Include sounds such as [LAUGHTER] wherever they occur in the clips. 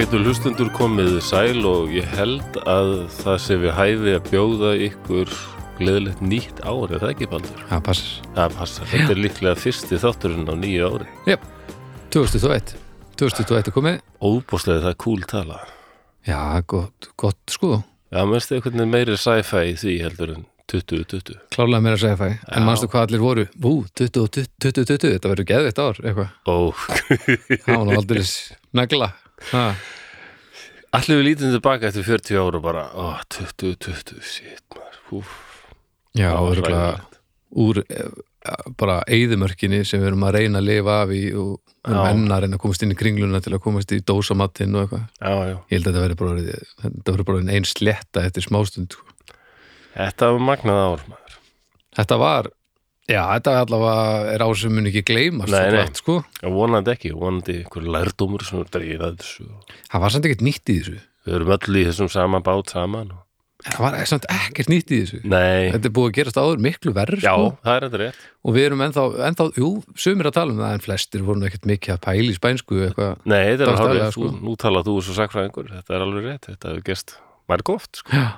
Ágættu hlustundur komið sæl og ég held að það sé við hæfi að bjóða ykkur gleðilegt nýtt ár, er það ekki baldur? Það passar. Það passar, þetta er líklega fyrsti þátturinn á nýju ári. Jep, 2021. 2021 er komið. Óbúslega það er cool tala. Já, gott, gott sko. Já, mennst þið einhvern veginn meiri sci-fi í því heldur en 2020. Klárlega meira fæ. En Já. manstu hvað allir voru? Ú, 20, 20, 20, 20, þetta verður geðvitt ár, eitthvað. Ó, Það var nú aldrei negla. Allir við lítum tilbaka eftir 40 ára og bara, ó, 2020, shit maður, húf. Já, örgulega úr eh, bara eyðumörkinni sem við erum að reyna að lifa af í og við erum Já. enn að reyna að komast inn í kringluna til að komast í dósamatinn og eitthvað. Já, já. Ég held að þetta verður bara, þetta verður bara einn sletta eftir smástund. sko. Þetta var magnað ár maður. Þetta var, já, þetta allavega er ár sem mun ekki gleymast. Nei, nei. sko. Vonandi ekki, vonandi einhver lærdómur sem er dregið að þessu. Það var samt ekkert nýtt í þessu. Við erum öll í þessum sama bát saman. Og... Það var samt ekkert nýtt í þessu. Nei, Þetta er búið að gerast áður miklu verður já, sko. það er þetta rétt. og við erum ennþá, ennþá, jú, sumir að tala um það en flestir voru nú ekkert mikið að pæla í spænsku eitthvað. Nei, þetta er alveg, sko. sko. nú talað þú svo sakfræðingur, þetta er alveg rétt, þetta hefur gerst marg oft, sko. Já.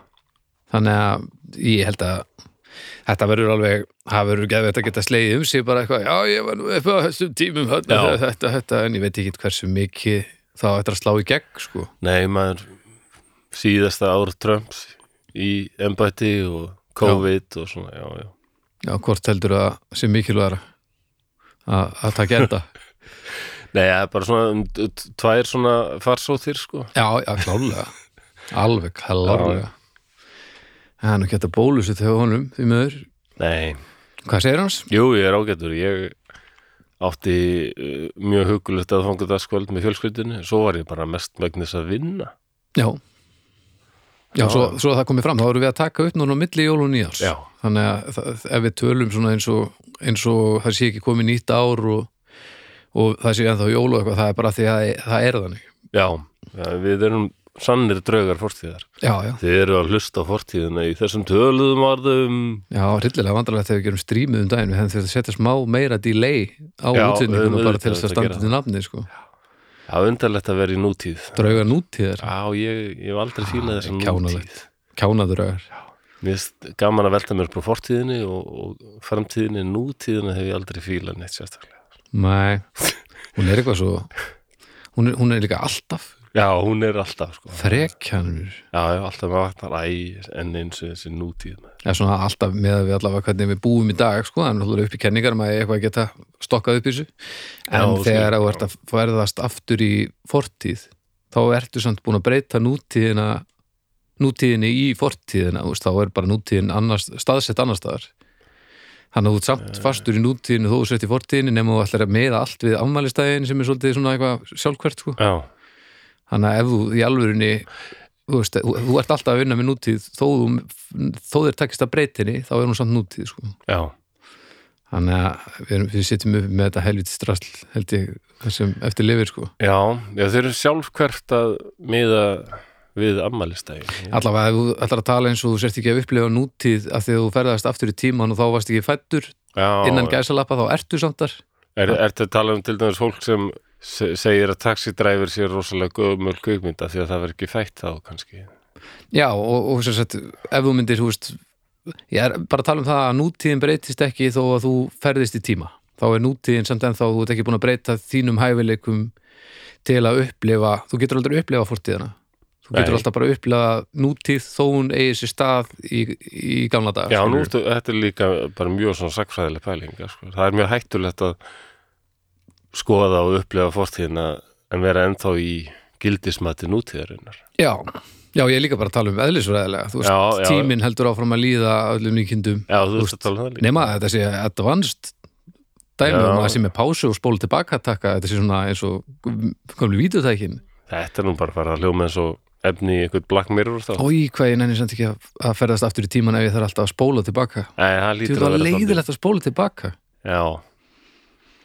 Þannig að ég held að þetta verður alveg, það verður geðveitt að geta slegið um sig bara eitthvað, já, ég var nú eitthvað á þessum tímum, þetta, Já. þetta, þetta, en ég veit ekki hversu mikið þá ættir að slá í gegn, sko. Nei, maður síðasta ár Trumps í embætti og COVID og svona, já, já. Já, hvort heldur að sé mikilvægara að, að taka enda. [LAUGHS] Nei, það er bara svona um, tvær svona farsóþir, sko. Já, já, klálega [LAUGHS] Alveg klálega Það er nú ekki þetta bólusu þegar honum því möður, Nei, hvað segir hans? jú, ég er ágættur, ég átti uh, mjög hugulegt að fanga dagskvöld með fjölskyldinu, svo var ég bara mest megnis að vinna. Já Já, Já. svo, svo það komið fram, þá erum við að taka upp núna á milli jól og nýjárs Já. Þannig að það, ef við tölum svona eins og, eins og það sé ekki komið nýtt ár og, og það sé ennþá jól og eitthvað, það er bara því að það er þannig Já, við erum sannir draugar já, Þið eru að hlusta á fortíðina í þessum töluðum orðum. já, rillilega vandralegt þegar við gerum strímið um daginn, við hefum þetta að setja smá meira delay á við- bara til þess að standa til nafni, sko Já, undarlegt að vera í nútíð. Draugar nútíðar, Já, ég, ég hef aldrei fílað þessa kjánalegt. nútíð. kjánadraugar Mér finnst gaman að velta mér upp á fortíðinni og, og framtíðinni, nútíðinni hef ég aldrei fílað neitt sérstaklega. Nei, hún er eitthvað svo hún er, hún er líka alltaf Já, hún er alltaf, sko. frekjanur Já, já, alltaf maður vatnar æ, en eins og þessi nútíð. eða svona alltaf með að við allavega hvernig við búum í dag sko, er náttúrulega upp í kenningar maður eitthvað að geta stokkað upp í þessu en Já, þegar þú ert að ferðast aftur í fortíð þá ertu samt búin að breyta nútíðina nútíðinni í fortíðina veist, þá er bara nútíðin annars, staðsett annar staðar þannig að þú ert samt fastur í nútíðinu þó þú sett í fortíðinni nema þú ætlar að meða allt við afmælistæðin sem er svolítið svona eitthvað sjálfkvært sko. Já, þannig að ef þú í alvörinni þú, veist, þú, þú ert alltaf að vinna með nútíð þó, þú, þó þér tekist að breytinni þá er hún samt nútíð sko. þannig að við, við sitjum upp með þetta helviti strasl held ég þessum eftir lifir sko. já, já, þeir eru sjálf hvert að miða við ammælistægin. allavega ef þú ætlar að tala eins og þú sért ekki að upplifa nútíð af því að þú ferðast aftur í tíman og þá varst ekki fættur Já, innan gæsalappa þá ertu samt þar Er, ertu að tala um til dæmis fólk sem se- segir að taxidræfur sé rosalega gömul kvikmynda því að það verður ekki fætt þá kannski já og, og sem sagt ef þú myndir þú veist, ég er bara að tala um það að nútíðin breytist ekki þó að þú ferðist í tíma þá er nútíðin samt ennþá þú ert ekki búin að breyta þínum hæfileikum til að upplifa, þú getur aldrei upplifa fortíðina þú getur Nei. alltaf bara að upplifa nútíð þó hún eigi sér stað í, í gamla dag Já, nú, þetta er líka bara mjög svona sakfræðileg pælinga sko. það er mjög hættulegt að skoða og upplefa fortíðina en vera ennþá í gildismati nútíðarinnar. Já, já, ég er líka bara að tala um eðlisfræðilega Þú veist, tíminn heldur áfram að líða öllum líkindum Já, þú veist að tala um það líka. Nema að þetta sé advanced dæmi Já. um að það sé með pásu og spólu tilbaka að taka þetta sé svona eins og komlu vídeotækin Þetta er nú bara að fara að hljóma eins og efni í einhvern Black Mirror þá. Ói, hvað ég nenni samt ekki að, ferðast aftur í tíman ef ég þarf alltaf að spóla tilbaka. Nei, það lítur að vera leiðilegt að spóla tilbaka Já,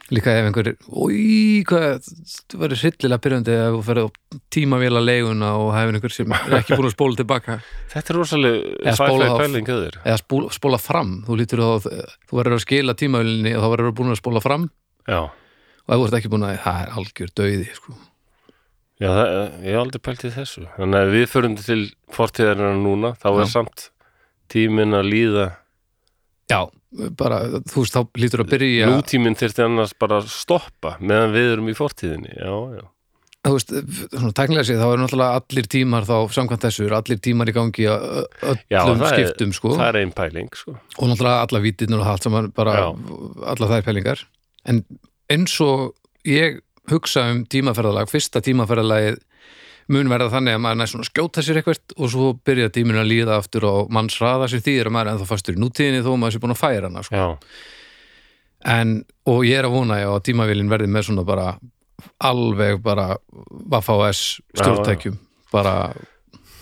Líka ef einhver, ói, hvað þú verður hryllilega byrjandi ef þú ferð á tímavéla leiguna og hefur einhver sem er ekki búin að spóla tilbaka [LAUGHS] þetta er rosalega þá- pæling höður eða spóla, spóla fram þú lítur þá, þú verður að skila tímavélinni og þá verður að búin að spóla fram Já, og ef þú ert ekki búin að, það er algjör döiði sko. Já, það, ég hef aldrei pælt í þessu. Þannig að við förum til fortíðarinn núna, þá er Já. samt tíminn að líða. Já, bara, þú veist, þá lítur að byrja Nútíminn þyrfti annars bara að stoppa meðan við erum í fortíðinni. Já, já. þú veist, svona tæknilega séð, þá eru náttúrulega allir tímar þá, samkvæmt þessu, allir tímar í gangi í ö- Já, öllum það er- skiptum, sko Það er einn pæling, sko. og náttúrulega alla vítirnir og allt saman bara, Já. alla þær pælingar en eins og ég hugsa um tímaferðalag, fyrsta tímaferðalagið mun verða þannig að maður næst svona skjóta sér eitthvað og svo byrja tíminn að líða aftur á manns hraða sem þýðir að maður er ennþá fastur í nútíðinni þó að maður sé búin að færa hana sko. En, og ég er að vona að tímavélinn verði með svona bara alveg bara Vaff-AS stjórntækjum. Bara,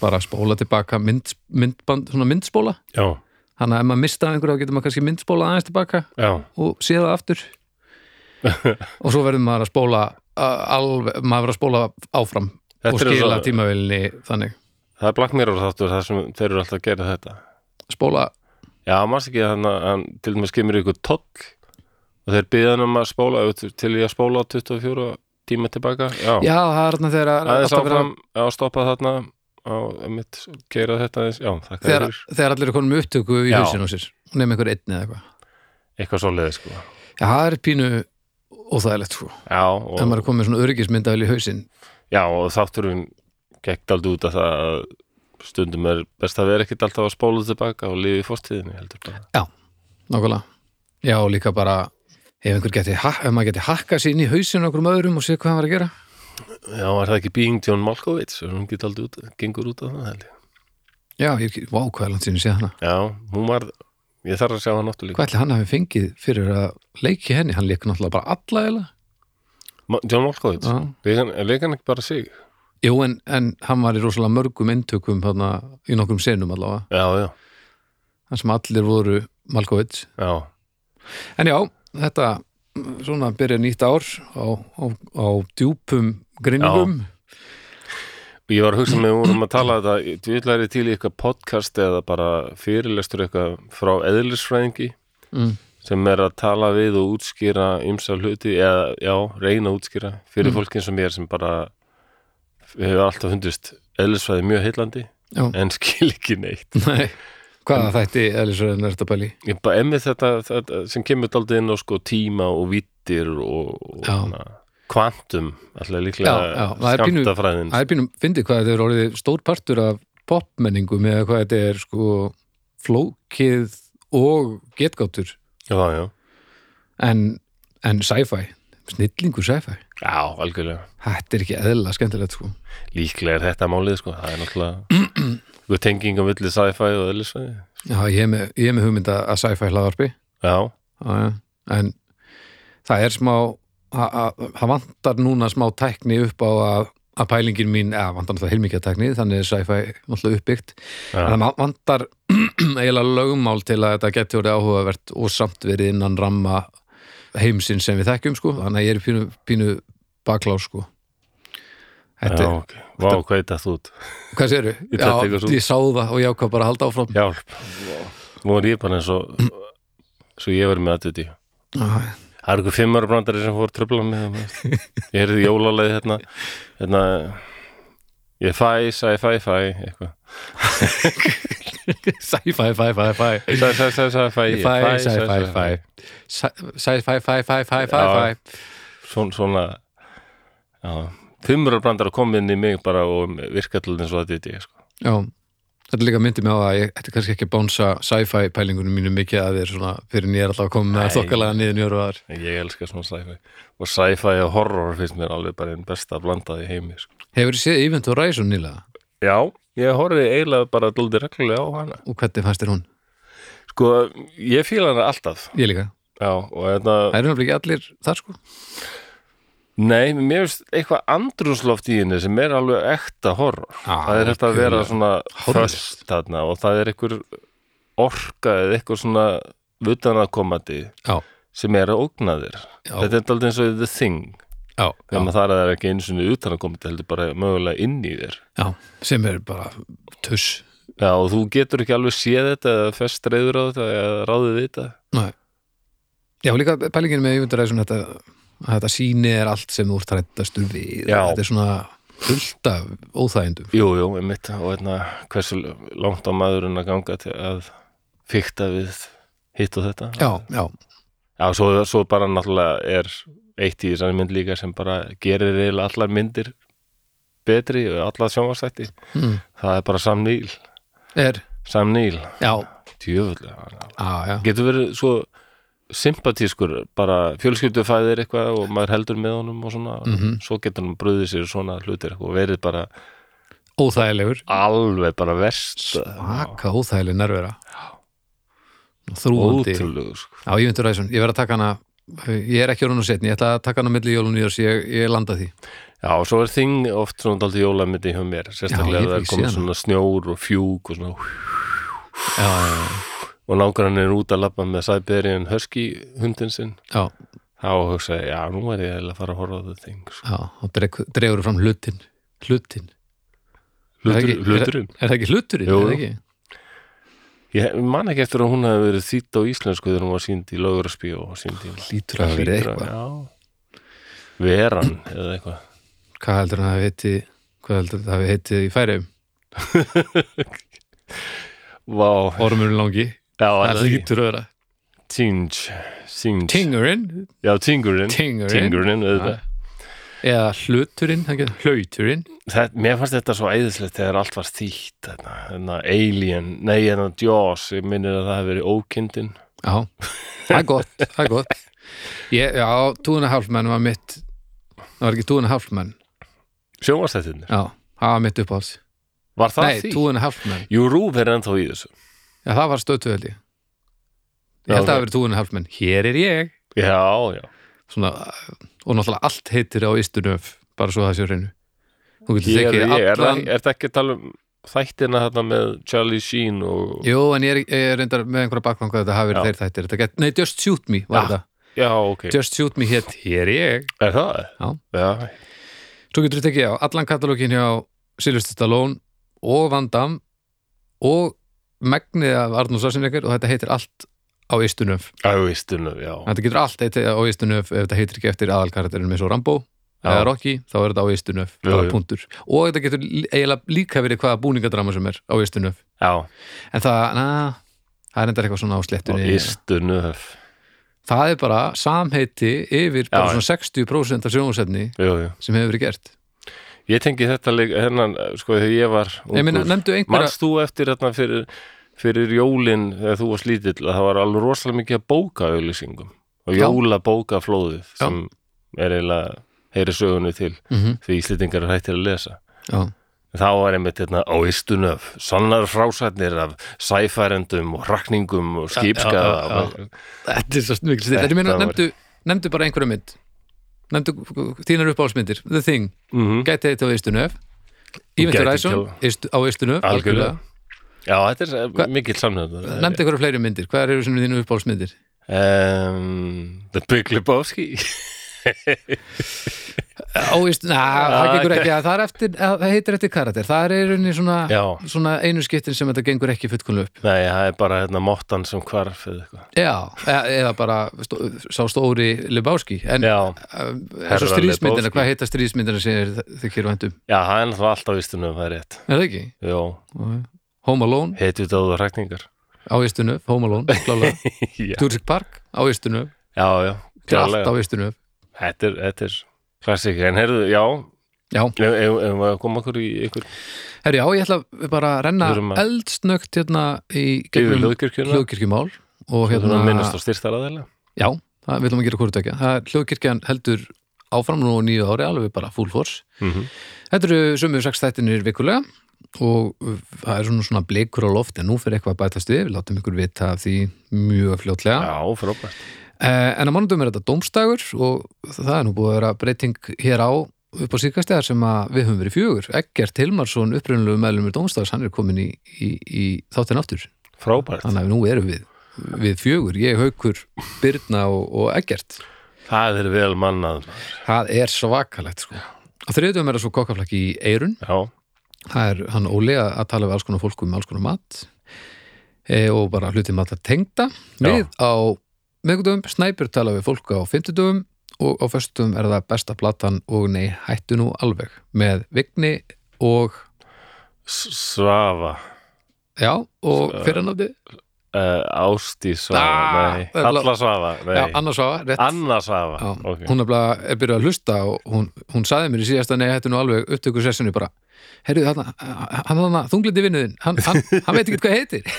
bara spóla tilbaka mynd, myndband, svona myndspóla. Já, þannig að ef maður mista einhverju þá getur maður kannski myndspóla aðeins tilbaka já. og sé það aftur. [LAUGHS] Og svo verður maður að spóla alveg, maður verður að spóla áfram og er skila tímavélinni þannig. Það er Black Mirror þáttur þar sem þeir eru alltaf að gera þetta. spóla, Já, maður ekki að hann, til dæmis kemur ykkur toll og þeir byggja hann um að spóla til ég að spóla 24 tíma tilbaka. Já, já það er þarna þegar aðeins alltaf vera- áfram, já, stoppa þarna á mitt, keira þetta já, þegar, þegar allir er konum með upptöku í á sér og nefnir einhver einn eða eitthvað. Eitthvað svo leiði, sko. já, það er pínu óþægilegt sko. Já, ef maður og, er komið með svona öryggismyndavel í hausinn já, og þátturinn gekk aldrei út af það að stundum er best að vera ekkit alltaf að spóla tilbaka og lifa í fórstíðinni, heldur bara. nákvæmlega já, og líka bara ef einhver geti, ef maður geti hakkað sér inn í hausinu okkur um öðrum og sé hvað hann var að gera Já, er það ekki Being John Malkovich, hún get aldrei út, gengur út af það, held ég. já, ég vá, hvað er langt sinni sé hana Já, hún var, ég þarf að sjá hann áttu líka. hvað ætli hann hafi fengið fyrir að leiki henni hann leik náttúrulega bara alla eða John Malkovich, leik hann ekki bara sig? Jú, en, en hann var í rosalega mörgum inntökum þarna, í nokkrum senum allavega. Já, já, þar sem allir voru Malkovits. Já, en já, þetta svona byrja nýtt ár á, á, á djúpum grinningum ég var að hugsa með, við vorum að tala þetta, ég vil læri til í eitthvað podcast eða bara fyrirlestur eitthvað frá eðlisfræðingi. Mm. Sem er að tala við og útskýra ymsa hluti, eða, já, reyna að útskýra fyrir Mm. fólki eins og mér sem bara hefur alltaf hundist eðlisfræði mjög heillandi, en [LAUGHS] skil ekki neitt. Nei. Hvaða þætti eðlisverðin er þetta pæli? ég bara emmi þetta, þetta sem kemur daldið inn á sko tíma og vittir og, og hana, kvantum alltaf líklega er skamtafræðin Það er pínum, fyndið hvað þetta er orðið stór partur af popmenningu með hvað þetta er sko flókið og getgáttur já, já, en, en sci-fi snillingur sci-fi. Já, algjörlega. Þetta er ekki eðla skemmtilegt sko. Líklega er þetta málið sko, það er náttúrulega [CLEARS THROAT] eitthvað tenging á milli sci-fi og eðlisfræði Já, ég er með, ég er með hugmynda að sci-fi hlaðarpi já, Já, en það er smá að- að- það vantar núna smá tækni upp á að, að pælingin mín, eða vantar náttúrulega heilmikið tækni þannig er sci-fi náttúrulega uppbyggt. En já, það vantar [CLEARS THROAT] eiginlega lögmál til að þetta geti orðið áhugavert og samt verið innan ramma heimsinn sem við þekkjum sko. Þannig að ég er pínu, pínu baklá sko. Þetta, já ok, vá, hvað er þetta út hvað séru? Já, ég sá það og ég ákvað bara að halda áfram. Hjálp, nú er ég bara eins og svo ég verið með að þetta Já, það er eitthvað fimmara brandari sem fór tröfla með ég heyrði jólalegi hérna hérna ég fæ, sæ, fæ, fæ eitthvað. Sci-fi, fi, fi, fi sæ, sæ, sæ, sæ, fæ, Fæ, ég sci-fi, sæ, sæ, fi Sci-fi, fi, fi, fi, fi, Já. fi Svon, svona já, fimmara brandari kom inn í mig bara og virka til eins og þetta ég sko. Já, þetta líka myndið með á að ég ætti kannski ekki að bánsa sci-fi pælingunum mínu mikið að þér svona fyrir en ég er alltaf að koma með þokkalega niður njöru og þar ég elska svona sci-fi. Og sci-fi og horror finnst mér alveg bara einn besta blandaði heimi sko. Hefur þið séð Event Horizon nýlega? Já, ég horfði eiginlega bara dóldi reglulega á hana. Og hvernig fannst þér hún? sko, ég fíla hana alltaf. Ég líka, já, og þetta það eru náttúrulega ekki allir þar sko Nei, mér finnst eitthvað andrúsloft í henni sem er alveg ekta horror. Ah, það er þetta að vera svona föst þarna og það er einhver orka eða eitthvað svona vutanakomandi sem er að ógna þér. Þetta er alltaf eins og the thing. já, Þannig já, að það er ekki eins og utanakomandi heldur bara mögulega inn í þér. já sem er bara tuss Já, og þú getur ekki alveg séð þetta eða fest reyður á þetta eða ráðið þetta. Nei. Já, líka pælingin með Horizon þetta, að þetta síni er allt sem þú ert hrættastur við. Já. þetta er svona fullt af óþægindum. Jú, jú, einmitt. Og hérna, hversu langt á maðurinn að ganga til að fykta við hitt og þetta? Já, já, Já, svo, svo bara náttúrulega er eitt í þessari mynd líka sem bara gerir eiginlega allar myndir betri og allar sjónvarsætti mm. það er bara Sam Neill. Er, Sam Neill, já, tjöfulega já, já. Getur verið svo sympatískur bara fjölskyldufæðir eitthvað og maður heldur með honum og svona Mhm. svo getur hann bröðið sér svona hlutir og verið bara óþægilegur, alveg bara verst. Svaka óþægileg nervera. Þrúandi ótrúlegu sko. Já, ég myndur ræðsson, ég verð að taka hana ég er ekki orðin og setni, ég ætla að taka hana milli jól og nýjars, ég, ég landa því. Já, og svo er þing oft svona daldið jólamyndi hjá mér, Já, sérstaklega hef það er komið svona snjór og fjúk og svona Já, já, og hann er út að labba með Siberian Husky hundin sinn. Já, þá hugsa ég, já, nú er ég að fara að horfa á það þing sko. já, og dreg, dregur fram hlutin hlutin, Er það Hlutur, ekki- hluturinn. er það ekki hluturinn? Jú, er það ekki? Ég man ekki eftir að hún hefði verið þýtt á íslensku þegar hún var sínd í Lögurspí og sínd í Lítur að verið að- eitthvað. Veran eða eitthvað. Hvað heldur hann að það heiti hvað heldur það hafi heitið í færiðum? [LAUGHS] Vá, Ormurinn langi, já, það er lítur að vera. Ting, Ting Tingurinn, Já, Tingurinn. Tingurinn. Eða hluturinn, hluturinn mér fannst þetta svo æðislegt þegar allt var þýtt Alien, nei, þarna Jaws ég minnir að það hefði verið ókindin. Já, það er gott, það er gott. Ég, Já, túna hálfmenn var mitt það var ekki túna hálfmenn sjónvastættinir, Já, það var mitt uppáhalds. Var það Nei, því? túna hálfmenn, Jú, Rúf er ennþá í þessu já það var stöðtu held ég. Held að það hafi verið túna hálfmenn Hér er ég. Já, já, Svona, og náttúrulega allt heitir á Ístunöf bara svo það sé á hreinu. Þú getur ég. Er, ég, allan er, þetta ekki að tala um þættina þarna með Charlie Sheen og Jú, en ég er, ég er reyndar með einhverja bakvanga þetta hafi verið þeir þættir. Get, Nei, Just Shoot Me var þetta. Já, ok, Just Shoot Me hétt Hér er ég. Er það? Já. Já, Svo getur þú tekið á allan katalógin hjá Sylvester Stallone og Van Damme og megnið af Arnóð Svarsinleikar og þetta heitir allt á Ístunöf á veistinu, já. Þetta getur allt heitir á Ístunöf ef þetta heitir ekki eftir aðalkarakterinn með svo Rambo Já. eða Rocky, þá er þetta á Ístunöf og þetta getur eiginlega líka verið hvaða búningadrama sem er á Ístunöf Já, en það, na, það er enda eitthvað svona á á slettunni istunu það er bara samheiti yfir bara Já, svona 60% af jú sem hefur verið gert. Ég tengi þetta hennan, sko, þegar ég var nefndu einhverja Manst þú eftir þetta fyrir, fyrir jólin þegar þú varst lítill að það var alveg rosalega mikið að bóka auðlýsingum og jóla bóka flóðið sem er eiginlega heyri sögunni til mm því íslendingar er hættir að lesa. Já, þá var einmitt hérna á istunöf sannar frásætnir af sæfærendum og hrakningum og já, þetta er svo mikil Þetta meina, var- nefndu, nefndu bara einhverja mynd. Nefndu þínar uppáhalsmyndir The Thing, Mhm. gæti þetta á Ístunöf Íventur ekki á Ístunöf, Algjörlega. Já, þetta er Hva- mikill samnöð Nefndu einhverja fleiri myndir, hvað eru sem þínu uppáhalsmyndir? um, The Big Lebowski. [LAUGHS] Á Ístunöf, það gengur ekki. Að það, eftir, að það heitir eftir karakter. Það er rauninni svona, svona einu skiptin sem þetta gengur ekki fullkomlega upp. Nei, það er bara hérna mottan sem eitthvað. Já, eða, eða bara stó, sá stóri Lebowski. En eins og stríðsmyndina, hvað heita stríðsmyndina sem þið kýru vendum? já, það er alltaf istunöf, það er rétt. Er það ekki? Jó, Home Alone. Áður hrækningar á Ístunöf, Home Alone, klálega. [LAUGHS] Jurassic Park á Ístunöf, já, já allt á Ístunöf Þetta er, þetta er klassik En heyrðu, já, Já, ef maður koma okkur í ykkur herri, já, ég ætla bara að renna Við eldsnögt hérna í yfir gegnum hljóðkirkjuna. hljóðkirkjumál og hérna, minnast á styrstaraðeila já, það við ætlum að gera það er hljóðkirkjan heldur áfram nú nýju ári, alveg bara full force. Mm -hmm. Þetta eru sömu sex þættinir vikulega og uh, það er svona, svona blikur á loft en nú fyrir eitthvað að bætast við, við látum ykkur vita því mjög fljótlega. Já, frábært Eh, en á mánudum er þetta dómstagur og það er nú búið að vera breyting hér á upp á síkastæðar sem að við höfum verið fjögur. Eggert Hilmarsson, upprunalegu meðlumur dómstags, hann er komin í, í, í þáttinn aftur. Frábært, Þannig að nú erum við, við fjögur, ég, Haukur, Birna og, og Eggert. það er vel mannað Það er svakalegt sko. Á þriðdum er það svo kokkaflakki í Eirun Já, það er hann Óli að tala við alls konar fólk um alls konar mat e, og bara hluti matar tengda. Við á meðgudum, Snæpur tala við fólk á fimmtudum og á föstum er það besta platan og nei, hættu nú alveg með Vigni og Svafa já, og fyrranátti uh, Ástís Svafa, er Halla Svafa, Anna Svafa, rétt. Anna Svafa, Já, ok. hún er, er byrjuð að hlusta og hún, hún saði mér í síðasta nei, hættu nú alveg upptöku sessinu bara heyrðu þarna, hann þarna þunglindi vinnuðin hann, hann, hann veit ekki hvað [LAUGHS] heitir.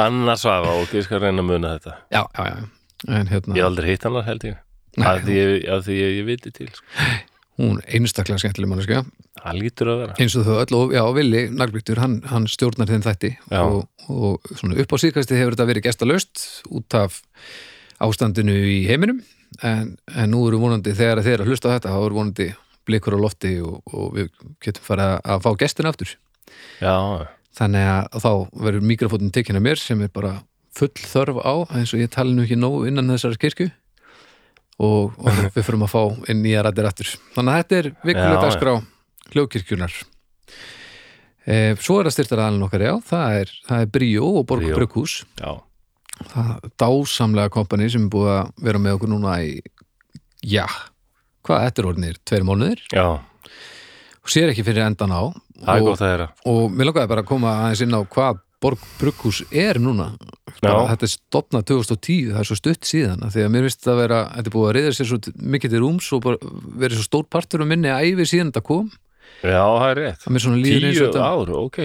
Anna Svafa, ok, ég skal reyna að muna þetta. Já, já, já. En hérna, Ég aldrei hitt hann held ég. Nei, að því því ég, ég viti til sko. hún einstaklega skemmtileg manneskja. Það lítur að vera. Eins og þau öll og já, Vili Naglbygtur, hann, hann stjórnar þeim þætti Já. og, og upp á síðkasti hefur þetta verið gestalöst út af ástandinu í heiminum. En, en nú eru vonandi þegar þeir að hlusta á þetta þá eru vonandi blikur á lofti og, og við getum farið að- að fá gestina aftur. Já, þannig að þá verður mikrofónin tekinn af mér sem er bara full þörf á eins og ég tala nú ekki nóg innan þessar kirkju. Og, og við fyrir að fá inn nýja rættir aftur. Þannig að þetta er vikulega dagskrá hljóðkirkjunar e, svo er það styrtar aðalinn okkar já, það er, það er Bríó og Borg Bríó. Brugghús. Já, það er dásamlega kompani sem er búið að vera með okkur núna í já, hvað þetta er orðinir tveir mánuðir? Já. Og sér ekki fyrir endan á. Það er og, gott að þeirra og mér langaði bara að koma aðeins inn á hvað Borg Brugghús er núna. Bara, þetta er stopnað 2010, það er svo stutt síðan. Því að mér þetta að vera, þetta er búið að reyða sér svo mikið til rúms og verið svo stór partur um minni æfi síðan þetta kom. Já, það er rétt. Að mér svona líður eins Tíu og þetta ár, ok.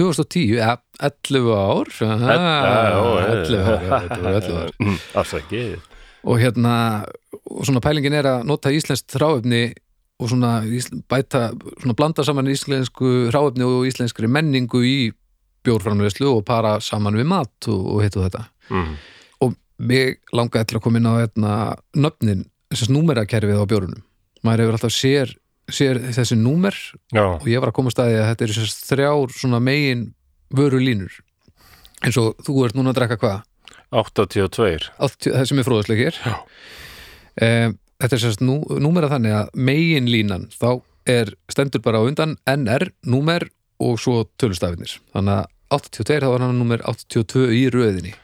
2010, ja, 11 ár. Ell- já, ó, ah, 11 ár, já, heyrðu. þetta var 11 ár Afsakið og hérna, og svona pælingin er að nota íslenskt ráefni og svona bæta, svona blanda saman íslensku ráefni og íslenskri menningu í bjórframleyslu og para saman við mat og, og hitt og þetta. Mm. og mig langaði til að koma inn á hérna, nöfnin, þessast númerakerfið á bjórunum. Maður hefur alltaf sér, sér þessi númer Já, og ég var að koma að staði að þetta eru sérst þrjár svona megin vöru línur eins og þú ert núna að drekka hvað 82 Allt, það sem er fróðasleikir Já. um, þetta er sérst nú, númera þannig að megin línan þá er stendur bara á undan NR, númer og svo tölustafinir. Þannig að 82 þá var hann númer 82 í röðinni.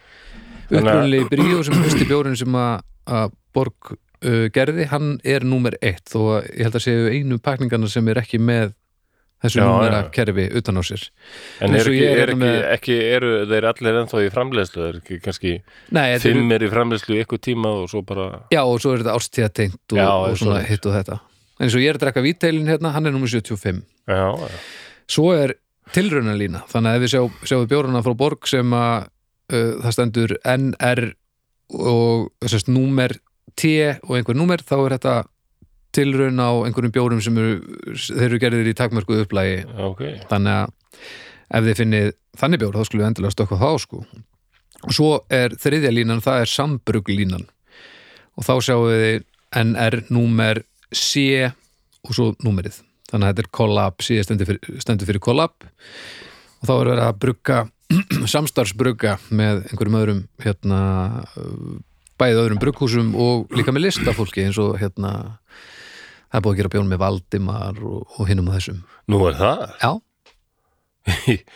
Að- upprunalegi bríó sem er fyrsti bjórin sem að, að Borg uh, gerði, hann er númer 1 þó að ég held að séu einu pakningarna sem er ekki með þessu númera já. kerfi utan á sér. En er og ekki, er hérna ekki, ekki eru þeir allir ennþá í framleiðslu? Er ekki kannski Nei, fimm er í framleiðslu í eitthvað tíma og svo bara Já, og svo er þetta árstíðatengt og, og svona hitt og þetta. En eins og ég er að drekka víteilin hérna, hann er nummer 75 Já, já, Svo er tilraunalína. Þannig að ef við sjá, sjáum bjórana frá Borg sem að uh, það stendur NR og þessast númer T og einhver númer þá er þetta tilraun á einhverjum bjórum sem eru, þeir eru gerðir í takmörku upplægi já, ok. Þannig að ef þið finnið þannig bjór þá skulle við endilega stökkva þá sko. Og svo er þriðja línan, það er sambruglínan og þá sjáum við NR númer C og svo númerið. Þannig að þetta er collab, C stendur fyrir, fyrir collab og þá er verið að brugga [CLEARS THROAT] samstarfsbrugga með einhverjum öðrum hérna bæðið öðrum brugghúsum og líka með listafólki eins og hérna það er búið að gera bjón með Valdimar og, og hinnum og þessum. Nú er það? Já, [LAUGHS]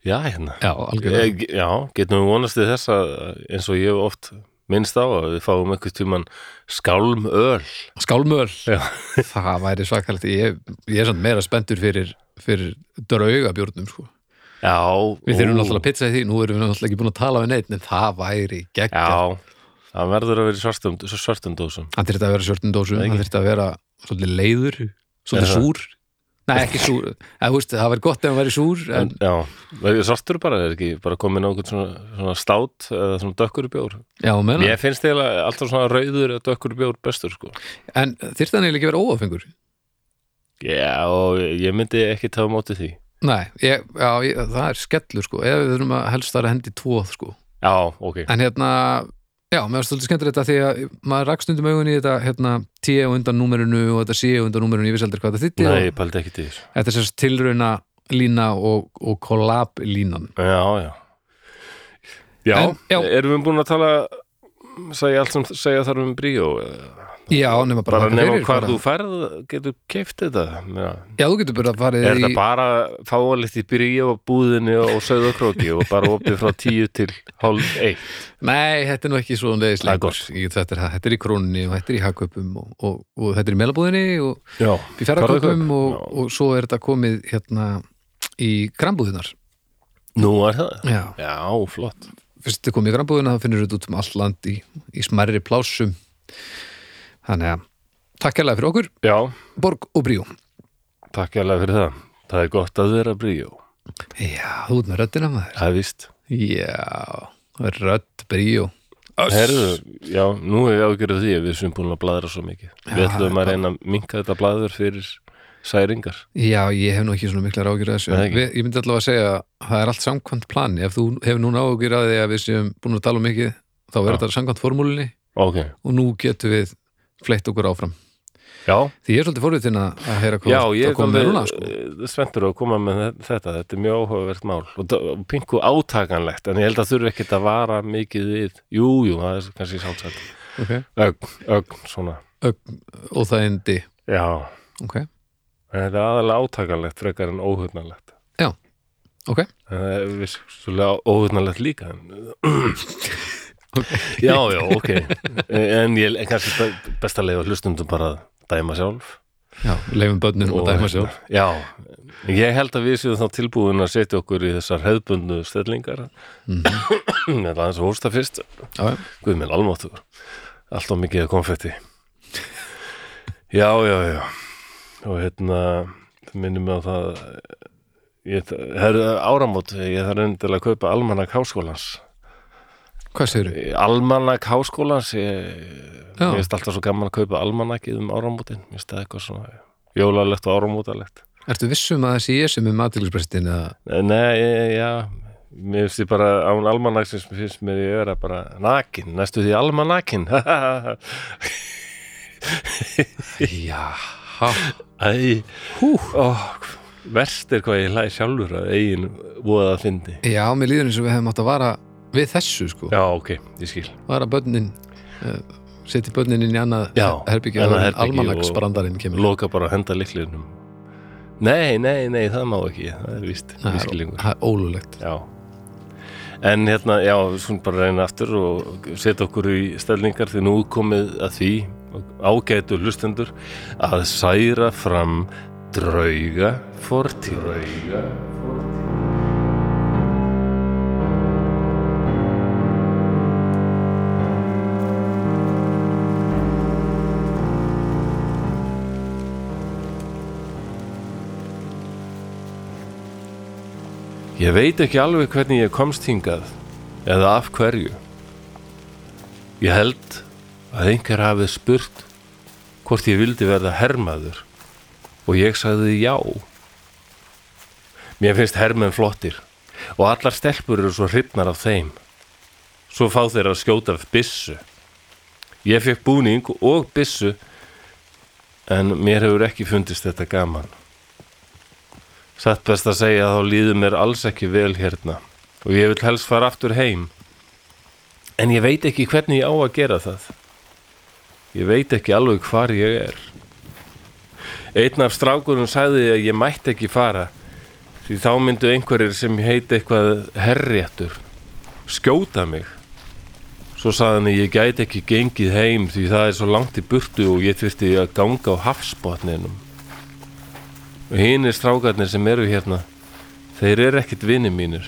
Já, hérna. Já, algjörlega. E, Já, getum við vonast til þess að eins og ég oft minnst á að við fáum einhvern tíman skálm öl Skálmöl, Já. [LAUGHS] það væri svakalegt. Ég, ég er samt meira spenntur fyrir, fyrir draugabjórnum sko. Já, við þurfum náttúrulega að pizza í því. Nú erum við náttúrulega ekki búin að tala við neitt en það væri geggjart Já, það verður að vera í svartum, dósum. Hann þyrfti að vera svolítið leiður, svolítið Er það? súr. Nei ekki súr, þú veist, það væri gott ef hann væri súr en, en, Já, verður svartur bara, er ekki bara komin á svona, svona stát eða svona dökkur bjór? Já, menna, Ég finnst eiginlega alltaf svona rauður eða dökkur bjór bestur sko. En þyrfti hann eiginlega ekki vera óafengur Já, og ég myndi ekki tafa móti því. Nei, ég, já, ég, það er skellur sko, eða við þurfum að helst þar að hendi tvoð sko, Já, ok. En hérna já, mér var stoltið skemmtilegt að því að maður rakst stundum augun í þetta, hérna T á undan númerinu og þetta á undan númerinu, ég vissi aldrei hvað þetta þýtti Nei, og ég pældi ekki til þess þetta er sérst tilrauna lína og, og collab línan Já, já Já, En, já. erum við búin að tala segja allt sem segja þarf um bríó eða? Já, nema bara, bara nema bara- þú færð getur keift þetta. Já. Já, þú getur bara farið er í þetta bara fáalitt í byrju og búðinni og sögðakróki og bara opið frá tíu til hálf eitt? Nei, þetta er nú ekki svo leiðis Það er lengur þetta, er, þetta er í krónunni og þetta er í hagköpum og, og, og þetta er í melabúðinni og já, í Ferðakaup. og, og svo er þetta komið hérna í grambúðinar nú er það? Já, já, flott. Fyrst þetta komið í grambúðina þá finnur þetta út um allt land í, í smærri plásum Þannig að takk hérlega fyrir okkur, já, Borg og Bríó. Takk hérlega fyrir það. Það er gott að vera bríó. Já, þú ert með röddina maður. Það er víst. Já, rödd Bríó. Herðu, já, nú er ég ágjörð því að við sem búin að bladra svo mikið. Við Já, ætlum bara- að reyna að minka þetta bladur fyrir særingar. Já, ég hef nú ekki svona miklar ágjur að þessu. Við, Ég myndi allavega að segja að það er allt samkvæmt plani. Ef þú hefur núna ágjur að við séum búin að tala um mikið þá er Já. þetta samkvæmt formúlinni ok, og nú getum við fleitt okkur áfram. Já, Því ég er svolítið forvitin að að heyra hvað já, ég er komið núna sko. eh, spenntur að koma með þe- þetta. Þetta er mjög áhugavert mál. Og, pingu átakanlegt en ég held að þurfi ekkit að vara mikið við jú, jú, það er kannski sálsætt okay. ögn, ögn, svona. Og það endi. Já, okay. en þetta er aðalega átakanlegt frekar en óhugnalegt ok, en það er vissulega óhugnalegt líka en já, já, ok. En ég er kannski be- best að leiða hlustundum bara að dæma sjálf. Já, leifum börnum og dæma sjálf. já, ég held að við séum þá tilbúin að setja okkur í þessar hefðbundu stellingar. Mhm. með aðeins að hósta fyrst. Guð minn almáttugur. Allt á mikið konfetti. Já, já, já. Og hérna minnum mig á það ég, eru áramót Ég þarf endilega að kaupa almanak háskólans Hvað segirðu? Almanak háskólans ég, Já. Mér finnst alltaf svo gaman að kaupa almanakið um áramótin. Mér finnst það eitthvað svona jólalegt og áramótalegt. Ertu vissum að þessi ég sem er matilgisprestin eða? Nei, ég- já. Mér finnst ég bara án almanaksins finnst mér ég vera bara nakin. Næstu því almanakin [LAUGHS] Já, Æ, hú. Verst er hvað ég hlæði sjálfur að eigin voða að fyndi. Já, mér líður eins og við hefum átt að vara við þessu sko, Já, ok, ég skil. vara börnin uh, setja börnin inn í annað herbyggja og herbergi almanaksbrandarinn kemur Loka bara að henda liklinum. Nei, nei, nei, það má ekki. Það er er- vískilingur. það er ólulegt Já. En hérna, já, við skulum bara reyna aftur og setja okkur í stellingar því nú komið að því ágætu hlustendur að særa fram drauga fortíð. Drauga Ég veit ekki alveg hvernig ég komst hingað eða af hverju. Ég held að einhver hafið spurt hvort ég vildi verða hermaður og ég sagði já. Mér finnst hermenn flottir og allar stelpur eru svo hrifnar af þeim. Svo fá þeir að skjóta af byssu. Ég fekk búning og byssu en mér hefur ekki fundist þetta gaman. Satt best að segja að þá líður mér alls ekki vel hérna og ég vil helst fara aftur heim. En ég veit ekki hvernig ég á að gera það. Ég veit ekki alveg hvar ég er. Einn af strákurum sagði að ég mætti ekki fara því þá myndu einhverjir sem heiti eitthvað herréttur skjóta mig. Svo sagði hann að ég gæti ekki gengið heim því það er svo langt í burtu og ég þurfti að ganga á hafsbotninum. Og hinir strákarnir sem eru hérna, þeir eru ekkit vinni mínir.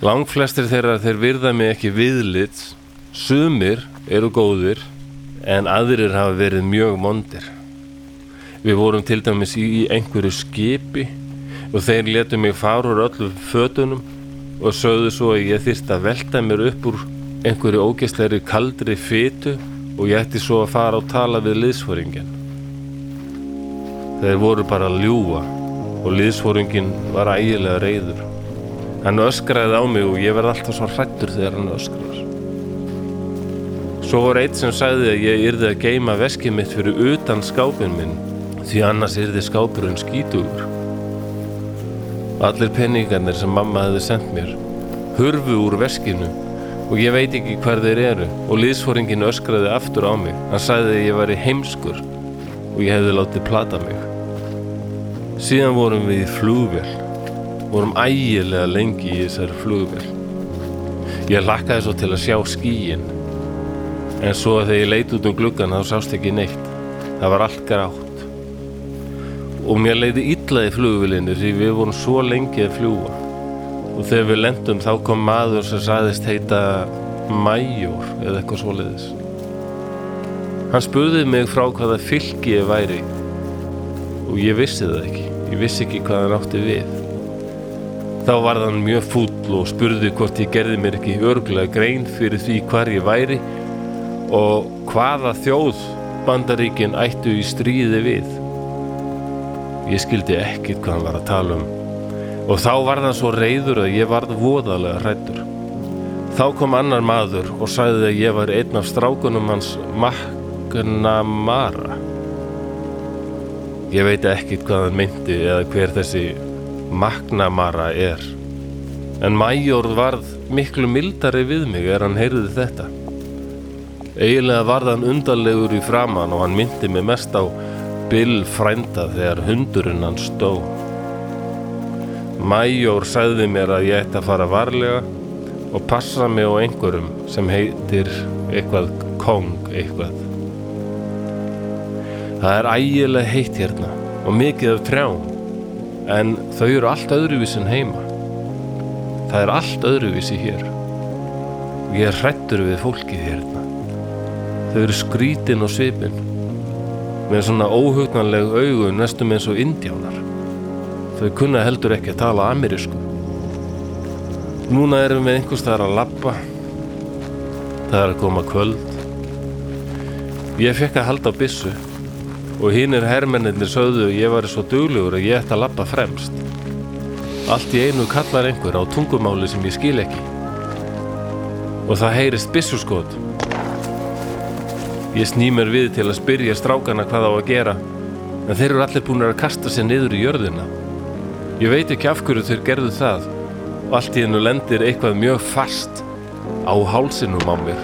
Langflestir þeirra þeir virða mig ekki viðlits, sumir eru góðir, en aðrir hafa verið mjög mondir. Við vorum til dæmis í einhverju skipi og þeir letu mig fara úr öllu fötunum og sögðu svo að ég þyrst að velta mér upp úr einhverju ógeðslegri kaldri fytu og ég ætti svo að fara og tala við liðsforingin. Þeir voru bara að ljúa og liðsforingin var ægilega reyður. Hann öskraði á mig og ég verð alltaf svo hrættur þegar hann öskrar. Svo var eitt sem sagði að ég yrði að geima veskið mitt fyrir utan skápin minn því annars yrði skápurinn skítugur. Allir penningarnir sem mamma hefði sendt mér hurfu úr veskinu og ég veit ekki hver þeir eru og liðsforingin öskraði aftur á mig hann sagði að ég væri heimskur og ég hefði látið plata mig síðan vorum við í flugvél. Vorum ægilega lengi í þessari flugvél. Ég lakkaði svo til að sjá skíin en svo að þegar ég leit út um gluggan þá sást ekki neitt. Það var allt grátt. Og mér leiði illa í flugvélinni því við vorum svo lengi að fljúa og þegar við lendum þá kom maður sem sagðist heita Major eða eitthvað svoleiðis. Hann spurði mig frá hvaða fylki ég væri. Og ég vissi það ekki ég vissi ekki hvað hann átti við. Þá var hann mjög fúll og spurði hvort ég gerði mér ekki örgulega grein fyrir því hvar ég væri og hvaða þjóð bandaríkin ættu í stríði við. Ég skildi ekkit hvað hann var að tala um og þá var hann svo reyður að ég varð voðalega hrættur þá kom annar maður og sagði að ég var einn af strákunum hans Magnamara ég veit ekkit hvað hann myndi eða hver þessi Magnamara er. En Major varð miklu mildari við mig er hann heyrði þetta. Eiginlega varð hann undarlegur í framann og hann myndi mig mest á Bill frænda þegar hundurinn hann stó Major sagði mér að ég ætti að fara varlega og passa mig á einhverjum sem heitir eitthvað Kong eitthvað Það er ægilega heitt hérna og mikið af trjám. En þau eru allt öðruvísi en heima. Það er allt öðruvísi hér. Ég er hrættur við fólkið hérna. Þau eru skrítin og svipin. Með svona óhugnanleg augu næstum eins og indjánar. Þau kunna heldur ekki að tala amerísku. Núna erum við einhvers þar að lappa það er að koma kvöld. Ég fekk að halda á byssu og hinnir hermennir sögðu ég var svo duglegur að ég ætti að lappa fremst allt í einu kallar einhver á tungumáli sem ég skil ekki og það heyrist byssuskot Ég sný mér við til að spyrja strákana hvað á að gera en þeir eru allir búin að kasta sér niður í jörðina. Ég veit ekki af hverju þeir gerðu það og allt í hennu lendir eitthvað mjög fast á hálsinum á mér.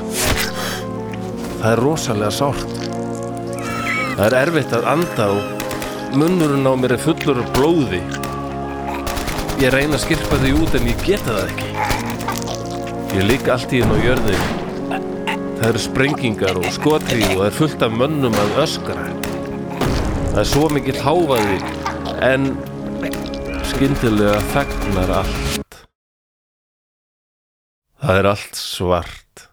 Það er rosalega sárt. Það er erfitt að anda og munnurinn á mér er fullur af blóði. Ég reyna að skirpa því út en ég geta það ekki. Ég ligg allt í hennu á jörðinu Það eru sprengingar og skotri og það er fullt af mönnum að öskra. Það er svo mikill háfaði en skyndilega þegnar allt. Það er allt svart.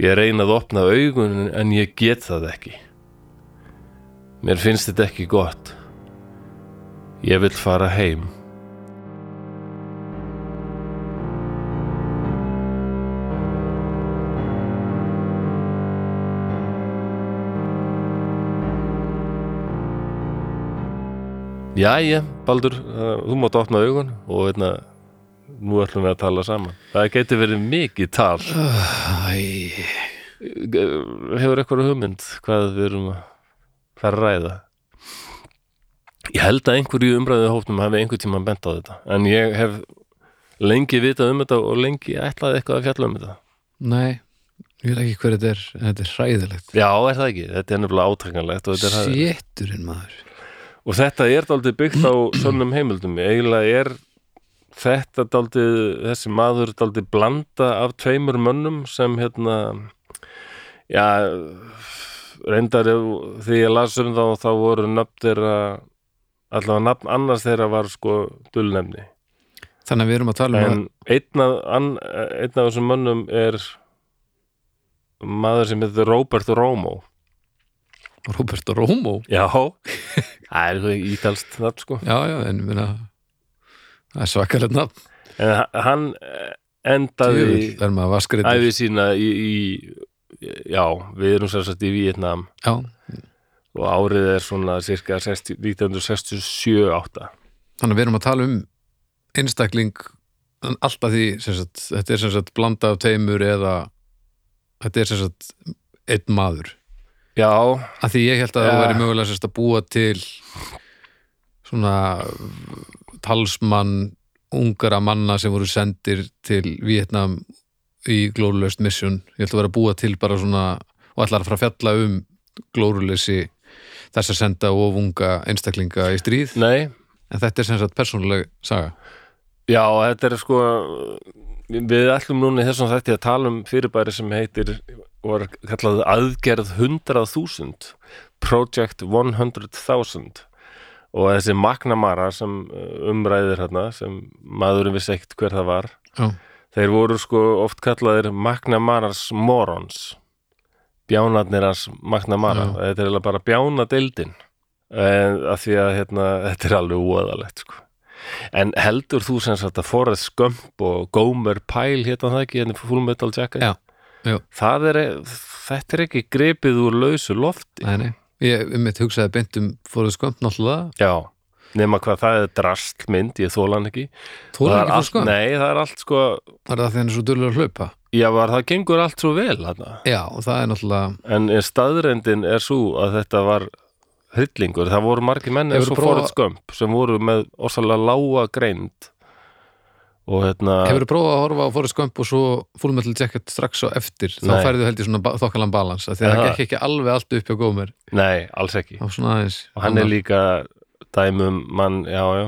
Ég reyna að opna augun en ég get það ekki. Mér finnst þetta ekki gott. Ég vil fara heim. Jæja, Baldur, uh, þú mátt opna augun og veitna, nú ætlum við að tala saman. Það geti verið mikið tal. Æ, Hefur eitthvað hugmynd hvað við erum að að ræða? Ég held að einhverju umræðu hófnum hafi einhver tíma bent á þetta. En ég hef lengi vitað um þetta og lengi ætlaði eitthvað að fjalla um þetta. nei, ég veit ekki hver þetta er en þetta er hræðilegt Já, er það ekki? Þetta er nefnilega hæðilegt. Séturinn maður Og þetta er daldið byggt á [CLEARS THROAT] svonum heimildum. Eiginlega er þetta daldið, þessi maður daldið blanda af tveimur mönnum sem hérna, já, reyndar þegar ég las um þá, þá voru nöfn þeirra, allavega nafn annars þeirra var sko dullnefni. Þannig að við erum að tala um En einn af, einn af þessum mönnum er maður sem heitir Robert Romo. að Roberto Romo Já, það er eitthvað ítalst nafn sko. Já, já, en minna það er svakalegt nafn En ha- hann eh, endaði Djöfull, Það er maður vaskreitur æfi sína í, í já, við erum sér satt í Vietnam Já, og árið er svona cirka 60 1967-8 þannig að við erum að tala um einstakling alltaf því sagt, þetta er sagt blanda af teimur eða þetta er sagt einn maður. Já, að því ég held að það Ja. væri mögulega að búa til svona talsmann ungara manna sem voru sendir til Vietnam í glórulaust mission ég ætla að vera að búa til bara svona og ætla að fara að fjalla um glóruleysi þess að senda ofunga einstaklinga í stríð. Nei, en þetta er sem sagt persónuleg saga. Já, þetta er sko við ætlum núna í þessum þætti að tala um fyrirbæri sem heitir var kallað aðgerð 100.000 Project 100.000 og þessi McNamara sem uh, umræðir hérna sem maðurinn vissi ekkert hver það var Já, þeir voru sko oft kallaðir McNamaras morons. Bjánarnir hans McNamara Já. þetta er eiginlega bara bjánadeildin. En að því að hérna, þetta er alveg óæðalegt sko. En heldur þú sem sagt að Forrest Gump og Gomer Pyle hérna það ekki, hérna Full Metal Jacket? Já, já. Það er, þetta er ekki gripið úr lausu lofti. Nei, nei. Ég mitt hugsaði beint um fóruð skömmt náttúrulega. Já, nema hvað það er drastmynd, ég þóla hann ekki. Það er er ekki allt, skömmt Nei, það er allt sko Var það því hann er svo dulur að hlaupa? Já, var, það gengur allt svo vel hana. Já, og það er náttúrulega En staðrendin er svo að þetta var hryllingur, það voru margir menn eins og Forrest Gump sem voru með orsalega lága greind. Og hérna Hefur þú prófað að horfa á fóruð skömmt og svo Full Metal Jacket strax á eftir? Þá Nei. færðu held ég svona þokkalan balans af því að það gekk ekki alveg allt upp hjá Gómer Nei, alls ekki. Og hann er líka dæmum mann, já, já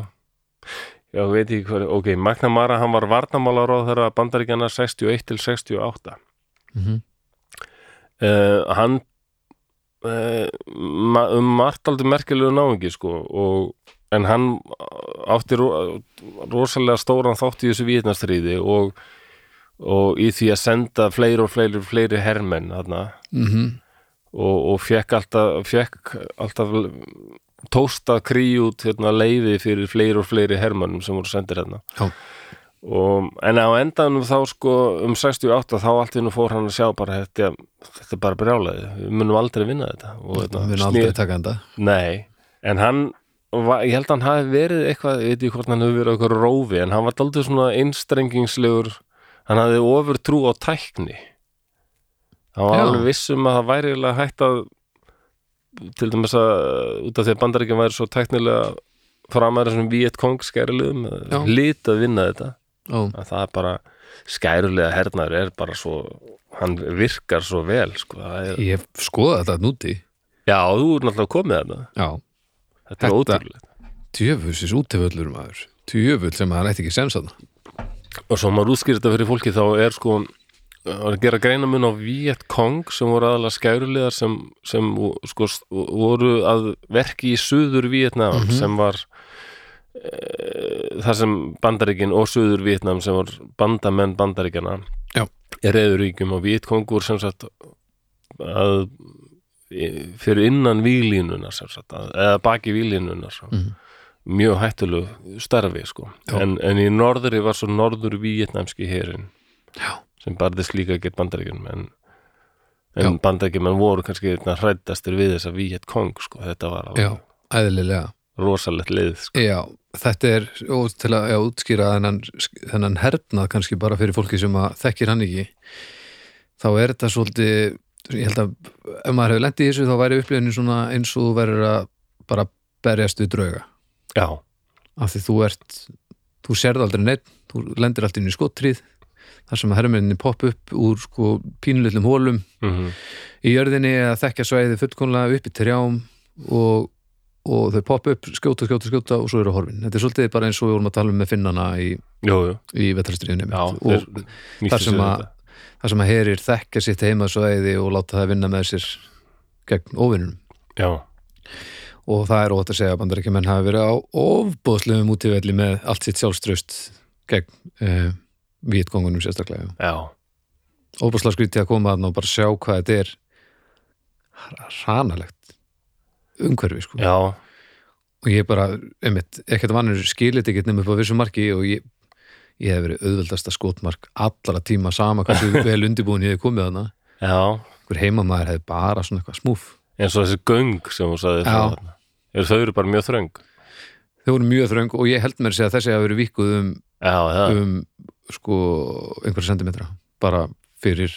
já, veit ekki hvað, ok, McNamara hann var varnamálaráð þeirra bandaríkjana 61 til 68 Mhm. uh, hann uh, ma um margt aldrei merkilegu náungi sko og, en hann átti ro rosalega stóran þátt í þessu vietnastríði og, og í því að senda fleiri og fleiri, fleiri hermenn þarna Mhm. og, og fekk alltaf, fekk alltaf tósta krí út hérna, leiði fyrir fleiri og fleiri hermannum sem voru sendir hérna. Og, en á endanum þá sko um 68 þá allt nú fór hann að sjá bara þetta, þetta er bara brjálaði, við munum aldrei vinna þetta. Og Við erum aldrei taka enda. Nei, en hann ég held að hann hafi verið eitthvað ég veit ekki hvort hann hefur verið eitthvað rófi en hann var aldrei svona einstrengingslegur. Hann hafði ofur trú á tækni. Hann var Já. alveg viss um að það væri hægt að til dæmis að út af því að bandaríkjum væri svo tæknilega framæri sem skærulegum Já. lit að vinna þetta. Að það er bara skærulega hernaður er bara svo hann virkar svo vel sko. Er, Ég hef skoðað þetta núti. Já, þú er náttúrulega komið þarna. Já, þetta er Þetta- ótrúlega tjöfusins útivöllur maður. Tjöfull sem að hann ætti ekki sens að og svo maður útskýr þetta fyrir fólki þá er sko að gera greina mun á Viet Cong sem voru aðalega skærulegar sem, sem sko, voru að verki í suður Vietnam Mhm. sem var e, þar sem bandaríkin og suður Vietnam sem var bandamenn bandaríkjana er eðuríkjum og Viet Cong voru sem sagt að fyrir innan výlínuna sem sagt, að, eða baki výlínuna svo. Mhm. mjög hættulegu starfi sko. En, en í norðri var svo norður vietnamski herin Já. Sem barðist líka gett bandaríkjum en, en bandaríkjum voru kannski hrættastir við þessa Viet Cong sko. þetta var alveg rosalegt lið sko. Já, þetta er og til að já, útskýra þennan, þennan hernað kannski bara fyrir fólki sem að þekkir hann ekki þá er þetta svolítið ég held að ef maður hefur lent í þessu þá væri upplifunin svona eins og þú verður að bara berjast við drauga já, af því þú ert þú sérð aldrei neitt, þú lendir alltaf inn í skottrið þar sem að hermenninni popp upp úr sko pínulitlum hólum mm í jörðinni að þekkja svæði fullkonlega upp í trjám og, og þau poppa upp, skjóta, skjóta, skjóta og svo eru horfin. Þetta er svolítið bara eins og við vorum að tala um með finnana í, í vetrastriðinni já, og þar sem að þar sem að herir þekkja sitt heima svæði og láta það vinna með sér gegn já, og það er ótt að segja að bandaríkjumenn hafi verið á ofbóðslegum útífelli með allt sitt sjálfströst gegn uh, vítgóngunum sérstaklega. Já, ofbóðslega skrítið að koma þarna og bara sjá hvað þetta er hranalegt umhverfi sko. Já. Og ég bara, einmitt, ekkert vannur skilit ekkert nefnum upp á vissu marki og ég, ég hef verið auðveldasta skotmark allra tíma sama hversu [LAUGHS] vel undirbúin ég hef komið þarna. Já, hver heimamaður hefði bara svona eitthvað smúf eins og þessi göng sem þú sagði Já. Er- þau eru bara mjög þröng? Þau voru mjög þröng og ég held mér að að þessi hafi verið vikuð um, já, það, um sko einhverja sentimetra bara fyrir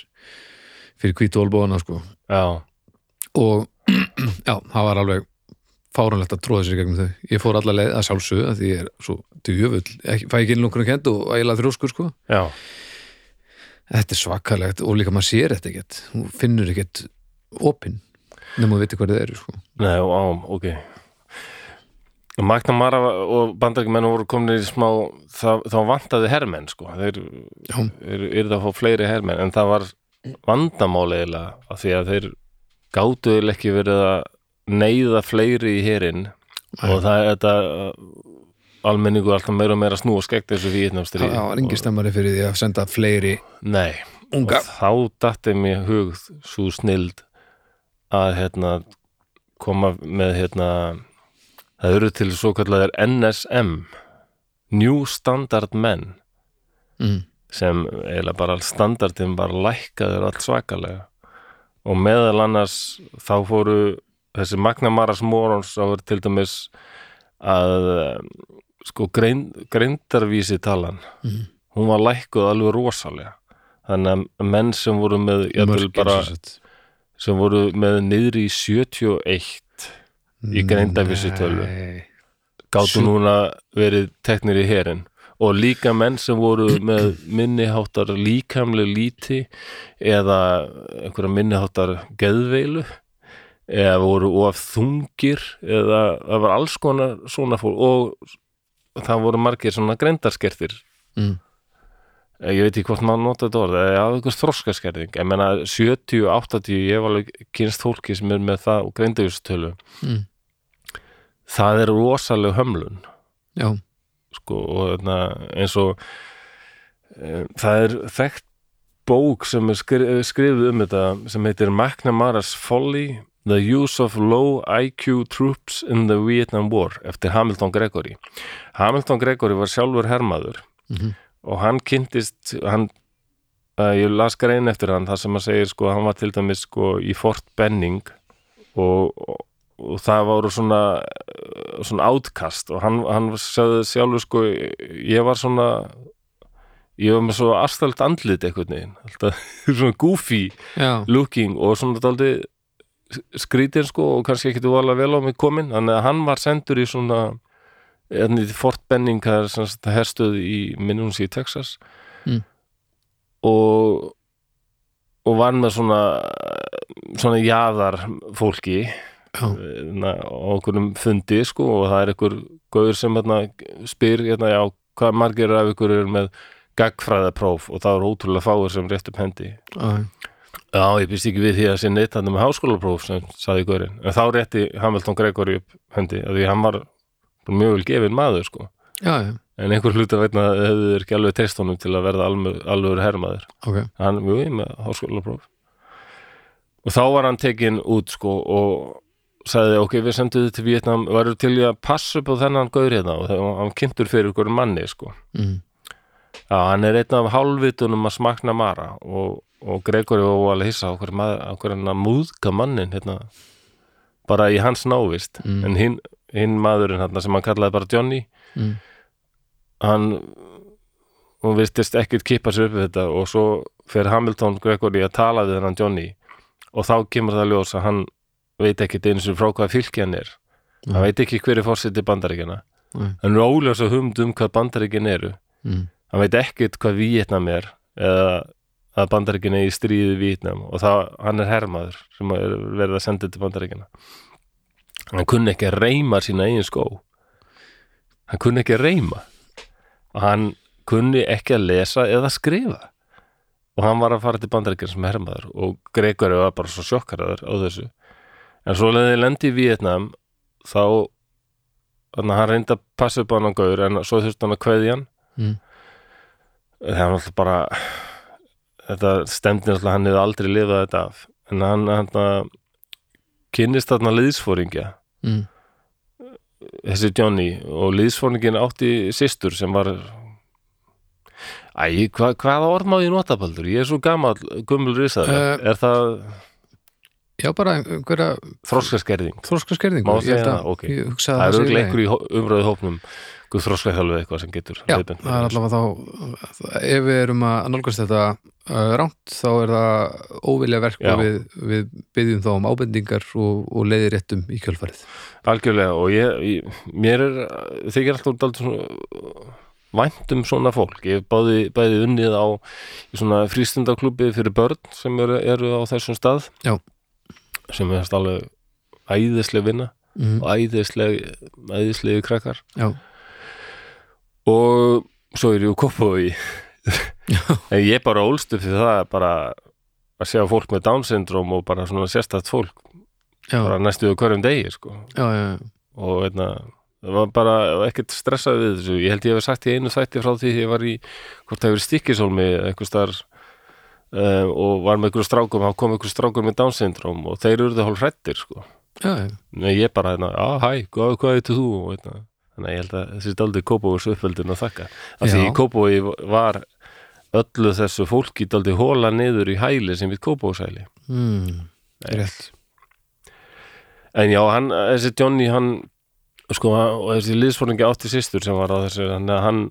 fyrir hvítu olbóðana sko. Já, og [CLEARS THROAT] já, það var alveg fáránlegt að tróða sér gegnum þau. Ég fór alla leið að sjálfsögðu að því ég er svo djöfull, ekki, fæ ekki innlungur að kent og ægilega þrjóskur sko. Já. Þetta er svakalegt og líka maður sér þetta ekkert. Þú finnur ekkert opinn nema þú veitir hvað það eru sko. Nei, á, ok McNamara og bandarækjumenn voru komin í smá þá, þá vantaði hermenn sko. Þeir eru er það að fá fleiri hermenn en það var vandamál eiginlega af því að þeir eiginlega ekki verið að neyða fleiri í herinn. Og það er þetta almenningu alltaf meira og meira snú og skeggt þessu það Víetnamstríði það var engin stemmari fyrir því að senda fleiri Nei, unga. Og þá datti mér hug svo snild að hérna koma með hérna það eru til svo kallar NSM New Standard Men mm. sem eiginlega bara standardin bara lækkaður allt svakalega og meðal annars þá fóru þessi Magnamaras Morons á verið til dæmis að sko grein, greindarvísi talan Mhm. hún var lækkuð alveg rosalega þannig að menn sem voru með bara sem voru með niðri í 71 í gátu Sjö- núna verið teknir í herin og líka menn sem voru með minniháttar líkamlega líti eða einhverja minniháttar geðveilu eða voru of þungir eða það var alls konar svona fólk og það voru margir svona greindarskertir. Mm. Ég veit ekki hvort maður nota þetta orð eða einhvers þroskaskerðing. Ég menna 70, 80, ég hef alveg kynst fólki sem er með það og greindavístölu Mm. það er rosaleg hömlun. Já, sko, og þarna, eins og e, það er þekkt bók sem er skri, skrifið um þetta sem heitir McNamara's Folly The Use of Low IQ Troops in the Vietnam War eftir Hamilton Gregory. Hamilton Gregory var sjálfur hermaður. Mhm. Og hann kynntist hann, uh, ég las grein eftir hann það sem að segir sko, hann var til dæmis sko í Fort Benning og, og, og það voru svona svona átkast. Og hann, hann sagði sjálfur sko ég var svona ég var með svo astalt andlit einhvern veginn alltaf [LAUGHS] svona goofy já, looking og svona daldi skrítin sko og kannski ekki þú alveg vel á mig komin. Þannig að hann var sendur í svona enn í Fort Benning það er herstöð í Minnums í Texas. Mm. og og var með svona svona jaðar fólki já, na, á okkurum fundi sko og það er einhver gauður sem hérna, spyr hérna, já, hvað margir af ykkur eru með gagfræðapróf og það er ótrúlega fáir sem rétt upp hendi. Já, Já, ég býst ekki við því að sé neitt hann með háskólapróf sem saði gaurinn. En þá rétti Hamilton Gregory upp hendi því hann var mjög vel gefin maður sko. Já, já, en einhver hluta veitna hefðu þeir ekki alveg treyst honum til að verða alveg, alveg hermaður. Ok. Hann mjög í með háskólapróf. Og þá var hann tekin út sko og sagði ok, við sendum þið til Vietnam varum til að passa upp á þennan gaur hérna? Og það- hann kynntur fyrir ykkur manni sko. Mm. Já, hann er einn af hálfvitunum að smakna Mara og, og Gregory var alveg hissa á hver, maður, á hver hann að múðka mannin hérna, bara í hans návist. Mm. en hinn, hinn maðurinn hérna, sem hann kallaði bara Johnny Mm. hann hún virtist ekkert kippa sér upp við þetta og svo fer Hamilton Gregory að tala við hennan Johnny og þá kemur það ljós að hann veit ekkert eins og frá hvað fylki hann er hann veit ekki hver er fórseti bandaríkjana Nei. hann er óljós að humd um hvað bandaríkin eru Mm. hann veit ekkert hvað Vietnam er eða að bandaríkin er í stríði Vietnam og það, hann er hermaður sem er verið að senda til bandaríkina hann kunni ekki að reyma sína eigin skó. Hann kunni ekki að reyma. Og hann kunni ekki að lesa eða skrifa. Og hann var að fara til bandaríkina sem hermaður og Gregory var bara svo sjokkaraður á þessu. En svo leðið lendi í Vietnam þá hann reyndi að passa upp á hann gaur en svo þurfti hann að kveðja hann. Mm. það var alltaf bara þetta stemdi alltaf hann hefði aldrei lifað þetta af. En hann, hann kynnist þarna liðsfóringja Mm. þessi Johnny og liðsfóringin átti systur sem var Æ, hva, hvaða orð má ég nota baldur? Ég er svo gamall, gummul risaður Eh, Er það já, bara einhverja þroskaskerðing? þróskaskerðingu Má ég held að- það? Ok. ég hugsaði Það að er auðvitað einhver í umröðu hópnum Guð þroskaþjálfu eitthvað sem getur Já, hleypinn. það er allavega þá ef við erum að nálgast þetta uh, rámt, þá er það óvilja verk Já. og við, við byggjum þá um ábendingar og, og leiðir réttum í kjölfarið Algjörlega og ég, ég mér er þykir alltaf daldið svona fólk ég hef bæði, bæði unnið á frístundaklubbi fyrir börn sem eru, eru á þessum stað Já. sem er alveg æðisleg vinna mm. og æðisleg æðislegi krakkar já, og svo er ég úr Kópavogi já, [LAUGHS] en ég bara ólst upp fyrir það bara að sjá fólk með Down syndrom og bara svona sérstætt fólk já, bara næstuðu hverjum degi sko. já, já, og veitna, það var bara ekkert stressað við þessu ég held ég hef sagt í einu þætti frá því ég var í hvort það hefur stikkisólmi eitthvað starf um, og var með einhverju strákum þá kom einhverju strákur með Down syndrom og þeir eru það hálf hrættir sko. já. Nei, ég bara, hérna, á hæ, hvað, hvað heitir þú og veitna, þannig að ég held að þessi daldi Kópavóðs uppveldin að þakka því Já. í Kópavói var öllu þessu fólki daldi hóla niður í hæli sem við Kópavóðshæli Mm. rétt. En já, hann, þessi Johnny, hann sko, og þessi liðsfóringi átti systur sem var á þessu, þannig að hann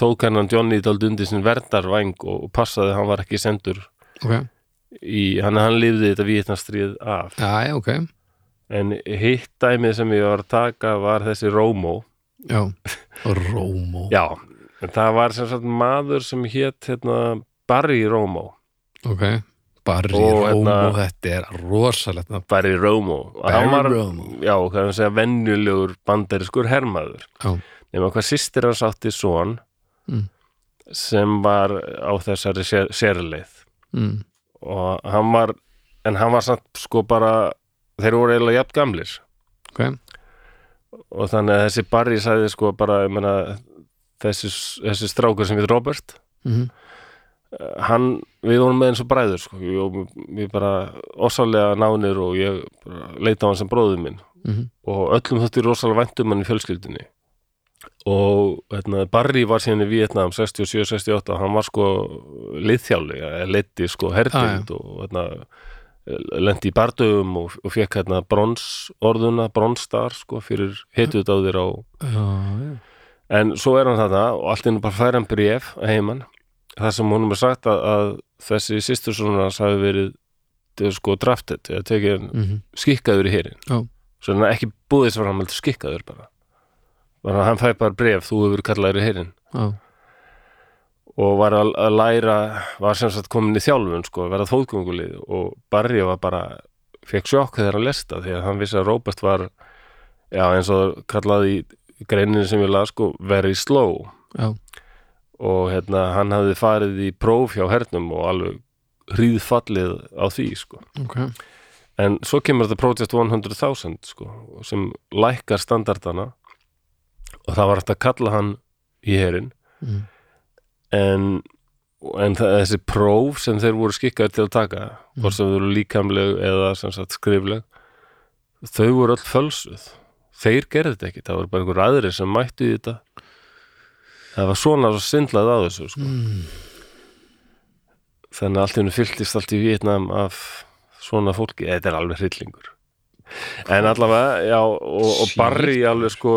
tók hennan Johnny daldi undir sin verdarvæng og, passaði að hann var ekki sendur ok, í, hann, hann lifði þetta vietnastrið af. Já, já, ok. En hitt dæmið sem ég var að taka var þessi Rómó. Já, Rómó. Já, en það var sem sagt maður sem hét hérna, Barry Rómó ok, Barry Og Rómó hérna- þetta er rosalegt. Barry Rómó og Barry var, Rómó. já, hvað hann segja venjulegur bandariskur hermaður já, nema hvað sýstir hans átti son Mm. sem var á þessari sér, sérleið mm. og hann var en hann var samt sko bara þeir voru eiginlega jafn gamlir ok, og þannig að þessi Barry sagði sko bara, ég meina þessi, þessi strákur sem við Robert mm. hann, við vorum með eins og bræður sko, við, við bara osalega nánir og ég leita á hann sem bróður minn. Mm. og öllum þótti rosalega væntum hann í fjölskyldunni. Og hérna, Barry var síðan í Vietnam 67-68 hann var sko liðþjáli, leiti sko herdind og hérna, lendi í bardögum og, og fekk hérna bronsorðuna, bronstar sko fyrir hetudáðir á já, já En svo er hann þarna og allt innum bara færa hann bréf að heiman þar sem honum er sagt að, að þessi sýstursonur hans hafi verið er sko drafted eða tekið mm. skikkaður í hérin Já. svo hann ekki búið sem hann heldur skikkaður bara þannig að hann fæ bara bréf þú hefur kallaður í hérin já, og var að, að læra var sem sagt komin í þjálfun sko, verða fóðgöngulið og Barry var bara fekk sjokk þegar hann lesta því að hann vissi að Robert var já eins og kallaði í greininu sem ég las sko very slow. Já, og hérna hann hafði farið í próf hjá hernum og alveg hríðfallið á því sko. ok. En svo kemur þetta Project 100.000 sko, sem lækkar standardana. Og það var hægt að kalla hann í herin mm. en, en það, þessi próf sem þeir voru skikkaði til að taka hvort sem þau voru líkamleg eða sagt skrifleg þau voru öll fölsuð þeir gerðu þetta ekki, það voru bara einhver aðri sem mættu í þetta það var svona svo syndlað á þessu sko. Mm. þannig að allt í hennu fylltist allt í Vietnam af svona fólki, þetta er alveg hryllingur en allavega já, og, og. Barry alveg sko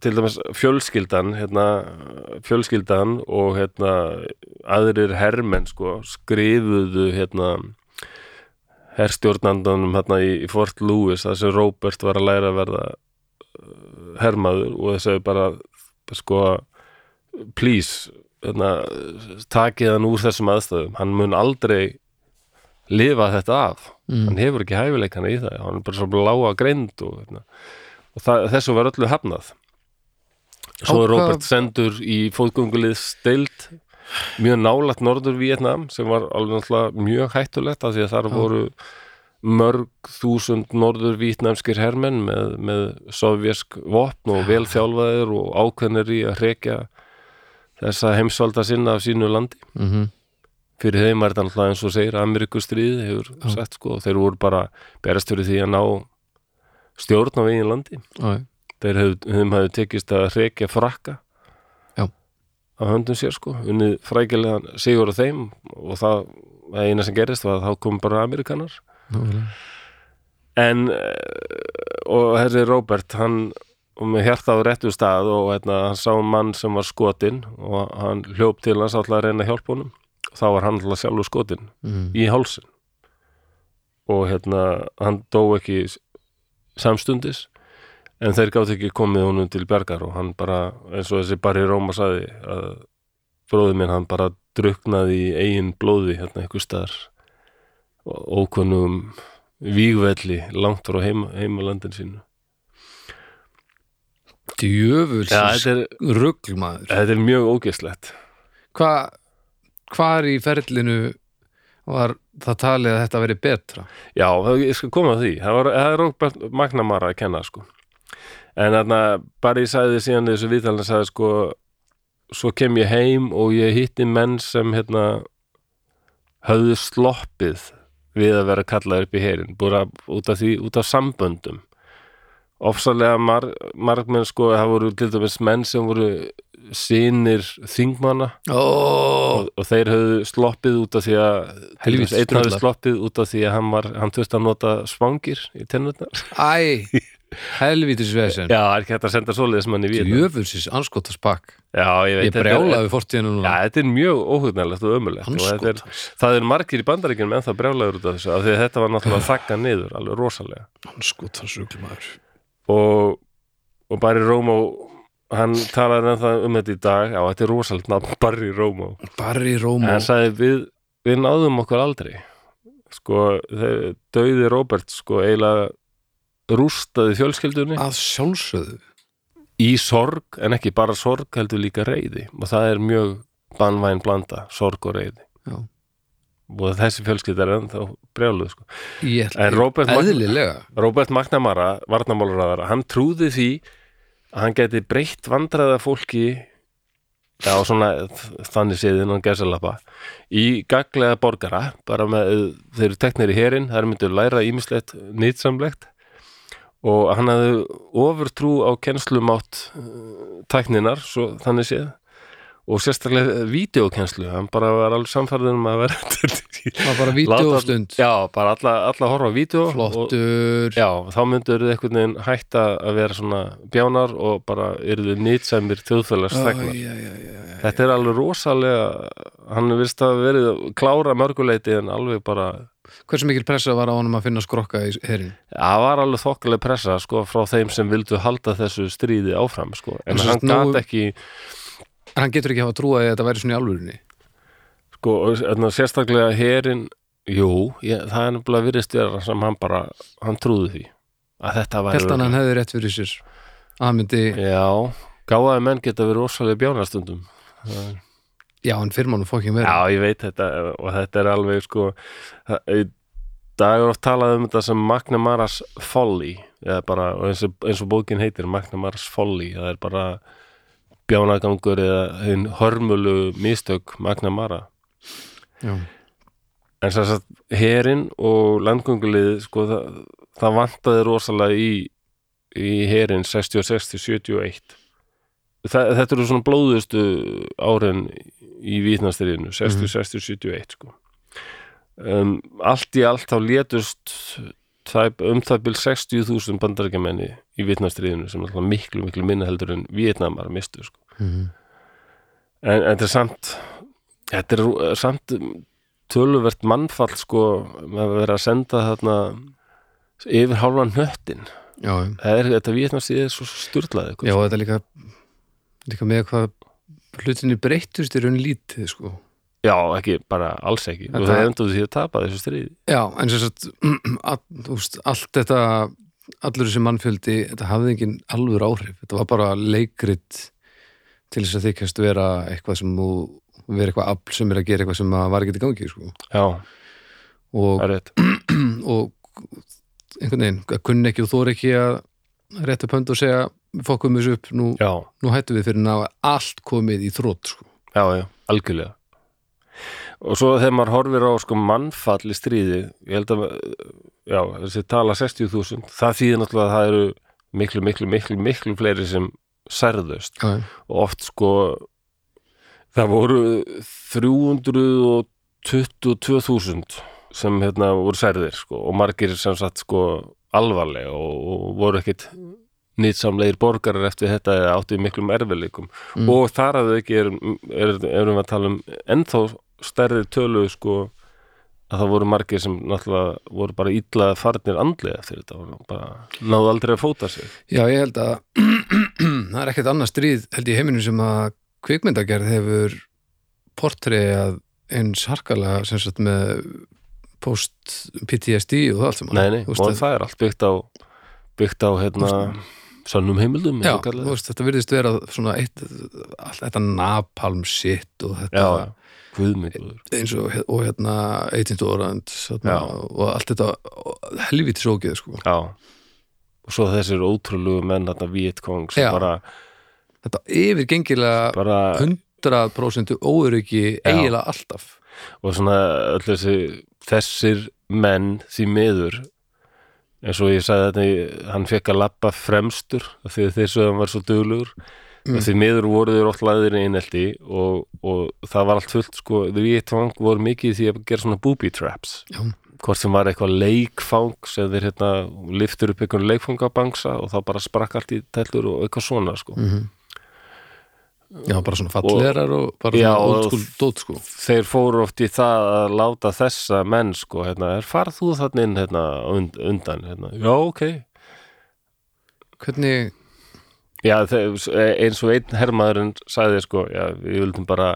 til dæmis fjölskyldan hérna, fjölskyldan og hérna aðrir hermenn sko skrifuðu hérna herstjórnandanum hérna í, Fort Lewis þar sem Robert var að læra að verða uh, hermaður og þess að bara sko please hérna, takið hann úr þessum aðstæðum. Hann mun aldrei lifa þetta af. Mm. hann hefur ekki hæfileikana í það. Hann er bara svo lága greind og, hérna, og það, þessu var öllu hafnað. Svo Á er Robert hvað- sendur í fótgöngulið stild mjög nálægt Norður Vietnam sem var alveg náttúrulega mjög hættulegt af því að þar Já. voru mörg þúsund Norður Vietnamskir hermenn með, með sovjersk vopn og velþjálfaðir og ákveðnir í að hrekja þessa heimsvalda sinna af sínu landi Mm fyrir þeim er þetta náttúrulega eins og segir Amerikustríð hefur Já. sett sko þeir voru bara berast fyrir því að ná stjórn á eigin landi já, þeir hefðu, hefðu tekist að hrekja frakka. Á höndum sér sko. Unnið frækilegan sigur á þeim og það, eina sem gerist var að þá kom bara Amerikanar nákvæmlega. en eh, og þessi Robert hann og með hjarta á réttu stað og hérna, hann sá mann sem var skotinn og hann hljóp til hans alltaf að reyna að hjálpa honum. Þá var hann alltaf sjálfur skotinn mm. í hálsin og hérna hann dó ekki samstundis en þeir gátt ekki komið honum til bjargar og hann bara, eins og þessi bara í Róma saði að bróði minn hann bara druknaði í eigin blóði hérna einhver staðar. Og ókunnum vígvelli langt frá heim, heimalandin sínu. Þetta er, ruglmaður. Þetta er mjög ógeslegt Hva, hvar í ferlinu var það talið að þetta veri betra? Já, ég skal koma að því. Það, var, það er Róbert Magnamara að kenna sko. En þarna bara ég sagði síðan í þessu viðtalinu sagði sko svo kem ég heim og ég hitti menn sem hérna höfðu sloppið við að vera kallaður upp í herin búið út af því, út af samböndum ofsalega mar, margmenn sko, það voru til dæmis menn sem voru sinir þingmanna oh. og, og þeir höfðu sloppið út af því að dæmis einn tröllar. sloppið út af því að hann, var, hann þurfti að nota svangir í tennurnar Æ, [LAUGHS] helvítis vesen Já, er ekki hægt að senda svoleiðis manni við djöfulsins anskotas bakk Já, ég ég brjálaði fortíðinu Já, núna þetta er mjög óhugnarlegt og ömulegt er, það er margir í bandaríkjum en það brjálaður út af þessu af því að þetta var náttúrulega þakka niður alveg rosalega. Anskotans ruglmaður og, og Barry Rómó hann talaði ennþá um þetta í dag. Já, þetta er rosalegt nafn, [LAUGHS] Barry Rómó Barry en Rómo hann sagði við, við náðum okkur aldrei. Sko, þeir, döiði Robert sko eiginlega rústaði fjölskyldunni. Að sjálfsögðu. Í sorg, en ekki bara sorg heldur líka reyði og það er mjög banvæn blanda, sorg og reyði Já. og þessi fjölskylda er ennþá brjáluð sko. En Robert Mag- Robert McNamara, varnamálurraðar hann trúði því að hann geti breytt vandræða fólki já, svona þannig séðin og gæsalappa í gaglega borgara bara með, þeir eru teknir í herin þær myndu læra ímislegt nýtsamlegt og hann hafði ofurtrú á kennslumátt uh, tækninar, svo þannig séð. Og sérstaklega vídeokenslu hann bara var alveg samfærður um að vera [LAUGHS] var bara vídeostund já, bara alla, alla horfa á vídeo og, flottur. Já, þá myndur þið einhvern veginn hætta að vera svona bjánar og bara eru þið nýtsamir æ, æ. Þetta er alveg rosalega, hann virðist að verið klára mörguleiti en alveg bara, hversu mikil pressa var á honum að finna skrokka í herin það var alveg þokkaleg pressa sko frá þeim sem vildu halda þessu stríði áfram sko. En hann sagt, nú- ekki, hann getur ekki hafa trúið að þetta væri svona í alvörinni sko, sérstaklega herin, jú, ég, það er nefnilega virðist vera sem hann bara, hann trúði því að þetta væri... hann að hann hefði rétt fyrir sér að hann myndi, Já, gáðaði menn geta verið rosalega bjánarstundum. Það er já en fyrir mánum fókjum verið Já, ég veit þetta og þetta er alveg sko það- er oft talað um þetta sem McNamara's Folly eða bara, eins og, eins og bókin heitir McNamara's Folly, það er bara bjánagangur eða hinn hörmulu mistök McNamara já. en þess að herin og landgöngulið sko það, það vantaði rosalega í í herin 66-71 Þa, þetta eru svona blóðustu árin í Vítnastriðinu 60-60-71 sko. Um, allt í allt þá létust um það bil 60.000 bandarækjamenni í Vítnastriðinu sem er alltaf miklu miklu minna heldur en Vietnamar mistu sko. Mhm. en, en þetta er samt þetta er rú- samt töluvert mannfall sko með að vera að senda þarna yfir já, já. það er þetta Vietnamstíð er svo styrlaði já, og þetta líka líka með hvað hlutinni breyttust í raun lítið sko. Já, ekki, bara alls ekki. Þetta- og það endur því að tapa þessu stríði. Já, en sem sagt [CLEARS THROAT] allt þetta allur þessi mannfjöldi, þetta hafði engin alvör áhrif, þetta var bara leikrit til þess að þykjast vera eitthvað sem vera eitthvað afl sem er að gera eitthvað sem að var ekki í gangi sko. Já, það og, er rétt. [CLEARS THROAT] og einhvern veginn, að kunni ekki og þóri ekki að rétta pönd og segja fokkum þessu upp, nú, nú hættum við fyrir að allt komið í þrótt sko. já, já, algjörlega. Og svo þegar maður horfir á sko mannfall í stríði ég held að, já, þessi tala 60.000, það þýðir náttúrulega að það eru miklu, miklu, miklu, miklu fleiri sem særðust. Já, og oft sko það voru 322.000 sem hérna voru særðir sko og margir sem sagt sko alvarlega og, og voru ekkit nýtsamlegir borgarar eftir þetta í miklum erfileikum Mm. og þar að þau ekki erum, er, erum við að tala um ennþá stærri tölu sko að það voru margir sem náttúrulega voru bara illa farnir andlega fyrir þetta og bara náðu aldrei að fóta sig. Já, ég held að [CLEARS THROAT] það er ekkert annað stríð held í heiminum sem að kvikmyndagerð hefur portreið eins harkalega sem sagt með post-PTSD og það allt sem Nei, nei, veist og að- það er allt byggt á byggt á hérna sannum heimildum Já, veist, þetta virðist vera svona eitt, allt þetta napalm shit og þetta já, eins og, og hérna Agent Orange þarna, Já. og allt þetta helvítis ógeð sko. Og svo þessir ótrúlegu menn þarna Vietkong sem Já. bara, þetta yfirgengilega bara 100% óöryggi eiginlega alltaf og svona öll þessi þessir menn því miður eins og ég sagði þetta hann fekk að lappa fremstur af því að sögum var svo duglugur Mm. því miður voru þeir oft laðir í einelti og, og það var allt fullt sko, því Vietkong voru mikið því að gera svona booby traps Já. hvort sem var eitthvað leikfang sem þeir hérna liftur upp einhvern leikfangabangsa og þá bara sprakk allt í tellur og eitthvað svona sko. mm Já, bara svona fallerar og, bara Já, svona og- old school dót sko. þeir fóru oft í það að láta þessa menn sko, hérna, er farð þú þannig inn hérna, und, undan, hérna, já, ok. Hvernig, já, þeir, eins og einn hermaðurinn sagði sko, já, við vildum bara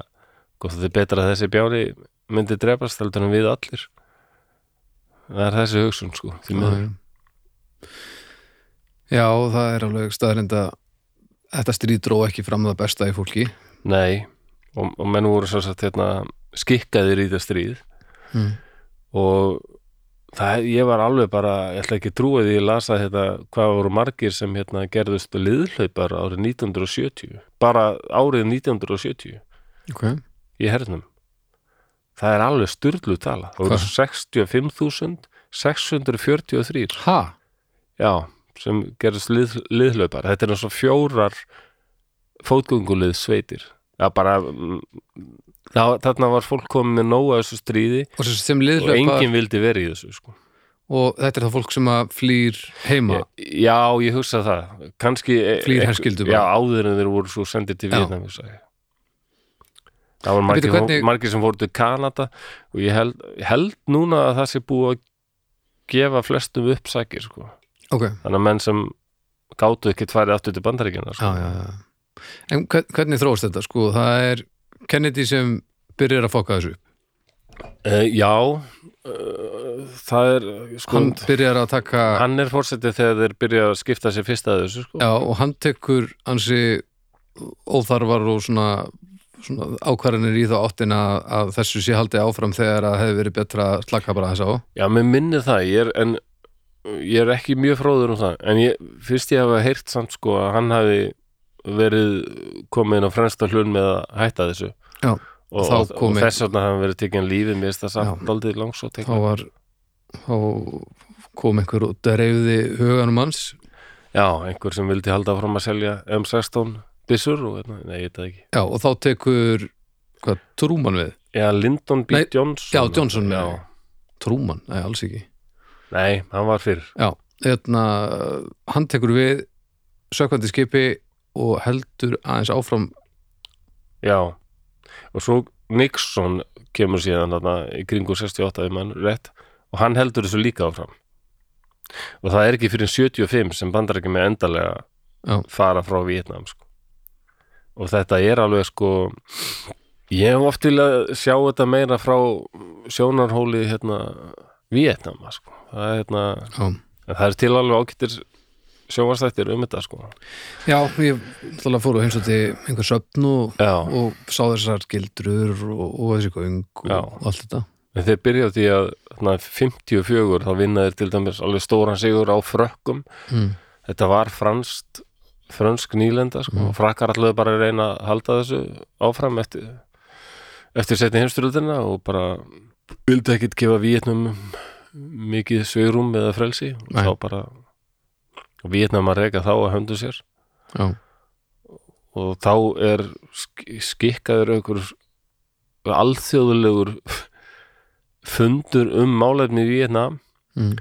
gott að þið betra að þessi bjáni myndi drefast heldur en við allir. Það er þessi hugsun sko, því miður. Já, það er alveg staðrind að þetta stríð dró ekki fram það besta í fólki. Nei, og, og menn voru svo sagt hérna, skikkaðir í það stríð. Mm. og það, ég var alveg bara, ég ætla ekki að trúa því ég lasa hérna, hvað voru margir sem hérna, gerðust liðhlaupar árið 1970 bara árið 1970 Ok, í hernum. Það er alveg styrlu tala. Það voru Hvað? 65.643 ha? já, sem gerðust lið, liðhlaupar þetta er og fjórar fótgöngulið sveitir já, bara mm, þá- þarna var fólk komið með nóga þessu stríði Og sem og enginn vildi verið í þessu sko og þetta er það fólk sem að flýr heima Já, ég hugsa það kannski Flýr herskyldu bara. Já, áður en þeir voru svo sendið til ég. Það var margir, hvernig- margir sem voru til Kanada og ég held, held núna að það sé búið að gefa flestum uppsækir sko. Ok, þannig að menn sem gátu ekki tværið aftur til bandaríkjana sko. já, já En hvern- hvernig þróast þetta? Sko, það er Kennedy sem byrjar að fokka þessu uh, Já uh, það er sko, Hann byrjar að taka hann er fórsetið þegar þeir byrja að skipta sér fyrst að þessu sko. Já, og hann tekur ansi óþarfar og svona, ákvarðanir í þá áttina að þessu sé haldið áfram þegar að hefði verið betra að slaka bara þess á Já, mér minnir það, ég er, en ég er ekki mjög fróður um það, en ég, fyrst ég hafa heyrt samt sko að hann hafi verið komið inn á fremsta hlun með að hætta þessu. Já, og, þá og, og þess vegna hafa verið tekinn lífið mér finnst það samt aldrei langs og þá tekinn var þá kom einhver og dreifði huganum hans. Já, einhver sem vildi halda fram að selja M16 byssur og hérna, nei, Já, og þá tekur hvað, Trúman við? Já, Lyndon B. Nei, Johnson já, Johnson. Með- Já, Trúman? Nei, alls ekki nei, hann var fyrr Já, hérna hann tekur við sökvandi skipi og heldur aðeins áfram Já, og svo Nixon kemur síðan þarna í kringu 68 ef mann rétt og hann heldur þessu líka áfram og það er ekki fyrir 75 sem bandar ekki með endalega Já. fara frá Vietnam sko. og þetta er alveg sko ég hef oft vilja sjá þetta meira frá sjónarhóli hérna Vietnam sko. það er hérna Já, en það er til alveg ágættir sjónvarstættir um þetta sko Já ég ætla að fóru heim svo til einhver söfn og, og sá þessar gildrur og, og þessi göng og allt þetta En þeir byrja á því að þarna, 54 þá vinna þeir til dæmis alveg stóran sigur á frökkum. mm. Þetta var franskt, fransk nýlenda sko, Mm. og frakkar allavega bara reyna að halda þessu áfram eftir, eftir setni heimstyrlutina og bara vildi ekkit gefa Vietnam mikið sveirum eða frelsi. Og. Þá bara Vietnam að reyka þá að höndu sér. Já, og þá er sk skikkaður einhver alþjóðulegur fundur um málefni Vietnam mm.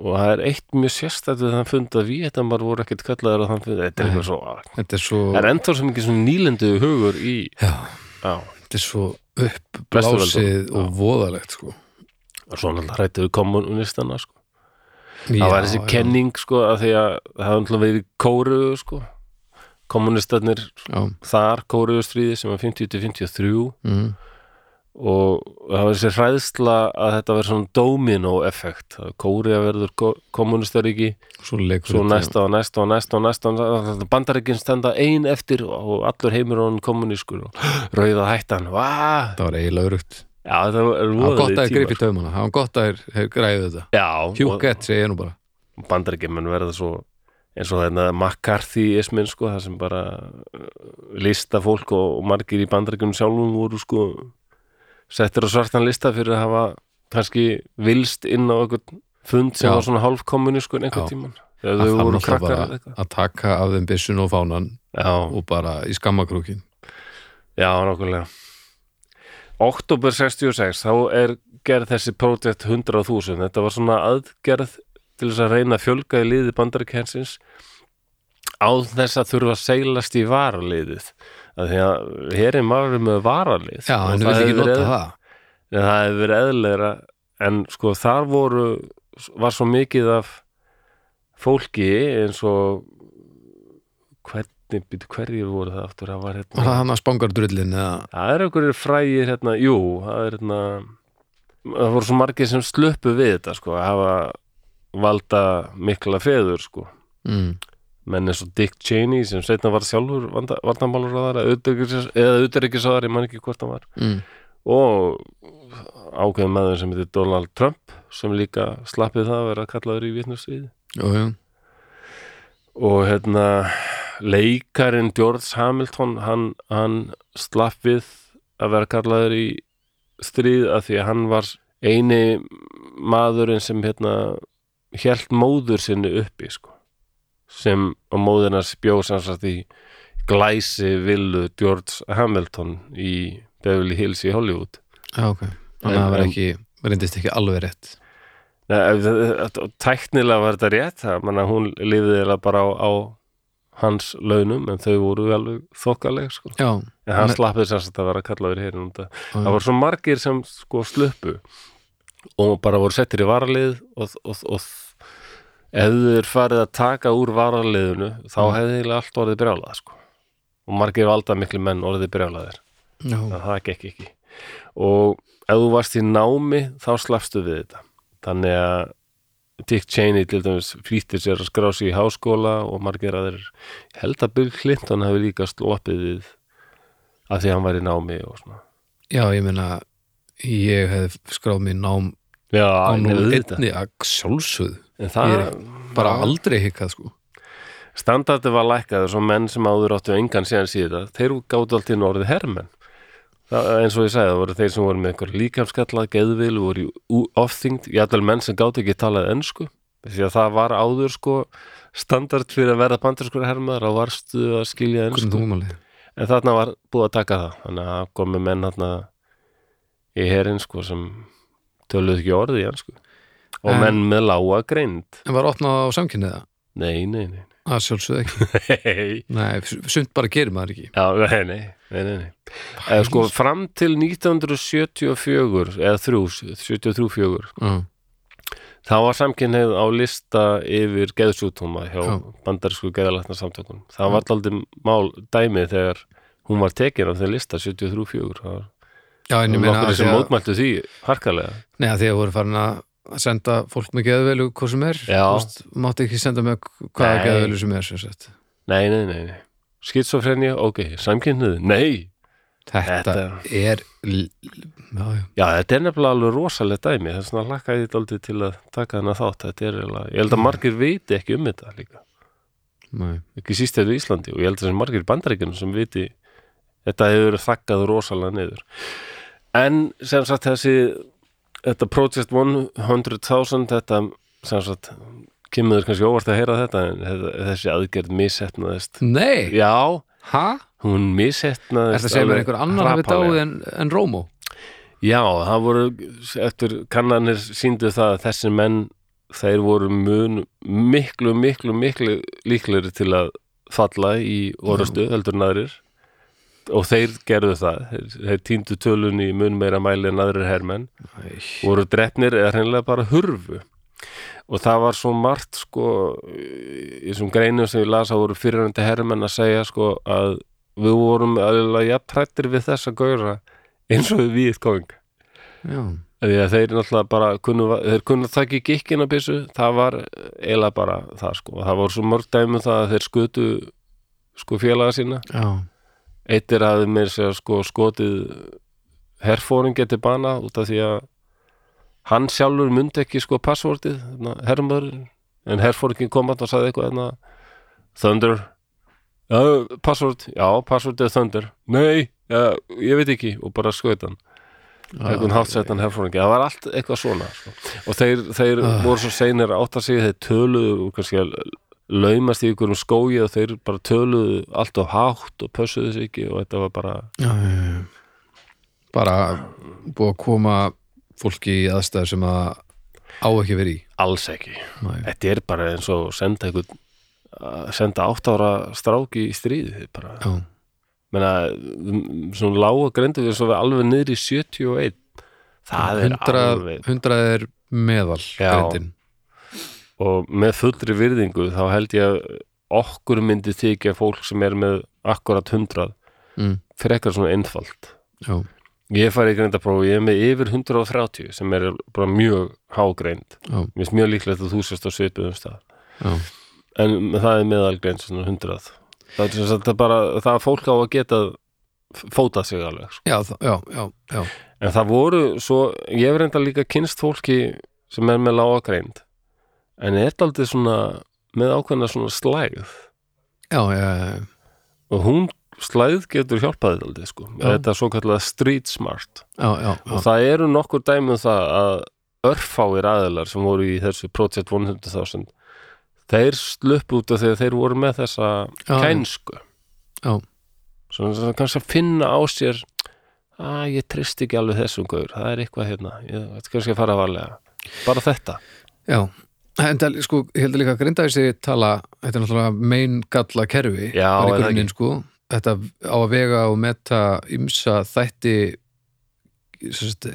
og það er eitt mjög sérstætt við þann fund að Vietnamar voru ekkert kallaður á þann fund. Þetta er svo þetta er svo það er ennþá sem ekki svona nýlendu hugur í Já, já, þetta er svo uppblásið og voðalegt sko. Og svo náttúrulega hrættu við kommunistana sko. Já, það var þessi já, kenning sko að því að það hafði náttúrulega verið kóru sko. Kommunistarnir þar kóruðustríði sem var 50-53 mm, og það var þessi hræðsla að þetta verið svona domino effekt. Kóriða verður kommunistaríki svo svo næsta og næsta og næsta og næsta, og næsta. Bandaríkin stenda ein eftir og allur heimur honum kommunískur og [GASPS] rauða hættan. Vá! Það var eiginlega Já, það var Það gott að þeir gripi tímar taumana. Það var gott að þeir- þeir græðu þetta. Segi ég nú bara. Bandaríkjumenn verða svo eins og þetta McCarthy-ismin sko, það sem bara uh, lista fólk og, og margir í bandaríkjunum sjálfum voru sko settir á svartan lista fyrir að hafa kannski vilst inn á einhvern fund sem Já. var svona hálfkommuniskur einhvern tíman Það þau voru krakkar eða eitthvað. að taka af þeim byssun og fánan Já, og bara í skammakrúkin. Já, nákvæmlega. Oktober 66 þá er gerð þessi projekt 100.000 þetta var svona aðgerð til þess að reyna að fjölga í liði bandaríkjensins á þess að þurfa að seilast í varaliðið. að því að herin var með varalið Já, en við hefði ekki nota verið- það. En það hefði verið eðlegra en sko þar voru var svo mikið af fólki eins og hvernig, byrju, hverjir voru það aftur? Það var hérna það eða? Það er einhverjir frægir hérna, jú, það er hérna það voru svo margir sem sluppu við þetta sko, að hafa valda mikla feður sko. Mm, menn eins og Dick Cheney sem setna var sjálfur varnamálur eða auðvitaðryggisáðar, ég man ekki hvort hann var. Mm, og ákveðum maður sem heitir Donald Trump sem líka slappið það að vera kallaður í jú og hérna leikarinn George Hamilton hann, hann slapp við að vera kallaður í stríð af því að hann var eini maðurinn sem hérna hélt móður sinni uppi sko sem og móðurnar spjóð samsagt í glæsi villu George Hamilton í Beverly Hills í Hollywood. Já, ok. Þannig að það var En- ekki, alveg rétt. Tæknilega var þetta rétt það, manna, hún eiginlega bara á, á hans launum en þau voru alveg þokkaleg sko. En hann slappið sagt að vera kallaður hér það, já, það voru svo margir sem sko sluppu og bara voru settir í varalið og, og, og ef þau er farið að taka úr varaliðinu þá Mm. hefði eiginlega allt orðið brjálað sko. og margir valda miklu menn orðið brjálaðir já, að það gekk ekki og ef þú varst í námi þá slappstu við þetta þannig að Dick Cheney til dæmis flýttir sér að skrá sig í háskóla og margir aðeir ég held að Bill Clinton hefur líka sloppið við að því að hann var í námi og svona já, ég meina ég hef skráð mér nám Já, auðvitað. einni að sjálfsögð en það Ég bara aldrei hikkað sko. Standardi var lækkaður svo menn sem áður áttu engan síðan síðan þeir gátu allt í orðið hermenn. Það, eins og ég sagði, það voru þeir sem voru með einhver líkamskalla, geðvil, voru ofþyngd, jætvel menn sem gátu ekki talað ensku, því að það var áður sko standard fyrir að verða bandarskur hermaður og varstu að skilja tungumáli en þarna var búið að taka það, þannig að komi menn þarna í herin sko sem töluðu ekki orðið í ensku og En- menn með lága greind En var opnað á samkynniða? nei, nei, nei, Það sjálfsögð ekki. [LAUGHS] Nei. Sumt bara gerir maður ekki. Já, nei, nei, nei, nei, sko, fram til 1974 eða 3, 73-4 Já, þá var samkynneið á lista yfir geðsjúkdóma hjá Já. bandarísku geðalækna samtökunum það var aldrei mál dæmið þegar hún var tekin á þeir lista 73-4 það var Já en ég meina nokkur sem mótmæltu því harkalega. Nei, að því að voru farin að senda fólk með geðvelu hvað sem er. Veist, Mátti ekki senda með hvaða geðvelu sem er sem. Nei, nei, nei, nei. Skitsofrenja, ok, samkynnið, nei. Þetta, Þetta- er Já, já. Já, þetta er nefnilega alveg rosalegt dæmi. Vegna hlakka ég þetta aldrei til að taka þennan þátt. Þetta er eiginlega, ég held að margir viti ekki um þetta líka. Nei. ekki síst þetta í Íslandi. Og ég held að þessi margir bandaríkjunum sem viti þetta hefur þakkað rosalega niður. En sem sagt þessi þetta Project 100.000 þetta sem sagt kemur þér kannski óvart að heyra þetta en þetta- þessi aðgerð missetnaðist Nei, já, ha? hún missetnaðist Er segja mér alveg einhver annar hafi hrapallega. dáið en, en Rómó? Já, það voru eftir kannanir síndu það að þessi menn þeir voru mun miklu, miklu, miklu líklegri til að falla í orustu heldur en aðrir og þeir gerðu það. Þeir, þeir týndu tölun í mun meira mæli en aðrir hermenn. Voru drefnir eða hreinlega bara hurfu. Og það var svo margt sko í þessum greinum sem ég las að voru fyrirhandi hermenn að segja sko að við vorum alveg jafn trættir við þessa gauðra eins og við við já, því að þeir náttúrulega bara kunnu, þeir kunnu það ekki gikkina byssu. Það var eiginlega bara það sko. Það voru svo mörg dæmi um það að þeir skutu sko félaga sína. Já, eitt er að mér segja sko skotið herfóring geti bana út af því að hann sjálfur myndi ekki sko passvortið herrmöður en herfóringin kom að og sagði eitthvað hérna Thunder. Já, passvort, já, passvortið er Thunder. Nei, já, ég veit ekki. Og bara skaut hann. Einhvern hátsettan herfóringi, það var allt eitthvað svona sko. og þeir, þeir Ah. voru svo seinir að átta sig, þeir töluðu kannski að laumast í ykkurum skógi og þeir bara töluðu allt of hátt og pössuðu sig ekki og þetta var bara já, já, já. bara búið að koma fólki í aðstæður sem að á ekki verið í alls ekki Nei. þetta er bara eins og senda einhvern senda átt ára stráki í stríði bara, menna svona lága grendu við við alveg niður í 71 það er 100, alveg 100 er meðal Já. Og með fullri virðingu þá held ég að okkur myndi þykja fólk sem er með akkurat 100 mm, frekar svona einfalt. Já, ég fari í greindaprófi, ég er með yfir 130 sem er bara mjög hágreind. Mér finnst mjög líklegt að þú sést á svipuðum stað. Já, en það er meðalgreind svona 100 það er það er bara það að fólk á að geta fótað sig alveg sko. já, já, já, já. en það voru svo, ég hef reynda líka kynst fólki sem er með lága greind en er aldrei svona með ákveðna svona slægð? Já, já, já, og hún slæð getur hjálpaði aldrei sko, Já. þetta er svo kallega street smart. Já, já, og það eru nokkur dæmi um það að örfáir aðilar sem voru í þessu Project 100.000 þeir sluppu út af því að þeir voru með þessa kænsku. Já. svona svona kannski að finna á sér að ég trist ekki alveg þessum gaur það er eitthvað hérna, ég veit kannski að fara varlega. Bara þetta. Já. En sko, ég held að líka að grinda þessi tala, þetta er náttúrulega mein galla kerfi, Já, bara í grunninn, sko. Þetta á að vega og meta ymsa þætti sagt,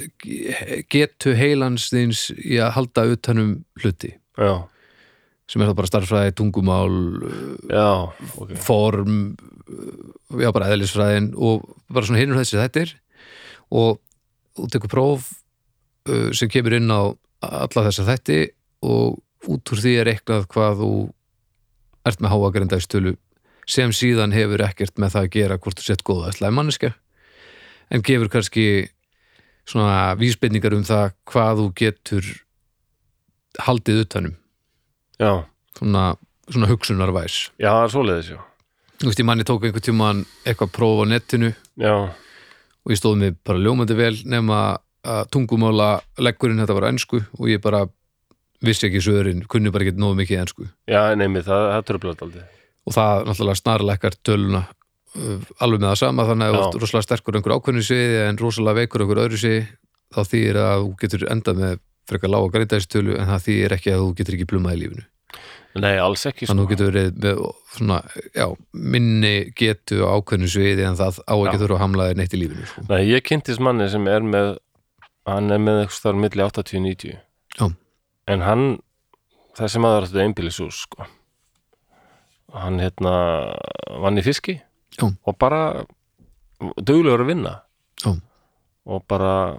getu heilans þins í að halda utanum hluti. Já, sem er það bara starffræði, tungumál já, ok. form já bara eðlisfræðin og bara svona hinur þessi þættir. Og þú tekur próf uh, sem kemur inn á alla þessa þætti og út úr því er eitthvað hvað þú ert með háa grindægstölu sem síðan hefur ekkert með það að gera hvort þú sett góða slæmanniska en gefur kannski svona vísbendingar um það hvað þú getur haldið utanum já, svona, svona hugsunarvæs. Já, það er svoleiðis, já. Þú veist, ég manni tók einhvern tímann eitthvað próf á netinu. Já, og ég stóð mig bara ljómandi vel nema að tungumála leggurinn þetta var ennsku og ég bara vissi ekki söðurinn, kunni bara ekki nógu mikið ennsku já, neymi, það, það tröflaði aldrei og það náttúrulega snarlekkar töluna uh, alveg með það sama þannig að þú ert rosalega sterkur einhver ákveðnu sviði en rosalega veikur einhver öðru sviði þá þýðir að þú getur endað með frekar lága greindæðistölu en það þýðir ekki að þú getur ekki plumað í lífinu nei, alls ekki þannig að þú sko. getur verið með svona, já, minni getu á ákveðnu sviði en það á ekki þurfa að hamla þér neitt í lífinu sko. Nei, ég kynntist manni sem er með hann er með eitthvað starf milli 80-90 Já. En hann þessi maður þetta einbýlishús sko. hann hérna vann í fiski Já. og bara duglegur að vinna Já. og bara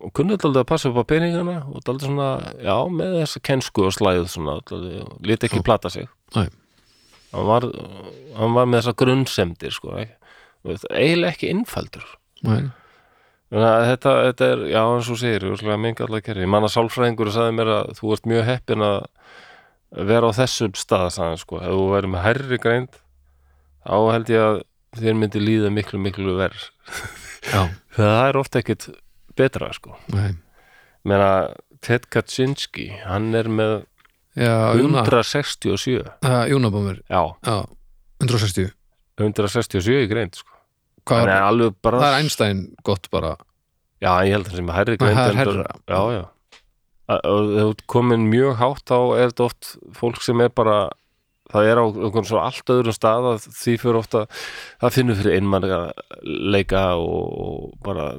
og kunni alltaf að passa upp á peningana og alltaf svona, já, með þessa kensku og slæð svona, alltaf, lít ekki Já. plata sig hann var, hann var með þessa grunnsemdir sko, eiginlega ekki innfældur Nei. Þetta, þetta er, já eins og ég mengi allar kerri. Ég manna sálfræðingur og sagði mér að þú ert mjög heppin að vera á þessum stað, sagði sko. Ef þú væri með hærri greind, þá held ég að þér myndi líða miklu, miklu verð. [LAUGHS] Það er ofta ekkit betra, sko. nei. Meina, Ted Kaczynski, hann er með Já, Júna, 167. uh, Júna bómur, Já, já, 160. 167 í greind, sko. Hvað er bara... það er Einstein gott bara. Já, ég held að það sem er hærri Það er greind hærra. Já, já þú komin mjög hátt þá er þetta oft fólk sem er bara það er á einhvern svo allt öðrum stað að því fyrir ofta það finnur fyrir einmann leika og bara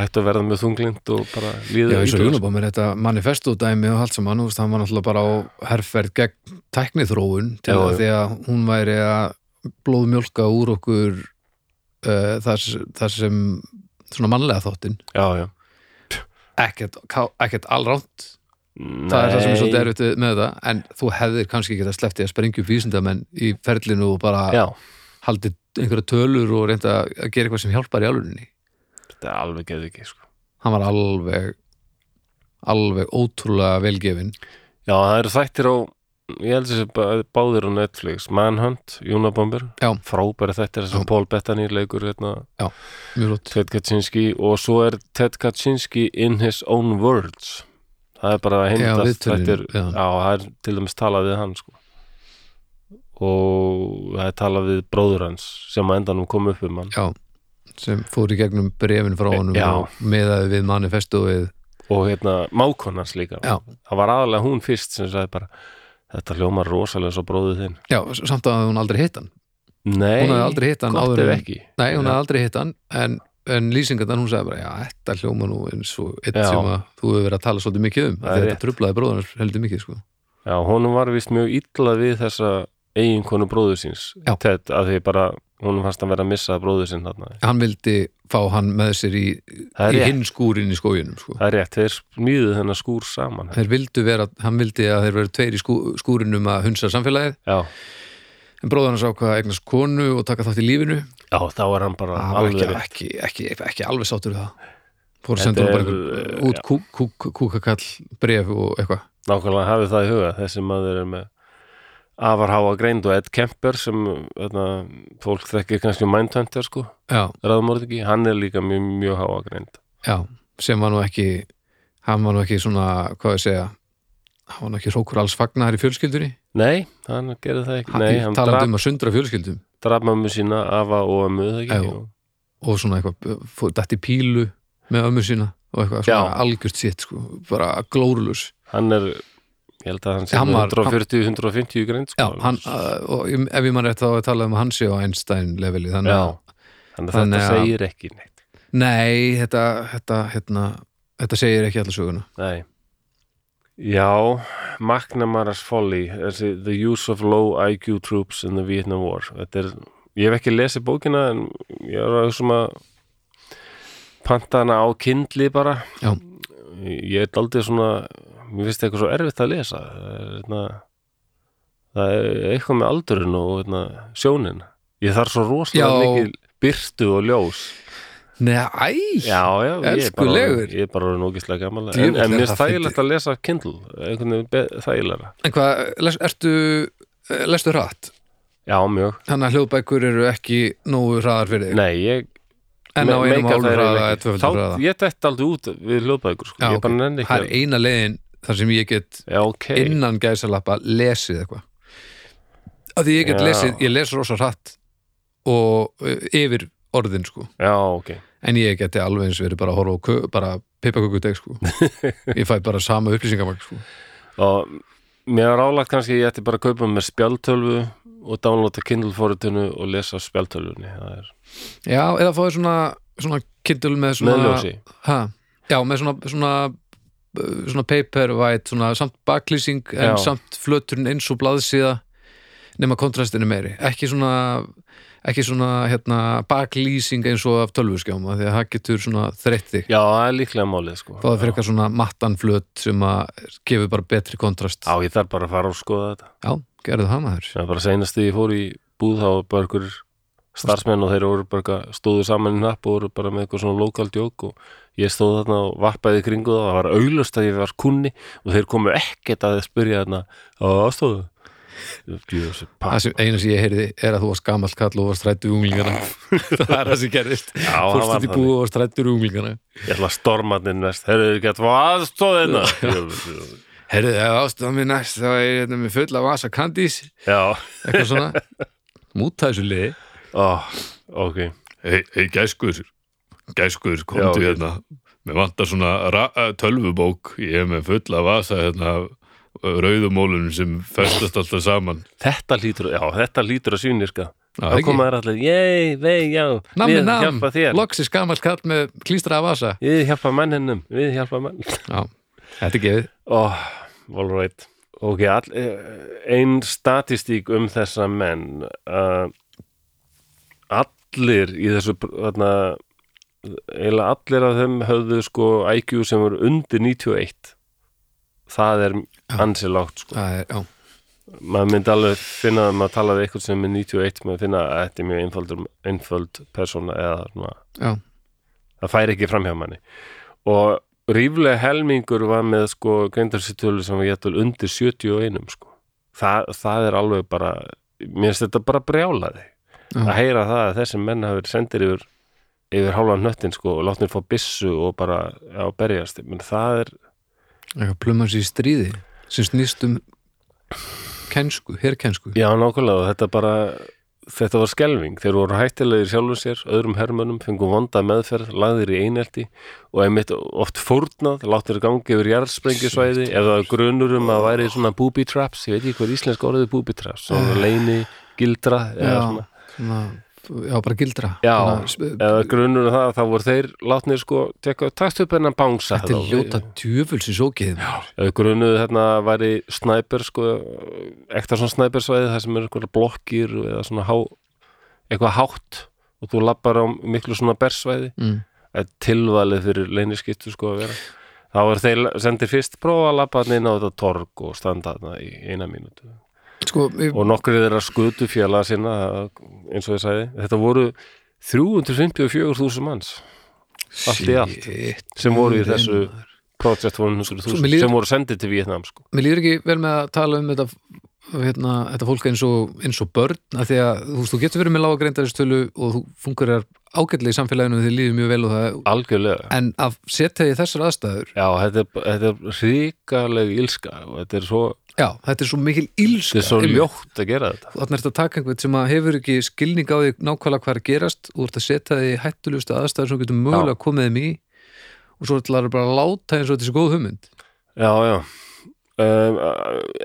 hættu að verða mjög þunglind og bara Já, líða eins og illa. Unabomber, þetta manifestodæmi og allt saman, hann var náttúrulega bara á herferð gegn tækniþróun til Já, að já. því að hún væri að blóðmjólka úr okkur uh, þar, þar sem svona mannlega já ekkert, ekkert allránt. Það er það sem er svolítið erfitt með þetta en þú hefðir kannski getað sleppti að sprengja vísindamenn í ferlinu og bara Já, haldið einhverja tölur og reynda að gera eitthvað sem hjálpar í alvörinni þetta er alveg geði ekki sko. hann var alveg alveg ótrúlega velgefin Já, það eru þættir á ég held þessi bá- báðir á Netflix Manhunt, Unabomber Já. frábæri þættir sem Já. Paul Bettany leikur hérna, lótt Ted Kaczynski og svo er Ted Kaczynski in his own words það er bara Já, hindast viðtölin, þættir, já. já, það er til dæmis talað við hann sko. og það er talað við bróður hans sem að endanum kom upp um hann Já, sem fór í gegnum brefin frá Já. og meðaði við manifestu við og hérna mákonans líka Já. það var aðalega hún fyrst sem sagði bara þetta hljómar rosalega svo bróðið þinn Já, samt að hún aldrei hitt hann Nei, Hún hafði aldrei hitt hann gott áður ef ekki Nei, hún hafði aldrei hitt hann en, en lýsingarnar hún sagði bara já, þetta hljóma nú eins og eitt Já. sem að þú hefur verið að tala svolítið mikið um þetta trublaði bróðan heldur mikið sko. Já, honum var vist mjög illa við þessa eiginkonu bróður síns. Ted, að því bara, honum fannst að vera að missa bróður sín þarna. Hann vildi fá hann með sér í, í hinn skúrin í skóginum sko. Það er rétt, þeir smíðu þennan skúr saman. Þeir vildu vera, hann vildi að þeir veru tveir í skú, skúrinum að hunsa samfélagið. Já, en bróðan sá hvað eignast konu og taka þátt í lífinu. Já, þá er hann bara var alveg ekki, ekki, ekki, ekki, alveg sáttur við það. Fór að senda hann bara er, einhver eh, út kú, kú, kú, kúkakall bref og eitthvað. Nákvæmlega hafið það í huga, þessi maður er með afar háa greind og Ed Kemper sem þarna, fólk þekkir kannski Mindhunter sko, ráðmórð hann er líka mjög, mjög háa greind. Já, sem var nú ekki hann var nú ekki svona, hvað ég segja hann var nú ekki hrókur alls fagnar í fjölskyldunni. Nei, hann gerði það ekki. Nei, hann draf, um að sundra fjölskyldum. draf mömmu sína, afa og ömmu Já. og svona eitthvað, fór dætt í pílu með ömmu sína og eitthvað algjört sitt sko, bara glórulus hann er ég held að hann sé Hann var- 140-150 greind sko. já, hann, uh, og ef ég mann rétt þá að tala um sé á Einstein leveli þannig að, þannig að þetta að- segir ekki neitt nei, þetta þetta, hérna, þetta segir ekki alla söguna Nei Já, McNamara's Folly The Use of Low IQ Troops in the Vietnam War er, ég hef ekki lesið bókina en ég er að sem að panta hana á kindli bara Já. ég er aldrei svona mér finnst eitthvað svo erfitt að lesa það er, hérna, það er eitthvað með aldurinn og hérna, sjónin ég þarf svo rosalega mikið byrtu og ljós Nei, Elskulegur. ég er bara nógislega gammal en, mér finnst þægilegt að lesa Kindle einhvern veginn þægilegra En hvað, ertu, eh, lestu hratt? Já, mjög, Þannig að hljóðbækur eru ekki nógu hraðar fyrir þig. nei, ég en á einum hraða eiginlega eða tvöfaldur hraða. Ég dætt aldrei út við hljóðbækur sko. Já, Ég bara ok. Það er eina leiðin þar sem ég get Já, ok innan gæsalappa lesið eitthvað. Af því ég get Já. lesið, ég les rosa hratt og uh, yfir orðin sko. Já, ok En ég geti alveg eins verið bara að horfa á bara pipakökudeg sko. [LAUGHS] ég fæ bara sama upplýsingamagn sko. Og mér er álagt kannski ég ætti bara að kaupa mér spjaldtölvu og downloada Kindle forritinu og lesa spjaldtölvunni Það er Já, eða fáið svona, svona kindle með svona meðljósi Ha, já, með svona, svona svona paperwhite, svona samt baklýsing en Já. samt flöturinn eins og blaðsíða nema kontrastinu meiri. Ekki svona, ekki svona hérna, baklýsing eins og af tölvuskjáma því að það getur svona þreytt þig. Já, það er líklega málið sko. Fáðu fyrir eitthvað svona mattan flöt sem að gefur bara betri kontrast. Já, ég þarf bara að fara og skoða þetta. Já gerðu það maður. Það er bara seinast því ég fór í búð þá var bara einhver starfsmenn og þeir voru bara stóðu saman í napp og voru bara með eitthvað svona lokal djók og ég stóð þarna og vappaði í kringu það það var auglust að ég var kunni og þeir komu ekkert að spyrja þarna. Á aðstóðu það sem eina sem ég heyrði er að þú varst gamall kall og varst rættu unglingana. [LAUGHS] Það er það sem gerðist. Já, það fórst var út í þannig. búið og varst rættur unglingana. Ég ætla að storma þinn Þeir eru ekki að fá aðstóðina Herðu, ef ástæðan mér næst þá er ég hérna með fulla vasa kandís Já, eitthvað svona. [LAUGHS] Múta þessu liði. Ó, ok. Hei, hei gæskur gæskur, komdu Já, hérna. Mér vantar svona eh, tölvubók. Ég er með fulla vasa hérna rauðumólunum sem festast alltaf saman. Þetta lítur, já, þetta lítur að sýnir sko. Þá koma þær allir, ég, vei, já Nammi við nam, hjálpa þér. Loksis gammal kall með klístra af vasa. Við hjálpa manninum, við hjálpa mann Já, þetta er gefið oh, all right. Ok, all, ein statistík um þessa menn. Uh, allir í þessu þarna, eiginlega allir af þeim höfðu sko IQ sem voru undir 91 það er Já. ansi lágt sko. Það er, já, maður myndi alveg finna að maður talaði eitthvað sem er 91 maður finna að þetta er mjög einföld persóna eða svona. Já, það færi ekki fram hjá manni. Og ríflega helmingur var með sko greindarsýttölu sem var getur undir 71 sko. Það, það er alveg bara mér finnst þetta bara brjálaði Já. að heyra það að þessi menn hafi verið sendir yfir yfir hálfa hnöttin sko og látnir fá byssu og bara já, berjast, menn það er eitthvað plumans í stríði sem snýst um kensku, herkensku já, nákvæmlega, þetta bara þetta var skelving, þeir voru hættilegir sjálfur sér, öðrum hermönnum, fengu vonda meðferð, lagðir í einelti og einmitt oft fórnað, láttir gangi yfir jarðsprengisvæði, ef það er grunur um að væri svona booby traps, ég veit ekki hvað íslensk orðið booby traps, svona leini gildra, eða Já, svona. svona, já, bara gildra. Já, eða grunur um það, þá voru þeir látnir sko, tekka, takst upp hennan bangsa Þetta er ljóta djöfulsi sókið. Ef grunuðu hérna væri snæper sko, ekta svona snæpersvæði það sem er eitthvað blokkir eða svona há, eitthvað hátt og þú lappar á miklu svona bersvæði. Mm. það er tilvalið fyrir leyniskittu sko að vera. Þá er þeir sendir fyrst prófa að lappa inn á þetta torg og standa þarna í eina mínútu Sko, og nokkur þeirra skutu félaga sinna eins og ég sagði, þetta voru 354.000 manns allt í allt, sem voru í þessu. Project Svo 100.000 mér líður- sem voru sendið til Vietnam sko. Mér líður ekki vel með að tala um þetta hérna, þetta fólk eins og, eins og börn af því að þú, veist, þú getur verið með lága greindaristölu og þú fungurar ágætlega í samfélaginu og þið líður mjög vel og það algjörlega en að setja í þessar aðstæður Já, þetta er, þetta er ríkaleg ílska og þetta er svo, já, þetta er svo mikil ílska þetta er svo ljótt að gera þetta. Þannig er þetta að taka einhvern sem að hefur ekki skilning á því nákvæmlega hvað er að gerast. Og þú ert að setja því hættulustu aðstæður sem getur mögulega komið þeim í. Og svo ætlar bara að láta eins og þetta er svo góð hugmynd. Já, já. Um,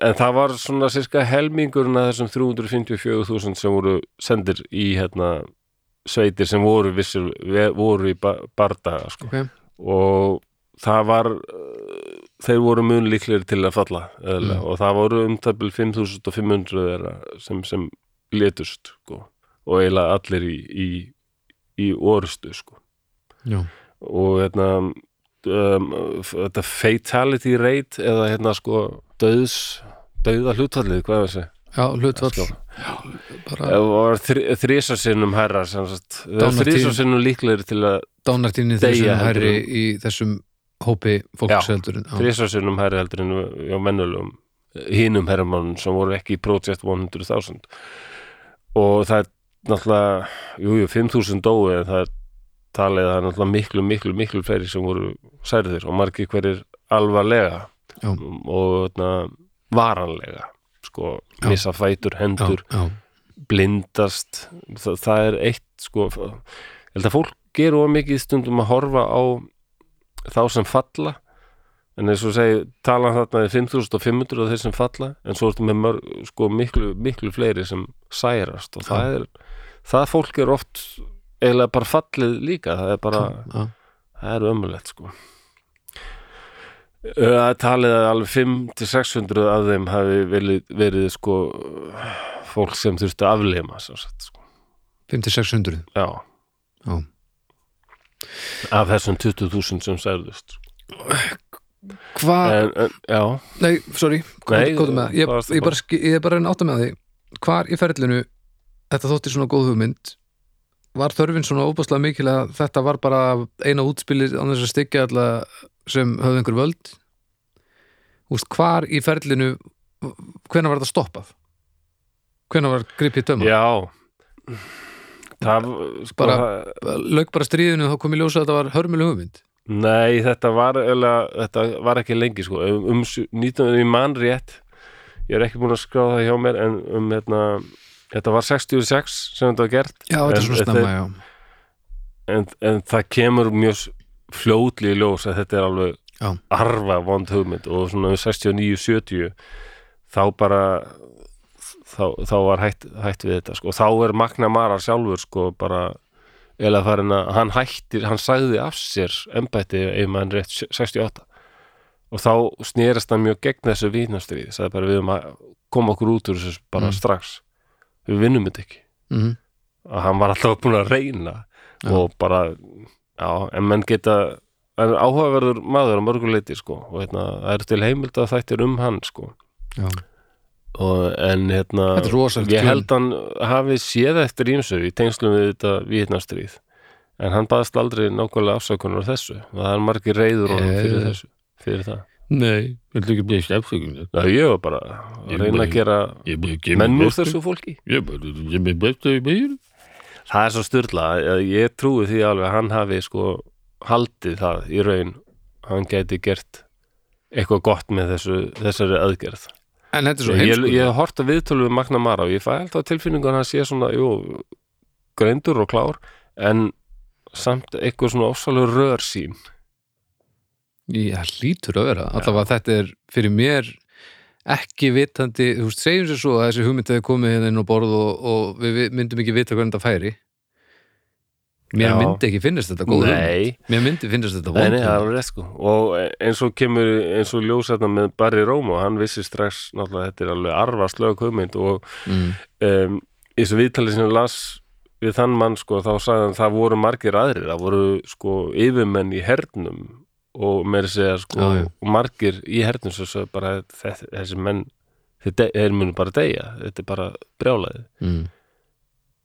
En það var svona sérska helmingurinn að þessum 354.000 sem voru sendir í hérna sveitir sem voru vissir, voru í ba bardaga sko. okay. og það var þeir voru mun líklegir til að falla Mm. og það voru um það bil 5500 þeirra sem, sem letust sko. og eiginlega allir í, í, í orustu sko. Og hérna um, þetta fatality rate eða hérna sko döðs döða hlutfallið, hvað er þessi? já bara það var þrísasinnum herra Dánartíðn. þrísasinnum líklegir til að dánartíðni Deyja þessum herri í þessum hópi fólksheldurinn já. þrísasinnum herri heldur en já, mennulegum hinum herramannum sem voru ekki í Project 100.000 og það er náttúrulega jú, jú, 5.000 dói en það er talið að það er náttúrulega miklu, miklu, miklu fleiri sem voru særðir og margir hverjir alvarlega Já. og na, varanlega sko, Já. missa fætur, hendur blindast það, það er eitt sko ég held að fólk gerur of mikið stundum að horfa á þá sem falla en eins og segi, talan þarna er 5500 af þeir sem falla en svo ertu með mörg, sko, miklu, miklu fleiri sem særast og það er það fólk er oft eiginlega bara fallið líka það er bara, já. það er ömulegt sko Það talið að alveg 5-600 af þeim hafi verið, verið sko fólk sem þurfti að aflema svo sagt, sko. 5-600 Já, já. Af þessum 20.000 sem særðust. Hvað, nei, sorry góðum með ég, ég, bara, ég er bara að reyna að með því. Hvar í ferlinu þetta þótti svona góð hugmynd var þörfin svona óbúslega mikil að þetta var bara eina útspilir þess að styggja alla sem höfðu einhver völd? Úst, hvar í ferlinu hvenær var þetta stoppað? Hvenær var gripið döma já Það sko, Bara- það- lauk bara stríðinu og þá kom í ljósa að þetta var hörmuleg hugmynd Nei, þetta var eiginlega, þetta var ekki lengi sko, um, um 19. í mann rétt ég er ekki búin að skráða það hjá mér en um hérna þetta var 66 sem þetta var gert já, þetta er svona snemma, já en, en það kemur mjög fljótli í ljós að þetta er alveg Já. arfa vond hugmynd og svona 69-70 þá bara þá, þá var hætt, hætt við þetta sko. og þá er Magna Mara sjálfur sko bara eða farin að hann hættir, hann sagði af sér embætti ef mann rétt 68 og þá snerist hann mjög gegn þessu vítnastrið, sagði bara við um að koma okkur út úr þessu bara Mm. strax. Við vinnum þetta ekki. Mm að hann var alltaf búin að reyna Já. og bara, já, en menn geta en áhugaverður maður á mörguleiti sko, og hérna, það er til heimild að þættir um hann sko. Já, og, en hérna er ég held hann hafi séð eftir ímsu í tengslum við þetta vietnamstríð en hann baðast aldrei nákvæmlega afsökunar á þessu. Og það er margir reyður honum Eh. fyrir þessu fyrir það? Nei, viltu ekki bli stefsökun Já, ég var bara að reyna að gera menn úr þessu fólki. Ég bli bestu í meir Það er svo styrla ég trúi því alveg að hann hafi sko haldið það í raun hann gæti gert eitthvað gott með þessu, þessari aðgerð En þetta er svo ég, heimskur ég hef hort að viðtölu við Magna Mara og ég fæ alltaf tilfinningu að sé svona jú, greindur og klár en samt eitthvað svona ofsalegu rör sín. Ég hlýtur að vera, allavega þetta er fyrir mér ekki vitandi, þú veist, segjum sér svo að þessi hugmynd hefði komið hérna inn á borð og, og við vi- myndum ekki vita hvernig þetta færi Mér Já. myndi ekki finnast þetta góð hugmynd. Nei, Mér myndi finnast þetta nei, vond nei, það er hugmynd. alveg rétt sko og eins og kemur eins og ljósætna með Barry Rómo hann vissi strax náttúrulega þetta er alveg arfa slög hugmynd og mm. um, í þessu viðtalið sem ég las við þann mann sko þá sagði hann það voru margir aðrir, það voru sko yfirmenn í hernum og meiri segja sko Já, já. og margir í hernum svo sagði bara þessi, þessi menn þeir, de- þeir munu bara deyja, þetta er bara brjálaði Mm.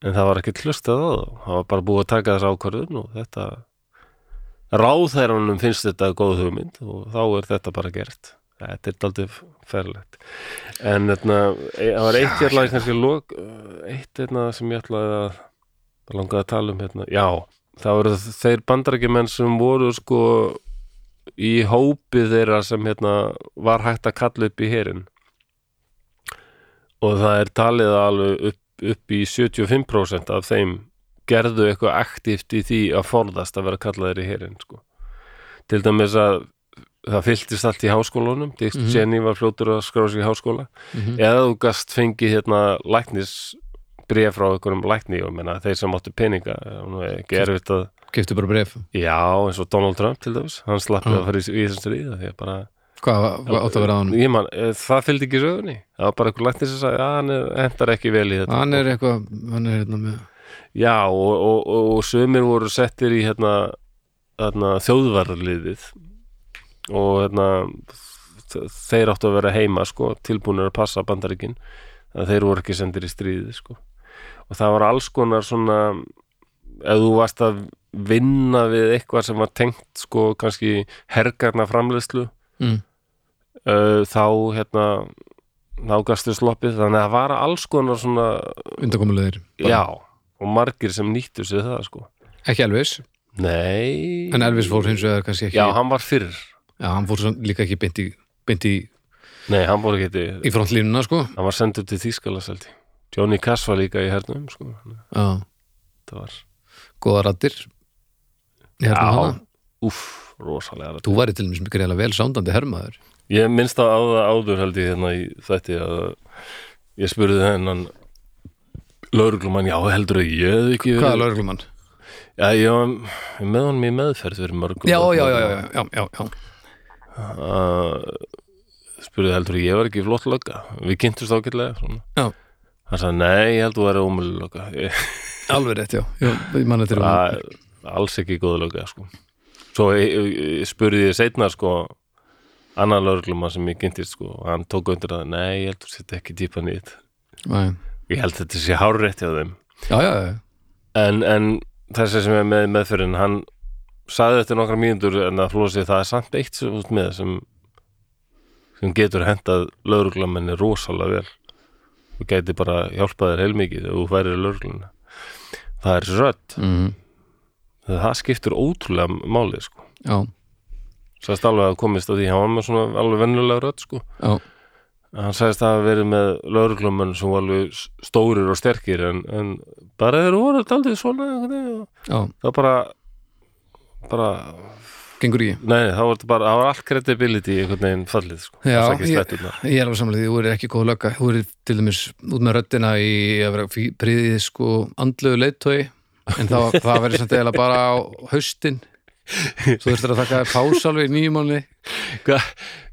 En það var ekki hlustað á það það var bara búið að taka þess ákvörðun og þetta ráðherranum finnst þetta góð hugmynd og þá er þetta bara gert. Þetta er daldið ferlegt. En þetta, það var eitt ég ætlaði kannski lok, eitt hérna sem ég ætlaði að að langaði að tala um hérna, já það voru þeir bandarækjumenn sem voru sko í hópi þeirra sem hérna var hægt að kalla upp í herin og það er talið alveg upp, upp í 75% af þeim gerðu eitthvað aktíft í því að forðast að vera kallaðir í herin sko. til dæmis að það fylltist allt í háskólunum Dick Mhm. Cheney var fljótur að skrá sig í háskóla Mm eða þú gast fengið hérna læknis bréf frá einhverjum lækni og menna þeir sem áttu peninga er erfitt að Keftu bara bref já eins og Donald Trump til dæmis hann slappið Já. að fara í, í þessum stríða því að bara Hvað átt að vera á hann? ég man, eh, það fylgdi ekki sögunni það var bara einhver lækni sem sagði að hann hentar ekki vel í þetta Hann er eitthvað, hann er hérna með Já, og, og, og, og sömur voru settir í hérna, hérna þjóðvarliðið og hérna þeir áttu að vera heima sko, tilbúinir að passa að þeir voru ekki sendir í stríði sko. og það var alls konar svona ef þú varst að vinna við eitthvað sem var tengt sko kannski hergarna framleiðslu mm. Uh, þá hérna þá gastu sloppið, þannig að það var alls konar svona, undankomulegir já og margir sem nýttu sér það sko. Ekki Elvis, Nei. En Elvis fór hins vegar kannski ekki Já, hann var fyrr. Já, hann fór líka ekki beint í, beint í, Nei, hann fór ekki í frontlínuna sko. Hann var sendur til Þýskalaseldi Johnny Cass var líka í hernum sko. Já, Það var góða rattir hana Úff, rosalega rætt. Þú væri til dæmis greiðlega vel sándandi hermaður Ég minnst á það áður held ég hérna í þetta að ég spurði þennan lauruglumann, já heldur að ég hef ekki Hvaða lögreglumann? Já, ég var með honum í meðferð fyrir mörgum Já, já, já, já, já, já, spurði heldur að ég var ekki flott lögga við kynntumst svona. Já. hann sagði, nei, ég held að þú væri ómölu lögga [LAUGHS] Alveg rétt, já, ég manna til að, alls ekki góð lögga sko. svo ég, ég, spurði ég seinna sko, annan lögregluma sem ég kynntist sko, og hann tók undir að, nei, ég held að þú setja ekki típa nýtt Já, ég held að þetta sé hárrétt hjá þeim. Já, já, já. en, en þessi sem er með meðferðin hann sagði þetta nokkra mínútur en að flósi það er samt eitt út með sem, sem getur hendað lauruglamenni rosalega vel. Og gæti bara hjálpað þér heilmikið þú færir laurugluna það er rödd. Mm, það skiptir ótrúlega málið sko. Já, sagðist alveg að komist að því. Hann var með svona alveg vennulega rödd sko. Já, hann sagðist að hafa verið með lauruglumenn sem var alveg stórir og sterkir en, en bara þeir voru aldrei svona það bara bara gengur ekki Nei, þá var bara, það var allt credibility einhvern veginn fallið, sko. Já, Það ég-. Ég er alveg samlega því, þú er ekki góð lögga. Þú er til dæmis út með röddina í að vera príðið sko andlegu leittói en þá, það verður samt eða bara á haustin svo þurftur að taka pás alveg í nýjum mánuði Hvað,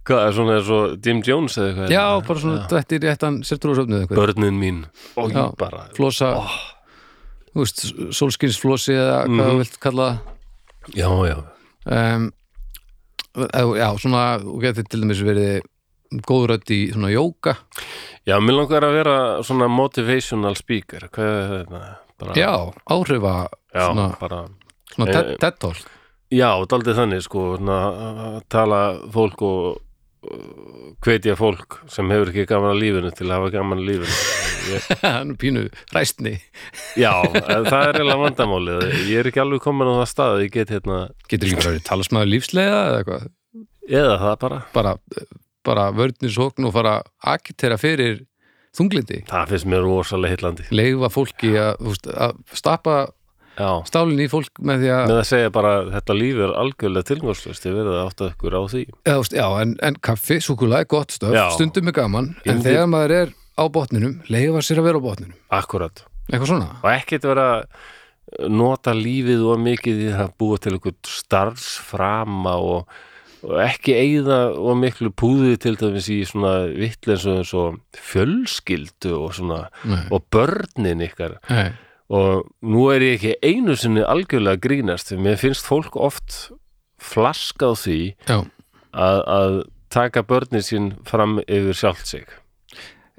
hvað, er svona eins og Jim Jones eða eitthvað? Já, bara svona þetta er réttan sértrúasöfnið eitthvað Börnin mín. Og Já. bara, flosa þú veist, sólskinsflosi eða hvað Mhm. þú vilt kalla já, já. um, Já, svona þú getur til dæmis verið góð rödd í svona jóka Já, mér langar að vera svona motivational speaker. Hvað er þetta? Bara, Já, áhrifa já, svona, bara, svona Eh, TED- TED Talk já, daldið þannig, sko, að tala fólk og hvetja fólk sem hefur ekki gaman að lífinu til að hafa gaman að lífinu. [LAUGHS] Er pínu ræstni já, [LAUGHS] það er eiginlega vandamálið. Ég er ekki alveg komin á það stað að ég get hérna, getur ekki bara verið talasmaður lífsleiða eða eitthvað eða það bara. bara, bara vörnisókn og fara að agitera fyrir þunglindi Það finnst mér rosalega hillandi. leifa fólki að, að stappa Já, stálinn í fólk með því að með að segja bara þetta líf er algjörlega tilgangslust ég verið að átta ykkur á því já, en, en kaffi, súkulega, gott stöf Já. stundum er gaman, en Indi- þegar maður er á botninum, leifa sér að vera á botninum akkurat eitthvað svona og ekkert vera að nota lífið og mikið í það að búa til einhvern starfsframa og, og ekki eigða og miklu púði til dæmis í svona vittleins og eins og fjölskyldu og svona Nei. og börnin ykkar Nei. Og nú er ég ekki einu sinni algjörlega grínast mér finnst fólk oft flaska á því að, að taka börnin sín fram yfir sjálft sig.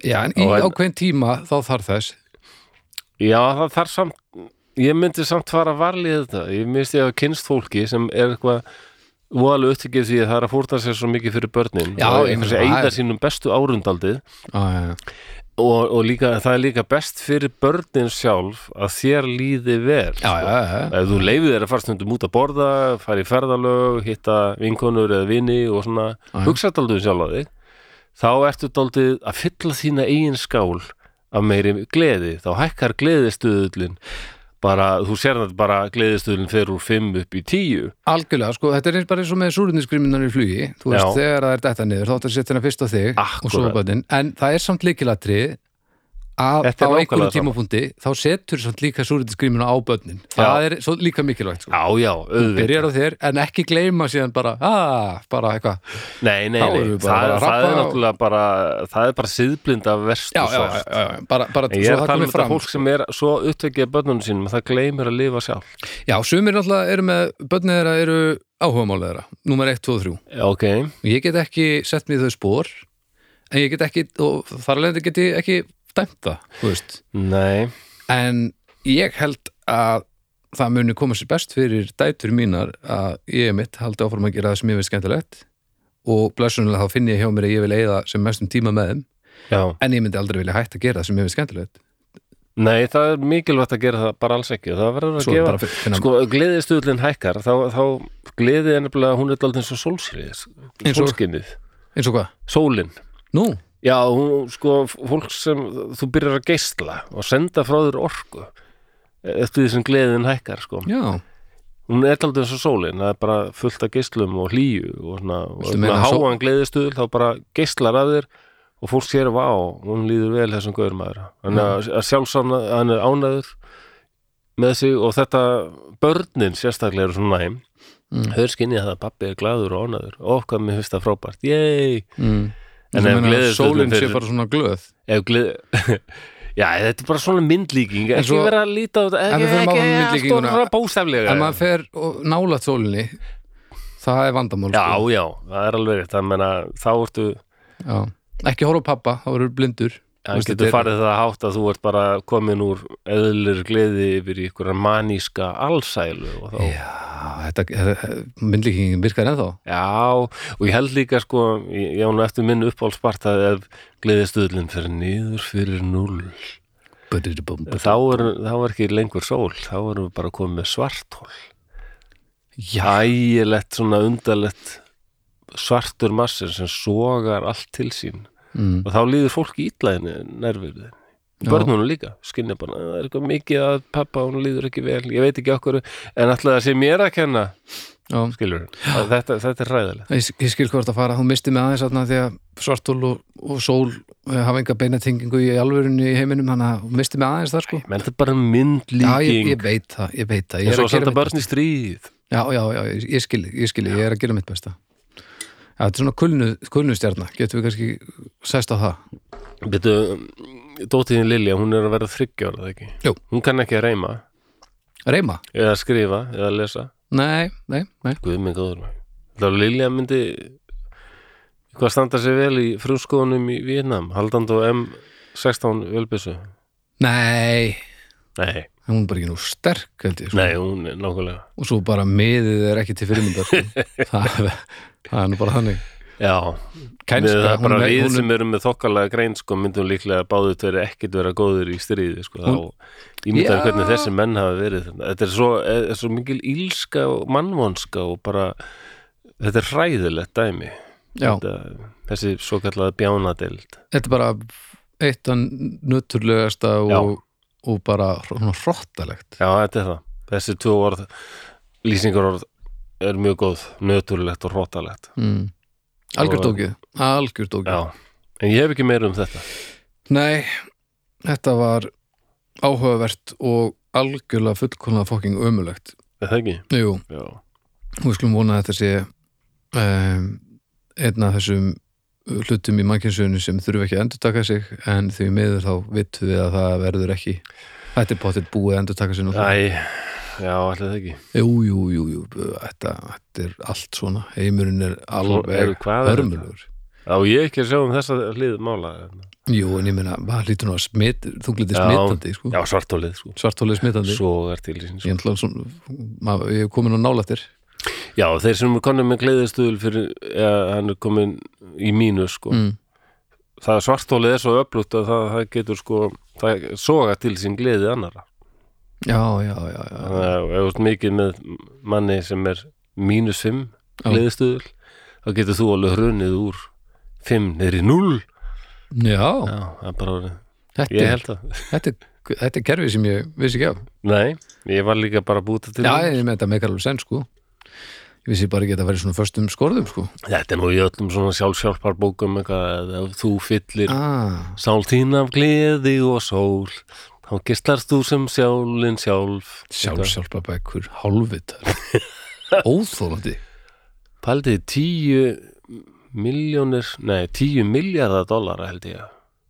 Já, en í ákveðin tíma þá þarf þess. Já, það þarf samt ég myndi samt fara varlið þetta. Ég myndi ég að kynst fólki sem er eitthvað voðalega upptekið því að það er að fórta sér svo mikið fyrir börnin. Já, og einhversi eigða sínum bestu árundaldið. Og, og líka, það er líka best fyrir börnin sjálf að þér líði vel Já, sko. já, já. ef þú leifir þér að fara stundum út að borða fara í ferðalög, hitta vinkonur eða vini og svona, Já, já. hugsa daldið sjálf á þig þá ertu daldið að fylla þína eigin skál af meiri gleði, þá hækkar gleðistuðullin bara, þú sér þetta bara gleðistuðullin fer úr 5 upp í 10 Algjörlega, sko, þetta er eins bara eins og með súrunniskriminnar í flugi, þú veist, Já. þegar það er detta niður þá áttu að setja hana fyrst á þig Akkúrat. og svo bönnin, en það er samt líkilatri að á sama. tímapunkti þá setur samt líka súrunniskrimina á bönnin það er svo líka mikilvægt, sko. Já, já, byrjar á þér, en ekki gleyma síðan bara, aaa, bara eitthvað. Nei, nei, nei, það, það er og- náttúrulega bara það er bara já, já, sort. já, já, bara, bara ég svo er að tala um þetta fólk sem er svo upptekið af börnunum sínum að það gleymir að lifa sjálf já, sumir náttúrulega eru með, bönnið þeirra eru áhugamálið þeirra, númer 1, 2 og 3 Já, ok, og ég get ekki sett mér þau spór en ég get ekki, og þar alveg get ég ekki dæmt það, þú veist. Nei. En ég held að það muni koma sér best fyrir dætur mínar að ég mitt haldi áfram að gera það sem ég veist skemmtilegt. Og blessunulega þá finn ég hjá mér að ég vil eigða sem mestum tíma með þeim. Já, en ég myndi aldrei vilja hætta að gera það sem ég veist skemmtilegt. Nei, það er mikilvægt að gera það bara alls ekki. Það verður að svo gefa að finna Sko, gleðistuðlinn hækkar þá, þá gleði er nefnilega, hún er daldið eins og sólskinnið, eins og hvað? sólin. Nú, Já, hún, sko, fólk sem þú byrjar að geisla og senda frá þér orku eftir því sem gleðin hækkar, sko. Já, hún er daldið eins og sólin, það er bara fullt af geislum og hlýju og svona, og svona háan gleðistuðl þá bara geislar að þér og fólk sér vá, hún líður vel þessum gauður maður. Hann er að sjálfsána, hann er ánæður með sig og þetta börnin sérstaklega eru svona næm. Mm. höfður skinnið að það pappi er glaður og ánæður hvað mér finnst það frábært, yey mm. En Þú ef meina að gleðistuðlinn sólin sé bara svona glöð ef gleð [LAUGHS] Já, þetta er bara svona myndlíking En ekki svo- vera að líta á þetta En ekki, við förum ekki áfram með allt myndlíkinguna. og bóstaflega ef maður fer og nálat sólinni það er vandamál Já, sko. já, það er alveg rétt það meina, þá ertu Já. ekki horfa á pappa, þá eru blindur Það Veist, getur þetta er- farið það hátt að þú ert bara komin úr eðlir gleði yfir í ykkur maníska allsælu og þá, já. Já, þetta, þetta myndlíkingin virkar ennþá. Og ég held líka sko, ég, án eftir minn uppáhaldsbart að ef gleðistuðlinn fyrir niður fyrir budidibum. þá er, þá er ekki lengur sól þá erum við bara komið svartól Já, ægilegt svona undarlegt svartur massir sem sogar allt til sín. Mm, og þá líður fólki ítlaðinni nervir Já. Börnunum líka, skinni bara það er eitthvað mikið að pappa hún líður ekki vel, ég veit ekki okkur en alltaf það sé mér að kenna. Já. skilur þetta, þetta er ræðilegt Ég, ég skil hvort að fara, hún misti mig aðeins þarna því að svartól og, og sól eh, hafa enga beinatengingu í alvörunni í heiminum þannig að hún misti mig aðeins þar sko. Menn þetta er bara myndlíking. Ég, ég veit það, ég veit það er og að senda mitt börn í stríð. Já, já, já, ég, skil, ég skil, ég er að gera mitt besta. Já, þetta er svona kulnu, kulnustjarna getum við kannski sæst á það? Betu, dóttiðin Lilja, hún er að vera þryggjára, það ekki? Jú. Hún kann ekki að reyma, Reyma? eða skrifa, eða lesa. Nei, nei, nei Guð minn góður maður. Var Lilja myndi hvað standa sig vel í frúskoðunum í Vietnam, haldandi og M16 völbissu. Nei, Nei, hún er bara ekki nú sterk held ég, sko. nei, hún er nákvæmlega. og svo bara miðið er ekki til fyrirmyndar sko. [LAUGHS] það, það er nú bara þannig Já, Kænska, við hún bara við hún sem erum með þokkalega grein, sko, myndum líklega báðu tveiri ekkit vera góður í stríði, sko, Hún- þá ímyndaði Já. hvernig þessi menn hafa verið. Þetta er svo, er, er svo mikil ílska og mannvonska og bara, þetta er hræðilegt dæmi. Þetta, þessi svo kallaða bjánadeild þetta er bara eitt af nöturlegasta og, og bara svona hrottalegt já, þetta er það þessi tvö orð, lýsingar orð er mjög góð, nöturlegt og hróttalegt mm. Ógið já, en ég hef ekki meira um þetta. Nei, þetta var áhugavert og algjörlega fullkomlega fokking ömulegt er það ekki? Jú, Já, og við skulum vona að þetta sé um, einn af þessum hlutum í mannkynnsögunni sem þurfi ekki að endurtaka sig en því miður þá vitum við að það verður ekki Þetta er potið búið að endurtaka sig náttúrulega. Æ, já, allir það ekki. Jú, jú, jú, jú þetta, þetta er allt svona. Heimurinn er alveg hvað hörmulegur Já, ég ekki að sjá um þessa hlið mála Jú, en ég meina, maður lítur nú að smit þungliti Já. smitandi, sko. Já, svartólið, sko. Svartólið smitandi. Svo er til í sín maður, ég er komin á nálættir Já, þeir sem er konum með gleðistuðul fyrir, eða hann er komin í mínus, sko. Mm. Það svartólið er svo öflugt að það, það getur, sko það soga til sín gleði annara Já, já, já, já, Þannig að ef þú ert mikið með manni sem er mínus 5 Já. gleðistuðul þá getur þú alveg hrunnið úr 5 niður í 0 já. Já, það er bara orðið. Þetta, Ég held að þetta, er, þetta er kerfi sem ég vissi ekki af. Nei, ég var líka bara búið til Já, ég með þetta meikar alveg senn, sko. Ég vissi bara ekki að þetta væri svona föstum skorðum, sko. Þetta er nú í öllum svona sjálfsjálfar bókum eitthvað að þú fyllir ah, sál þín af gleði og sól þá gistlast þú sem sjálin sjálf? Sjálfsjálfa bækur, hálfvitar. [LAUGHS] Óþólandi Paldið tíu miljónir, nei, tíu miljardar dollara held ég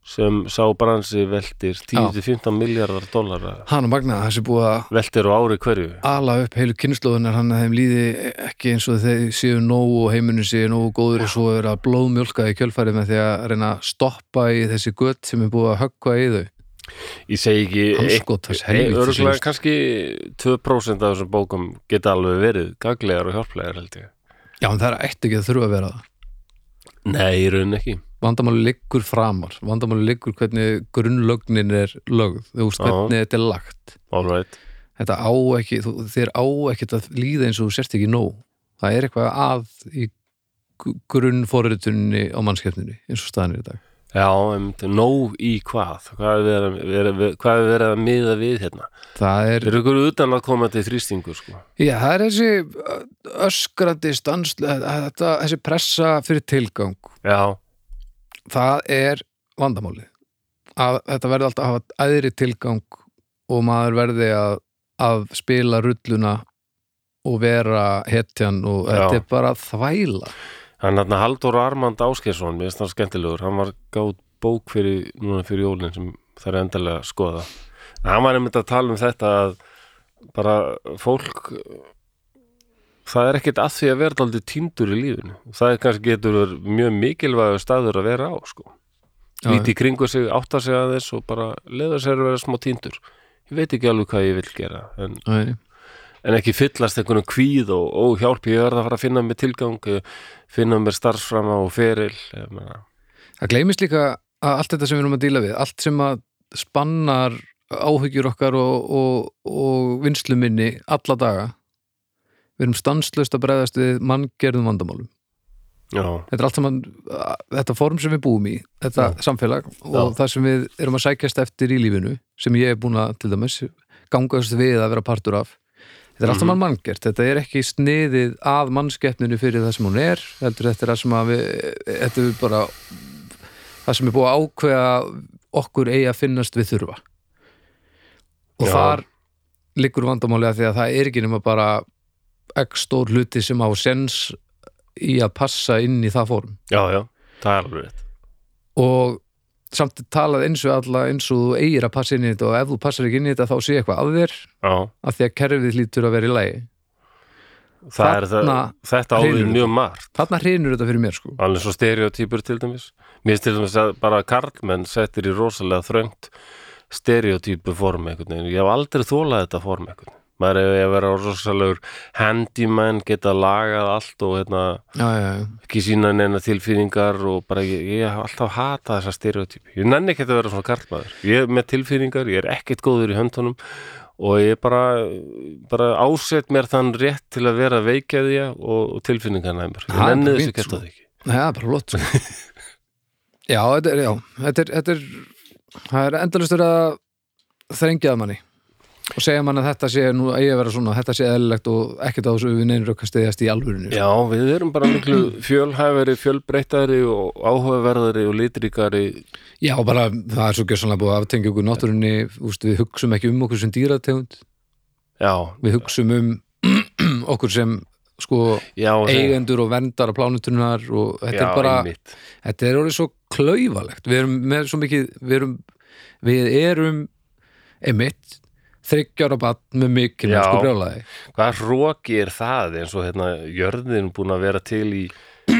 sem sá bransi veltir 10-15 miljardar dollara. Hann og Magna, þessi búið að veltir á ári hverju? ala upp heilu kynnslóðunar hann að þeim líði ekki eins og þeir séu nóg og heimurinn séu nógu góður og svo er að blóðmjólka í kjölfærið með því að reyna að stoppa í þessi gött sem er búið að höggva í þau Ég segi ekki örgulega list. kannski 2% af þessum bókum geta alveg verið gaglegar og hjálplegar held ég. Já, en það er eitt ekki að þurfa að vera það. Nei, í raun ekki. Vandamáli liggur framar. Vandamáli liggur hvernig grunnlögnin er lögð, þú veist hvernig þetta er lagt. All right. Þetta á ekki, þú, þér á ekki að líða eins og þú sérst ekki nóg. Það er eitthvað að í grunnforritunni á mannskefninu eins og staðan er í dag Já, um, nóg í hvað? Hvað er verið, að- er miða við hérna? það er, eru ykkur utan að koma til þrýstingur sko. já, það er þessi öskrandi stanslega þetta, þessi pressa fyrir tilgang Já, það er vandamálið að þetta verði alltaf að hafa æðri tilgang og maður verði að, að spila rulluna og vera hetjan og Já. þetta er bara þvæla hann hann Halldór Armand Áskersson, mér finnst það skemmtilegur, hann var gátt bók fyrir, núna fyrir jólinn sem það er endalega að skoða. En hann var einmitt að tala um þetta að bara fólk það er ekkert að því að vera aldrei týndur í lífinu. Það er kannski getur mjög mikilvægur staður að vera á sko. Líti í kringu sig, átta sig að þess og bara leða sér að vera smá týndur. Ég veit ekki alveg hvað ég vil gera en Æ, en ekki fyllast einhvern kvíð og, og hjálp ég verð að fara að finna mér tilgang finna mér starfsframa og feril það gleymist líka að allt þetta sem við erum að díla við allt sem að spannar áhyggjur okkar og, og, og vinsluminni alla daga. Við erum stanslöst að bregðast við manngerðum vandamálum. Já, þetta er allt saman, þetta form sem við búum í þetta samfélag og Já. það sem við erum að sækjast eftir í lífinu sem ég er búin að til dæmis gangast við að vera partur af þetta er allt saman manngert, þetta er ekki sniðið að mannskeppninu fyrir það sem hún er heldur þetta er það sem að við þetta er bara það sem er búið að ákveða okkur eigi að finnast við þurfa. Og Já. þar liggur vandamáli að því að það er ekki nema bara ekki stór hluti sem á sens í að passa inn í það form. Já, já, það er alveg rétt. Og samt talað eins og alla eins og þú eigir að passa inn í þetta og ef þú passar ekki inn í þetta þá sé eitthvað að þér já, af því að kerfið lítur að vera í lagi. Það er það, þetta áður mjög margt. Þarna hrinur þetta fyrir mér sko. Alveg svo stereotýpur til dæmis. Mér til dæmis að bara karlmenn settir í rosalega þröngt stereotýpu form veginn, ég hef aldrei þólað þetta form veginn, maður hefur að vera rosalegur handyman, geta lagað allt og hérna, já, já, já. ekki sína neina tilfinningar og bara ég, ég hef alltaf hatað þessa stereotýpu, ég nenni ekki að vera svona karlmaður, ég er með tilfinningar ég er ekkert góður í höndunum og ég bara, bara ásett mér þann rétt til að vera veikjaðja og, og tilfinningarnæmur ég nenni þessu geta sko. það ekki Nei, það er bara flott sko. já, þetta er, já þetta er, þetta er það er endalustur að þrengjaða manni og segja mann að þetta sé nú að vera svona, þetta sé eðlilegt og ekkert á þessu við neynir okkar stiðjast í alvörinu Já, við erum bara miklu fjölhæfari, fjölbreyttari og áhugaverðari og litríkari. Já, bara það er svo gjössanlega búið að aftengja okkur náttúrunni, úst, við hugsum ekki um okkur sem dýrategund, Já, við hugsum um [CLEARS THROAT] okkur sem sko já, eigendur og verndar af plánutunar og þetta já, er bara einmitt. þetta er orðið svo klaufalegt við erum með svo mikið við erum, við erum einmitt þryggjára bann með mikil Já. sko brjálaði Hvað róki er það eins og hérna jörðin búin að vera til í [CLEARS THROAT]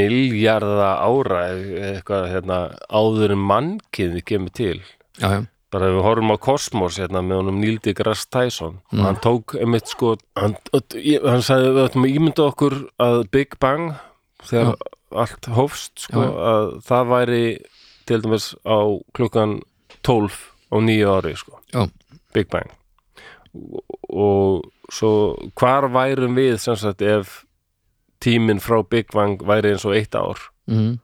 miljarda ára eitthvað hérna áður en mannkiði kemur til? Já, já, bara við horfum á Kosmos hérna með honum Neil deGrasse Tyson. Mm. og hann tók einmitt sko hann, hann sagði við ættum að ímynda okkur að Big Bang þegar allt hófst sko Já. að það væri til dæmis á klukkan 12 á nýju ári sko. Já, Big Bang og, svo hvar værum við sem sagt ef tíminn frá Big Bang væri eins og eitt ár mm,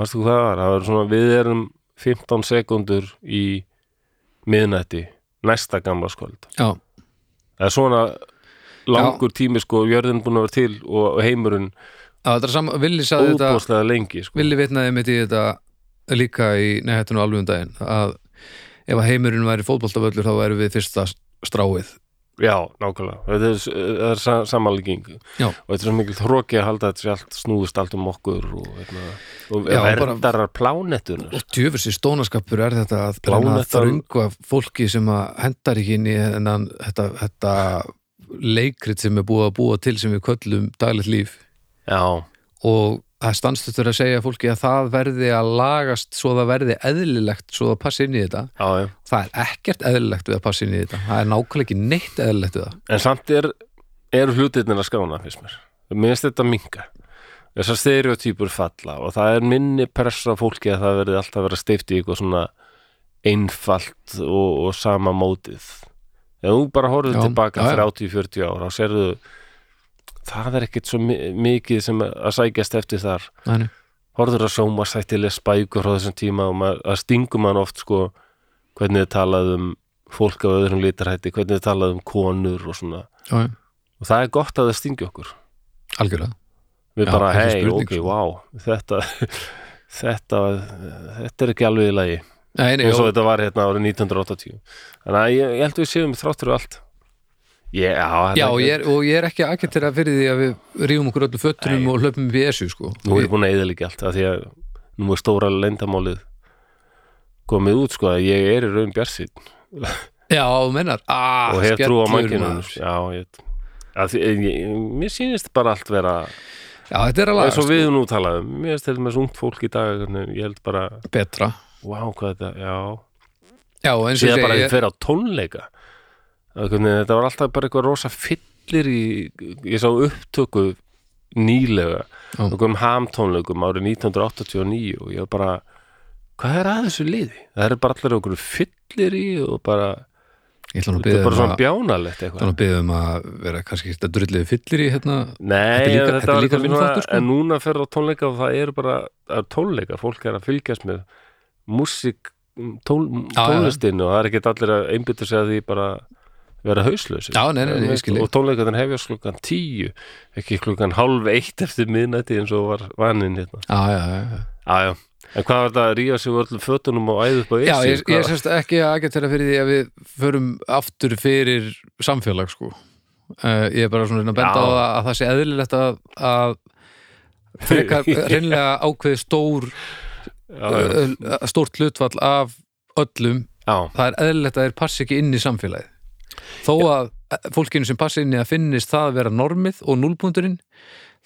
Varstu hvað það var? Það var svona, við erum 15 sekundur í miðnætti næsta gamla skvöld. já, Það er svona langur tími sko, jörðin búin að vera til og heimurinn já óbúslega lengi sko. Villi vitnaði mitt í þetta líka í nehættinu alveg um daginn að ef að heimurinn væri fótboltavöllur þá væri við fyrsta stráið. Já, nákvæmlega. Þetta er, er sa samanlegging og þetta er svo mikil þróki að halda að þetta sé allt snúðust allt um okkur og, hérna, og Já, verdarar plánettunar. og djöfursi stónaskapur er þetta að Plánettan- þröngu af fólki sem að hendar ekki inn í þennan, þetta, þetta leikrit sem er búið að búa til sem við köllum daglegt líf. Já, og það stannstustur að segja fólki að það verði að lagast svo það verði eðlilegt svo það passi inn í þetta já, já. það er ekkert eðlilegt við að passa inn í þetta það er nákvæmlega ekki neitt eðlilegt við það En samt er, eru hlutirnir að skána, finnst mér. Finnst þetta minga. Þessar stereotýpur falla og það er minni pressa fólki að það verði alltaf að vera steift í eitthvað svona einfalt og, og sama mótið. Ef þú bara Já, tilbaka já, já. 30-40 ára, þá sérðu það er ekkit svo mi- mikið sem að sækjast eftir þar. Næ, Horfður að sjóma sættilega spækur frá þessum tíma og maður, að stingum mann oft sko hvernig þið talað um fólk af öðrum litarhætti, hvernig þið talað um konur og svona. Já, og það er gott að það stingi okkur. Algjörlega. Við Já, bara, hei, ok, sko. wow þetta, [LAUGHS] þetta þetta er ekki alveg í lagi. Eins og þetta var hérna árið 1980 þannig að ég, ég held að við séum þráttur og allt ég, já, er ég er, og ég er ekki aðgættir að fyrir því að við rífum okkur öllu föttunum og hlöpum í ESU sko. nú er Við- ég búin að eða líka allt af því að nú er stóra leyndamálið komið út sko að ég er í raun bjarsinn Já, þú mennar ah, og hef trú á mannkynunum maður. já, ég, að því, ég, mér sýnist bara allt vera Já, þetta er að eins og laga við nú talaðum. Mér finnst þetta með svona ungt fólk í dag ég held bara, betra. Wow, hvað þetta, já. Já, eins og síðan bara að ég fer á tónleika. Að þetta var alltaf bara eitthvað rosa fyllir í ég sá upptöku nýlega. Um hamtónleikum árið 1989 og ég var bara hvað er að þessu liði? Það er bara allir okkur fyllir í og bara, Ég ætla þetta er bara um svona bjánalegt ætla eitthvað. nú að byggja um að vera kannski þetta drullið fyllir í hérna. Nei, Þetta líka- þetta, var líka svona, þáttur, sko. en núna fer á tónleika og það eru bara það er tónleika, fólk er að fylgjast með músík tón, tónlistinu og það er ekki allir að einbyttu sig að því bara vera Já, ég. og tónleikarnir hefjast klukkan tíu ekki klukkan hálf eitt eftir miðnætti eins og var vaninn hérna Já, já, já, já. já, já. en hvað var þetta að ríða sig úr öllum fötunum og æða upp á Já, Esju? ég, ég sérst ekki að agitera fyrir því að við förum aftur fyrir samfélag sko. uh, ég er bara svona að benda Já. á það að það sé eðlilegt að, að frekar [LAUGHS] reynlega ákveði stór já, já, uh, stórt hlutfall af öllum já, það er eðlilegt að þeir passi ekki inn í samfélagið þó að fólkinu sem passi inn í að finnist það að vera normið og núlpunturinn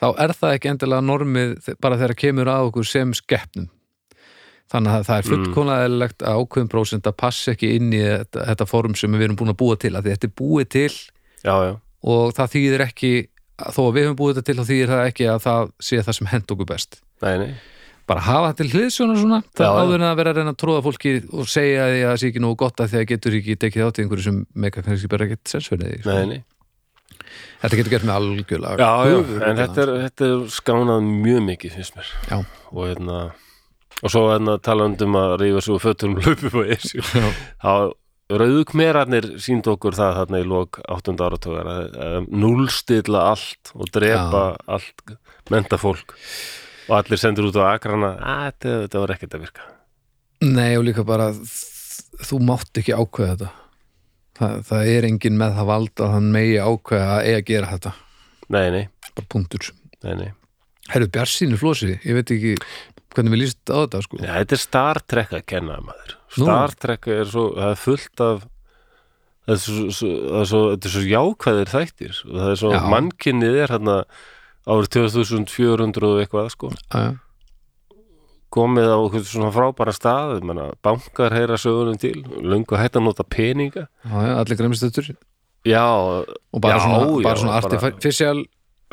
þá er það ekki endilega normið bara þegar kemur að okkur sem skeppnum þannig að það er fullkomlega eðlilegt að ákveðum prósent að passa ekki inn í þetta, þetta form sem við erum búin að búa til að þetta er búið til já, já. og það þýðir ekki þó að við höfum búið þetta til þá þýðir það ekki að það sé það sem hend okkur best Nei, nei. Bara hafa þetta til hliðsjóna svona það Já, já. áður en að vera að reyna að tróða fólki og segja því að það sé ekki nógu gott að því að getur ekki tekið átt í einhverju sem meika kannski bara ekkert sensverið því, sko. þetta getur gert með algjörlega Já, já, höfuð- en þetta er, þetta er skánað mjög mikið finnst mér Já. og hérna og svo hérna talandi um að rífa sig úr fötunum hlaupi på Esju [LAUGHS] Já. þá rauðukmerarnir síndu okkur það þarna í lok 8. áratögar að, núlstilla allt og drepa allt menta fólk og allir sendur út á akrana. Að þetta, var ekkert að virka. Nei og líka bara þú mátt ekki ákveða þetta. Það, það er engin með það vald að hann megi ákveða að eiga að gera þetta. Nei, nei, bara punktur. Nei, nei. Herru Bjarsínu flósi, ég veit ekki hvernig við líst á þetta sko. Já, þetta er Star Trek að kenna maður. Nú. Star Trek er svo, það er fullt af það er svo, svo, það er svo, þetta er svo jákvæðir þættir. Og það er svo, Já. mannkynnið er hérna árið 2400 og eitthvað sko, Já, komið á svona frábæra stað, menna, bankar heyra sögunum til, löngu hætt að nota peninga. Já, já, allir græmistötur Já, og bara Já, svona, já, bara svona bara- artificial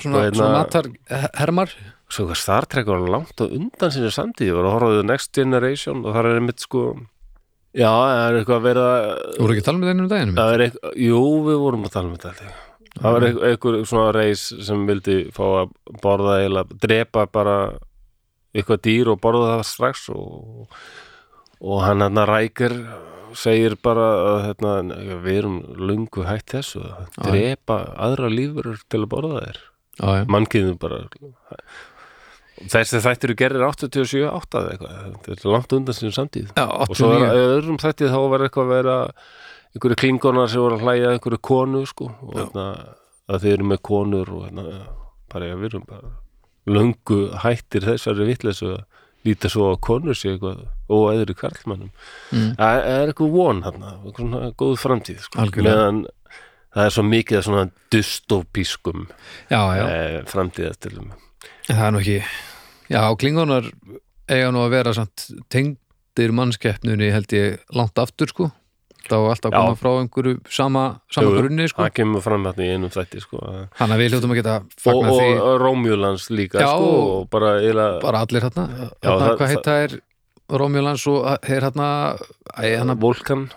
svona, Og hérna- svona matar hermar svo hvað Star Trek var langt á undan sinni samtíð, ég var að horfa á The Next Generation og það er einmitt sko Já, það er eitthvað að vera Þú voru ekki að tala með daginn Það er eitthvað, jú, við vorum að tala um þetta held ég. Það var eitthvað svona reis sem vildi fá að borða eða drepa bara eitthvað dýr og borða það strax og, og hann hann rækir segir bara að hérna, við erum lungu hætt þessu að drepa aðra lífur til að borða þér mannkiðum bara þessi þættir gerir 87 8 eða eitthvað, þetta er langt undan sinni samtíð. Já og svo er 89 að öðrum þætti þá var eitthvað að vera einhverju klingonar sem voru að hlæja að einhverju konu sko og hérna, að þeir eru með konur og hérna, bara ég við erum bara löngu hættir þessari vitleysu að líta svo á konur sé eitthvað og eðri karlmannum Mm. það er eitthvað von hérna, eitthvað svona góð framtíð sko, Algjörlega. meðan það er svo mikið af svona dystopískum eh, framtíðastilum það er nú ekki Já, klingonar eiga nú að vera samt tengdir mannskeppnunni held ég langt aftur sko er alltaf að koma frá einhverju sama, sama Jú, grunni sko. það kemur fram hérna í einum þætti sko þannig að við hljóttum að geta og, og Rómjúlans líka Já, sko, og bara eiginlega bara allir hérna, hérna hvað heita er Rómjólans og er hérna æ, hérna, Volkan.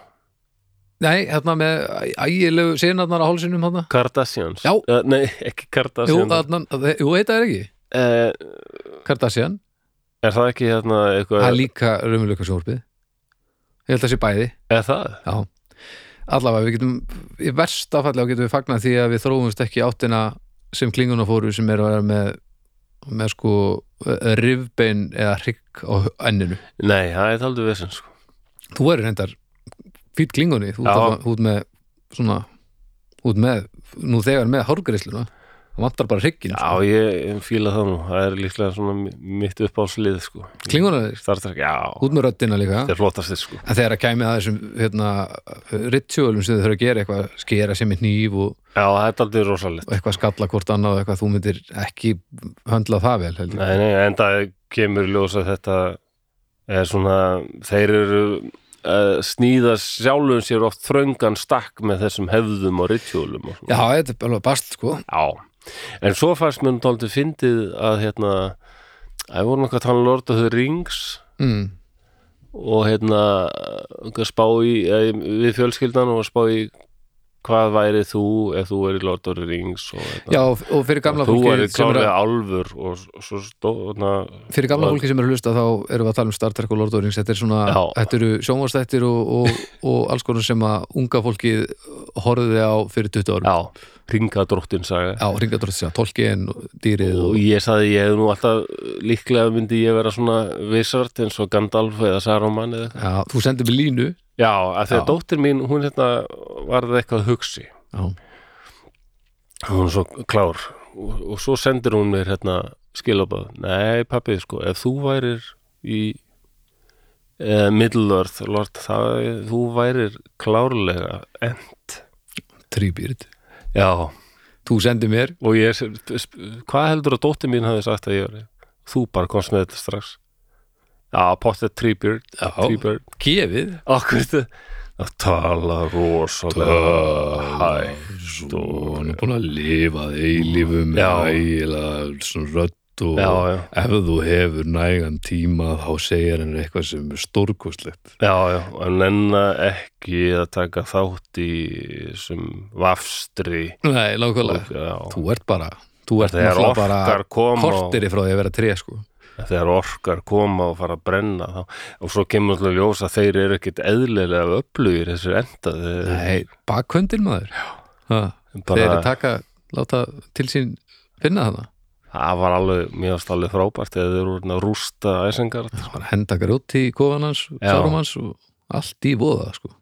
Nei, hérna með ægilegu sinarnar á hálsinum hérna Kardashians. Já. Eh, Nei, ekki Jú, Kardashian þarna, jú, heita er ekki? Eh, Kardashian, Er það ekki hérna það er eitthvað líka raumuleika sjónvarpið ég held að sé bæði. Er það? Já, allavega við getum í versta falli á getum við fagnað því að við þróumst ekki áttina sem klinguna fóru sem er að vera með með sko rifbein eða hrygg á enninu. Nei, það er aldrei vesinn sko. þú er reyndar fýtt klingunni. Þú ert með svona ert með, nú þegar með hárgreisluna það vantar bara hryggin Já, ég fíla það nú Það er líklega svona mi- mitt upp á slið sko. klinguna, Star Trek, já út með röddina líka Þetta er flottast sko. en þegar að kæmi að þessum hérna, ritualum sem þau þurfa að gera eitthvað skera sem er nýf og Já, það er aldrei rosalegt eitthvað skalla hvort annað og eitthvað þú myndir ekki höndla það vel heldur. Nei, nei, en það kemur ljós að þetta er svona þeir eru að sníða sjálfum sér oft þröngan stakk með þessum hefðum og ritualum og. Já, þetta er alveg bast sko Já, en svo fannst mér tóltið fyndið að hérna að voru nokkað að tala um Lord of the Rings mm. og hérna spá í eh, við fjölskyldan og spá í hvað væri þú ef þú er í Lord of the Rings og, Já, og fyrir gamla þú fólki sem er klárlega að, álfur og, og svo stóðna fyrir gamla fólki sem er að hlusta þá erum við að tala um Star Trek og Lord of the Rings. Þetta er svona, þetta eru sjónvarsþættir og, og, og alls konar sem að unga fólki horfði á fyrir 20 árum. Já, ringadróttin saga. Já, ringadrótt sér, tolkien og dýrið og ég saði ég hef nú alltaf líklega myndi ég vera svona vissart eins og Gandalf eða Saruman eða Já, þú sendir mér línu Já, að því að dóttir mín, hún hérna varði eitthvað að hugsi. Já, hún er svo klár. Og, og svo sendir hún mér hérna skilabað, nei pappi sko ef þú værir í eh, það, þú værir klárlega end. Trýbýrt já, Þú sendir mér, og ég hvað heldur að dóttir mín hafi sagt að ég var þú bara komst með þetta strax já, Já. Treebeard, gefið. Þetta að tala rosalega hægt og hann er búin að lifa Já. ægilega svona rödd og já, já, ef þú hefur nægan tíma þá segir hann eitthvað sem er stórkostlegt. Já, já. En enna ekki að taka þátt í sem vafstri. Nei, já, Þú ert bara, þú ert náttúrulega bara koma og, kortiri frá því að vera tré sko þegar orkar koma og fara að brenna þá, og svo kemur alltaf ljós að þeir eru ekkit eðlilega öflugir þessir enda Nei, bakkvöndin maður. Ha, bara, Þeir taka, láta til sín finna það það var alveg mjög alveg frábært eða þeir eru orðin að rústa æsingar. Bara henda grjóti í kofan hans Já. sárum hans og allt í voða sko.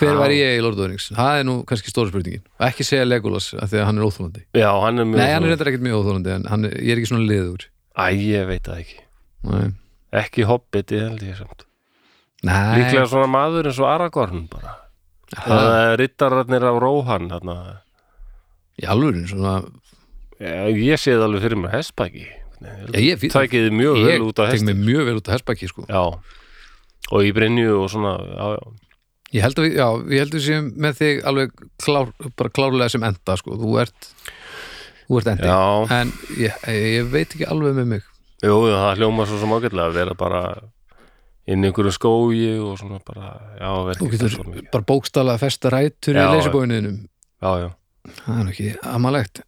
hver var ég í Lord of the Rings? Það er nú kannski stóra spurningin. Ekki segja Legolas af því að hann er óþólandi já, hann er mjög nei, hann er reyndar ekkert mjög óþólandi en hann er, ég er ekki svona liður æ, ég veit það ekki. Nei, ekki hobbiti held ég samt. Nei. Líklega svona maður eins og Aragorn bara. Það er rittararnir af Róhan þarna. í alvörin svona Já, ég sé það alveg fyrir mér hestbæki Já, ég- tækið þið mjög vel út af tek hesti? mig mjög vel út af hestbæki sko. já, og í Brynju og svona já, já, ég held að við, já, ég held að við séum með þig alveg klár, bara klárlega sem enda sko. þú ert þú ert endi já. en ég, ég veit ekki alveg með mig Jú, það hljóma svo sem ágætlega að vera bara inn í einhverju skógi og svona bara, já, vera þú ekki getur svo mikið. bara bókstala festa rætur í Já, leysibóinuðinum Já, já, það er nú ekki amalegt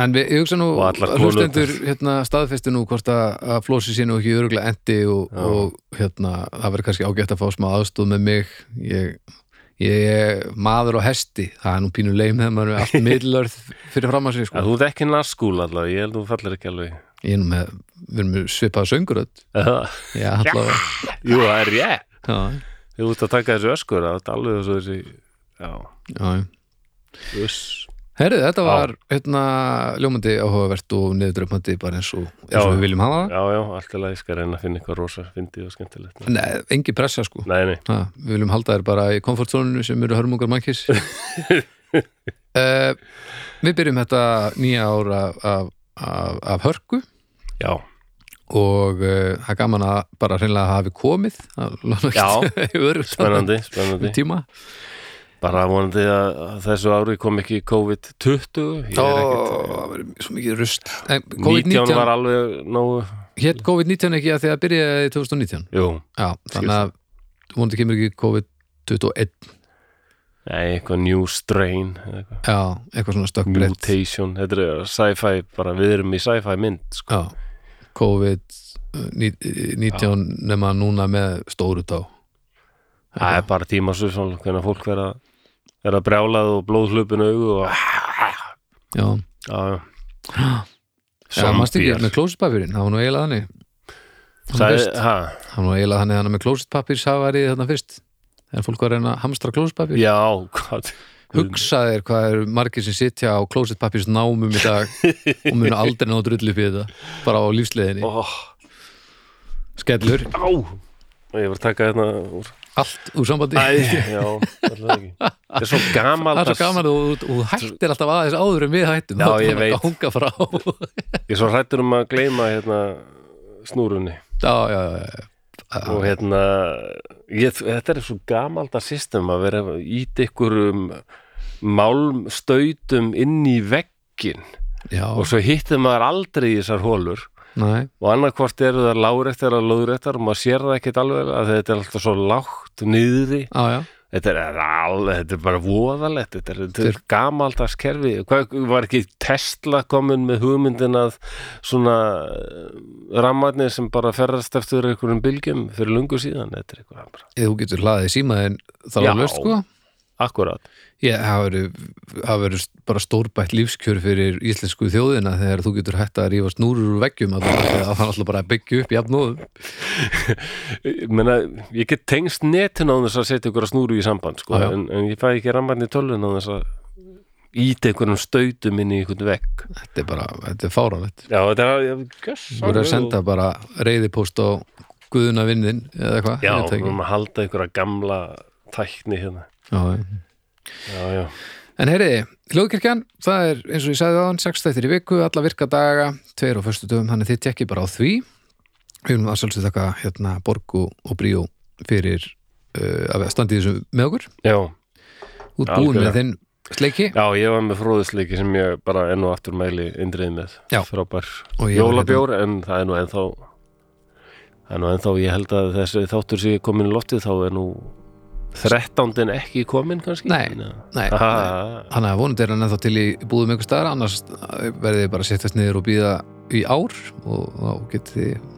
en við, ég hugsa nú Og allar að hlustendur konurnar. hérna, staðfestu nú hvort að, að flósi sé nú ekki öruglega endi og, Já. og hérna, það verður kannski ágætt að fá smá aðstóð með mig ég, ég er maður á hesti. Það er nú pínu leim þegar maður allt [LAUGHS] miðlörð fyrir fram að sig sko. þú ert ekki naskúl allavega, ég held að þú fallir ekki alveg. Ég er nú með, við erum með svipað söngurödd Eða, [LAUGHS] já, allavega. Jú, það er já, Þú ert að taka þessu öskur, það er alveg þessu já, já. uss Herðu, þetta var hérna, ljómandi áhugavert og niðurdröfmandi bara eins og, eins og Já. við viljum hafa það. Já, já, allt er lagi, ég skal reyna að finna eitthvað rosa fyndið og skemmtilegt. Nei, engi pressa sko. Nei, nei, Ha, við viljum halda þér bara í komfortzóninu sem eru hörmungar mannkis [LAUGHS] uh, Við byrjum þetta nýja ára af, af, af hörku. Já, og uh, það er gaman að bara hreinlega hafi komið. Já, [LAUGHS] spennandi spennandi, spennandi. tíma Bara vonandi að þessu ári kom ekki COVID-20 Ég Ó, er ekkert það verður svo mikið rust En 19 COVID-19 var alveg nógu hétt COVID-19 ekki að því að byrjaði 2019 Jú, Já, þannig að vonandi kemur ekki COVID-21. Nei, eitthvað new strain eitthvað. Já, eitthvað svona stökkbreytt Mutation, þetta er sci-fi bara við erum í sci-fi mynd sko. Já, COVID-19 nema núna með stóru tá Það er bara tímasu hvernig fólk vera, vera brjálað og blóðhlupin augu og Já, já, styrir Zombier. með klósitpapirinn, það var nú eiginlega þannig. Það var nú eiginlega þannig þannig með klósitpapir safari þarna fyrst. Þegar fólk var að reyna að hamstra klósitpapir já, hvað Hugsaðir hvað eru margir sem sitja á klósitpapirs námum í dag [LAUGHS] og munu aldrei ná drullu upp í þetta bara á lífsleiðinni, Ó, skellur. Á. Ég var að taka hérna úr allt úr sambandi. Já, Það er svo gamal Það er svo gaman og þú- hættir alltaf aðeins áður en við hættum. Já, ég veit. Ég er svo hrættur um að gleyma hérna snúrunni. Já, já, já, já. og hérna ég, þetta er svo gamalda system að vera ít ykkur um málmstautum inn í veggin já. og svo hittir maður aldrei í þessar hólur Nei, og annarkvort eru það láréttar og lóðréttar og maður sér það ekkert alveg að þetta er alltaf svo lágt já, já. Þetta er, alveg, þetta er bara voðalegt þetta er, þetta er gamaldags kerfi. Hvað var ekki Tesla komin með hugmyndin að svona rammarnir sem bara ferðast eftir einhverjum bylgjum fyrir lungu síðan? Eða þú getur hlaðið símaðin þá Já. er löst sko. Akkurat Ég, það verður bara stórbætt lífskjör fyrir íslensku þjóðina þegar þú getur hægt að rífa snúrur úr veggjum að það er alltaf bara að byggja upp jafnóðum. ég, get tengst netin á þess að setja ykkur að snúru í samband sko, Já, já. en, en ég fæ ekki rambarni tölvun á þess að íta einhverjum stautum inn í einhvern vegg Þetta er bara, þetta er fáránlegt. Já, þetta er Þú verður að senda bara reyðipóst á guðuna vinnin eða eitthvað. Já, við erum að halda einhverja gamla tækni hérna Já, já. Já, En heyriði, hljóðkirkjan, það er eins og ég sagði áðan, 6 þættir í viku, alla virka daga, tveir á föstu dögum, þannig þið tekki bara á því. Við erum að svolítið þakka hérna Borgu og Bríó fyrir uh, að standa í þessu með okkur. já, Út búin Algjörlega. með þinn sleiki já, ég var með fróðisleiki sem ég bara enn og aftur mæli indrið með Já. frábær og ég hérna- jólabjór en það er nú ennþá það er nú ennþá, ég held að þessi þáttur sé komin í loftið þá er nú þrettándin ekki komin kannski? Nei, Já. Nei, Ha, nei. Þannig að vonandi er hann ennþá til í búðum einhver staðar, annars verðið þið bara að setjast niður og býða í ár og þá getið þið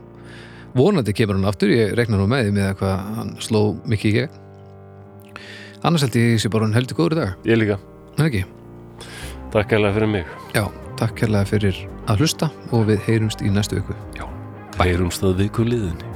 vonandi kemur hann aftur, ég rekna nú með því með hvað hann sló mikið í gegn. Annars held ég sé bara hann heldur góður í dag. Ég líka, en ekki, takk hérlega fyrir mig. Já, takk kærlega fyrir að hlusta og við heyrumst í næstu viku. Heyrumst að viku liðinni